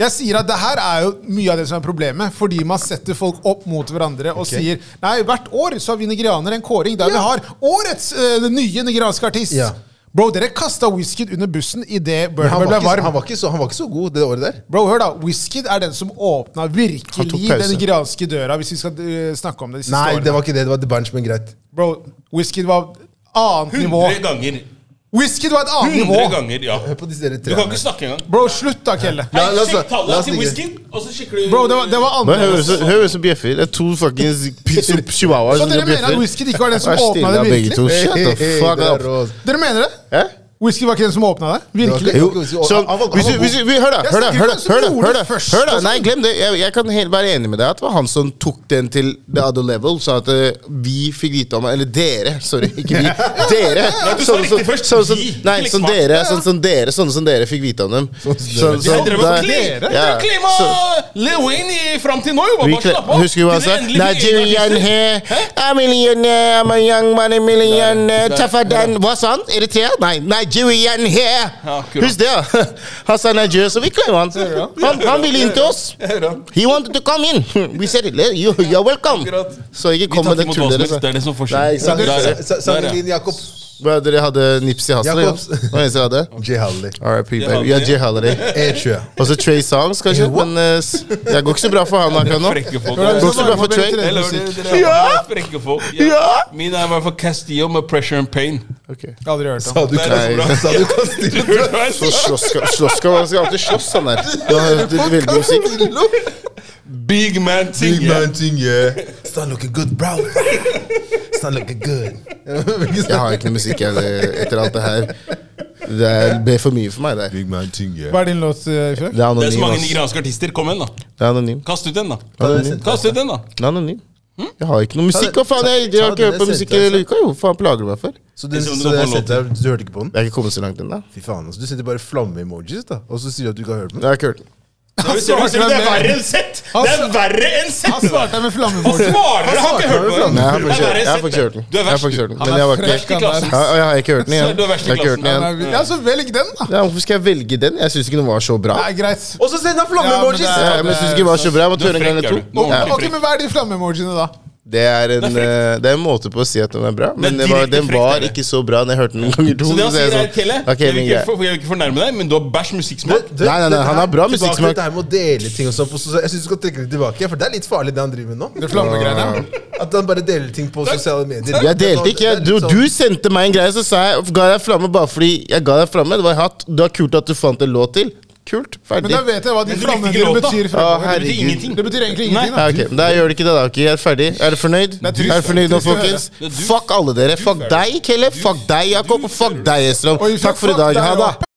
Jeg sier at det her er jo mye av det som er problemet. Fordi man setter folk opp mot hverandre og sier Nei, hvert år så har vi nigerianere en kåring der vi har årets uh, nye nigerianske artist. Ja. Bro, dere kasta Wizkid under bussen idet Burnham ble varm. han, var ikke så, han var ikke så god det året der. Bro, hør da, Wizkid er den som åpna virkelig den nigerianske døra, hvis vi skal uh, snakke om det de siste Nei, årene. det var ikke det. Det var The Bunch, men greit. Bro, Wizkid var annet nivå. 100 ganger. Wizkid har et annet 100 nivå. ganger, ja. Hør på disse dere Du kan ikke snakke engang. Bro, slutt da, Kelle. La- Hei, la oss- sjekk la tallet oss til ligge. whiskyen, og så sjekker du Bro, det var, det var Men Hør annerledes. så- hør så bjeffer. Det er to fuckings pizzo- [LAUGHS] chihuahuas Så som dere mener at bjeffer. Wizkid ikke var den som Vær åpna stille, det begge virkelig? to. Shut the fuck up. Dere mener det? Hæ? Whisky var ikke den som åpna det? Virkelig? Jo, så, var- hvis du, hvis du, vi, hør da, hør da, hør da, hør da, hør da, hør da, nei, glem det, jeg, jeg kan helt være enig med deg at det var han som tok den til the other level, så at eh, vi fikk vite om, eller dere, sorry, ikke vi, [LAUGHS] dere, du sa sånn, riktig som- først, sånn, som- vi, nei, ikke sånn liksom dere, sånn som dere, sånne som dere fikk vite om dem. som Sånn, dere. Og Dere? ja, Dere så- Lil Wayne i- fram til nå, jo. vi Bare kle- slapp av. Husker du hva han Dere sa? endelig fikk egne Nigerian artister. here, I'm a millionaire, I'm a young money millionaire, Der, der. tougher than Hva sa han? Eritrea? Nei, Nigerian here! Ja. Husk det. Han sa Nigeria, så vi klemmer han. Han, han ville inn til oss. He wanted to come in. [LAUGHS] We said it. You, you're welcome. Så ikke kom med det tullet Det er det som forskjell. ikke sant? Der, ja. Sa- sa- Sammenlign Jakob Hva, Dere hadde Nips i halsen? Ja. Jakobs. Hva eneste dere hadde? [LAUGHS] J. R.I.P. Baby. Ja. J. Tror. [LAUGHS] Og så Trey Songs, kanskje. Men eh, s- det går ikke så bra for han akkurat nå. Frekke folk. Hvordan Går ikke så bra for Trey. Er frekke folk. Ja. Mine er i hvert fall Castillo med Pressure and Pain. Okay. Aldri hørt om. Sa du Det så bra. Sa du [LAUGHS] Castillo? Slåsska, han skal alltid slåss, han der. Du har hørt veldig musikk. Big man ting. Big man ting, yeah. [LAUGHS] Not looking good, bro. [LAUGHS] Not looking good. [LAUGHS] Jeg har ikke noe musikk jeg, etter alt det her. Det er- ble for mye for meg. Det, Big man ting, yeah. Hva er din låt, uh, det er Det er så mange nigerianske artister. Kom igjen, da. Det er anonym. Kast ut den, da. Anonym. Kast ut den, da. Det er anonym. Jeg har ikke noe musikk. Hva faen? Jeg, jeg har ikke hørt på musikk hele uka. Jo, faen plager du meg for? Så, du, så, du så deg, du hørte ikke på den? Jeg er ikke kommet så langt ennå. Fy faen, altså. Du sendte bare flamme-emojis, da. Og så sier du at du ikke har hørt på Jeg har ikke hørt den. Ser du, det er verre enn sett! Det er verre enn sett! Han svarte med Han svarer! Jeg har ikke hørt på den. Jeg har faktisk, hørt den. Du er verst. Men jeg, var ikke, han jeg har ikke hørt den igjen. Du er verst i Han igjen. Ja, så velg den, da. Ja, hvorfor skal jeg velge den? Jeg syns ikke den var så bra. Nei, greit. Og så sender han flamme-emojis! Ja, men Ja, jeg synes ikke den var så bra. Jeg måtte høre en gang eller er to. Ok, men Hva er de flammemojiene, da? Det er en, eh, det er en måte på å si at den er bra, men Det er var, den var ikke så bra når jeg hørte den en gang eller to. Så det er, sånn, Kelle, ok, jeg, vil ikke, for, jeg vil ikke fornærme deg, men du har bæsj musikksmak. Du, Nei, nei, nei, han har bra musikksmak. Det her med å dele ting og sånn. så Jeg syns du skal trekke det tilbake, for det er litt farlig det han driver med nå. Det flammegreiene? At han bare deler ting på sosiale medier. Jeg delte ikke. Jeg, du, sånn- du sendte meg en greie, så sa jeg ga deg flamme bare fordi jeg ga deg flamme. Det var hatt. Det var kult at du fant en låt til. Kult. Men da vet jeg hva de Men flammene betyr. Å. Det betyr ingenting. Det betyr egentlig ingenting. Ja, da ok, men Da gjør det ikke det, da. ok, Jeg er ferdig. Er du fornøyd? trist. Er du fornøyd nå, folkens? Fuck alle dere. Fuck deg, Kelle. Fuck deg, Jakob. Og fuck deg, Estrom. Takk for i dag. Ha det.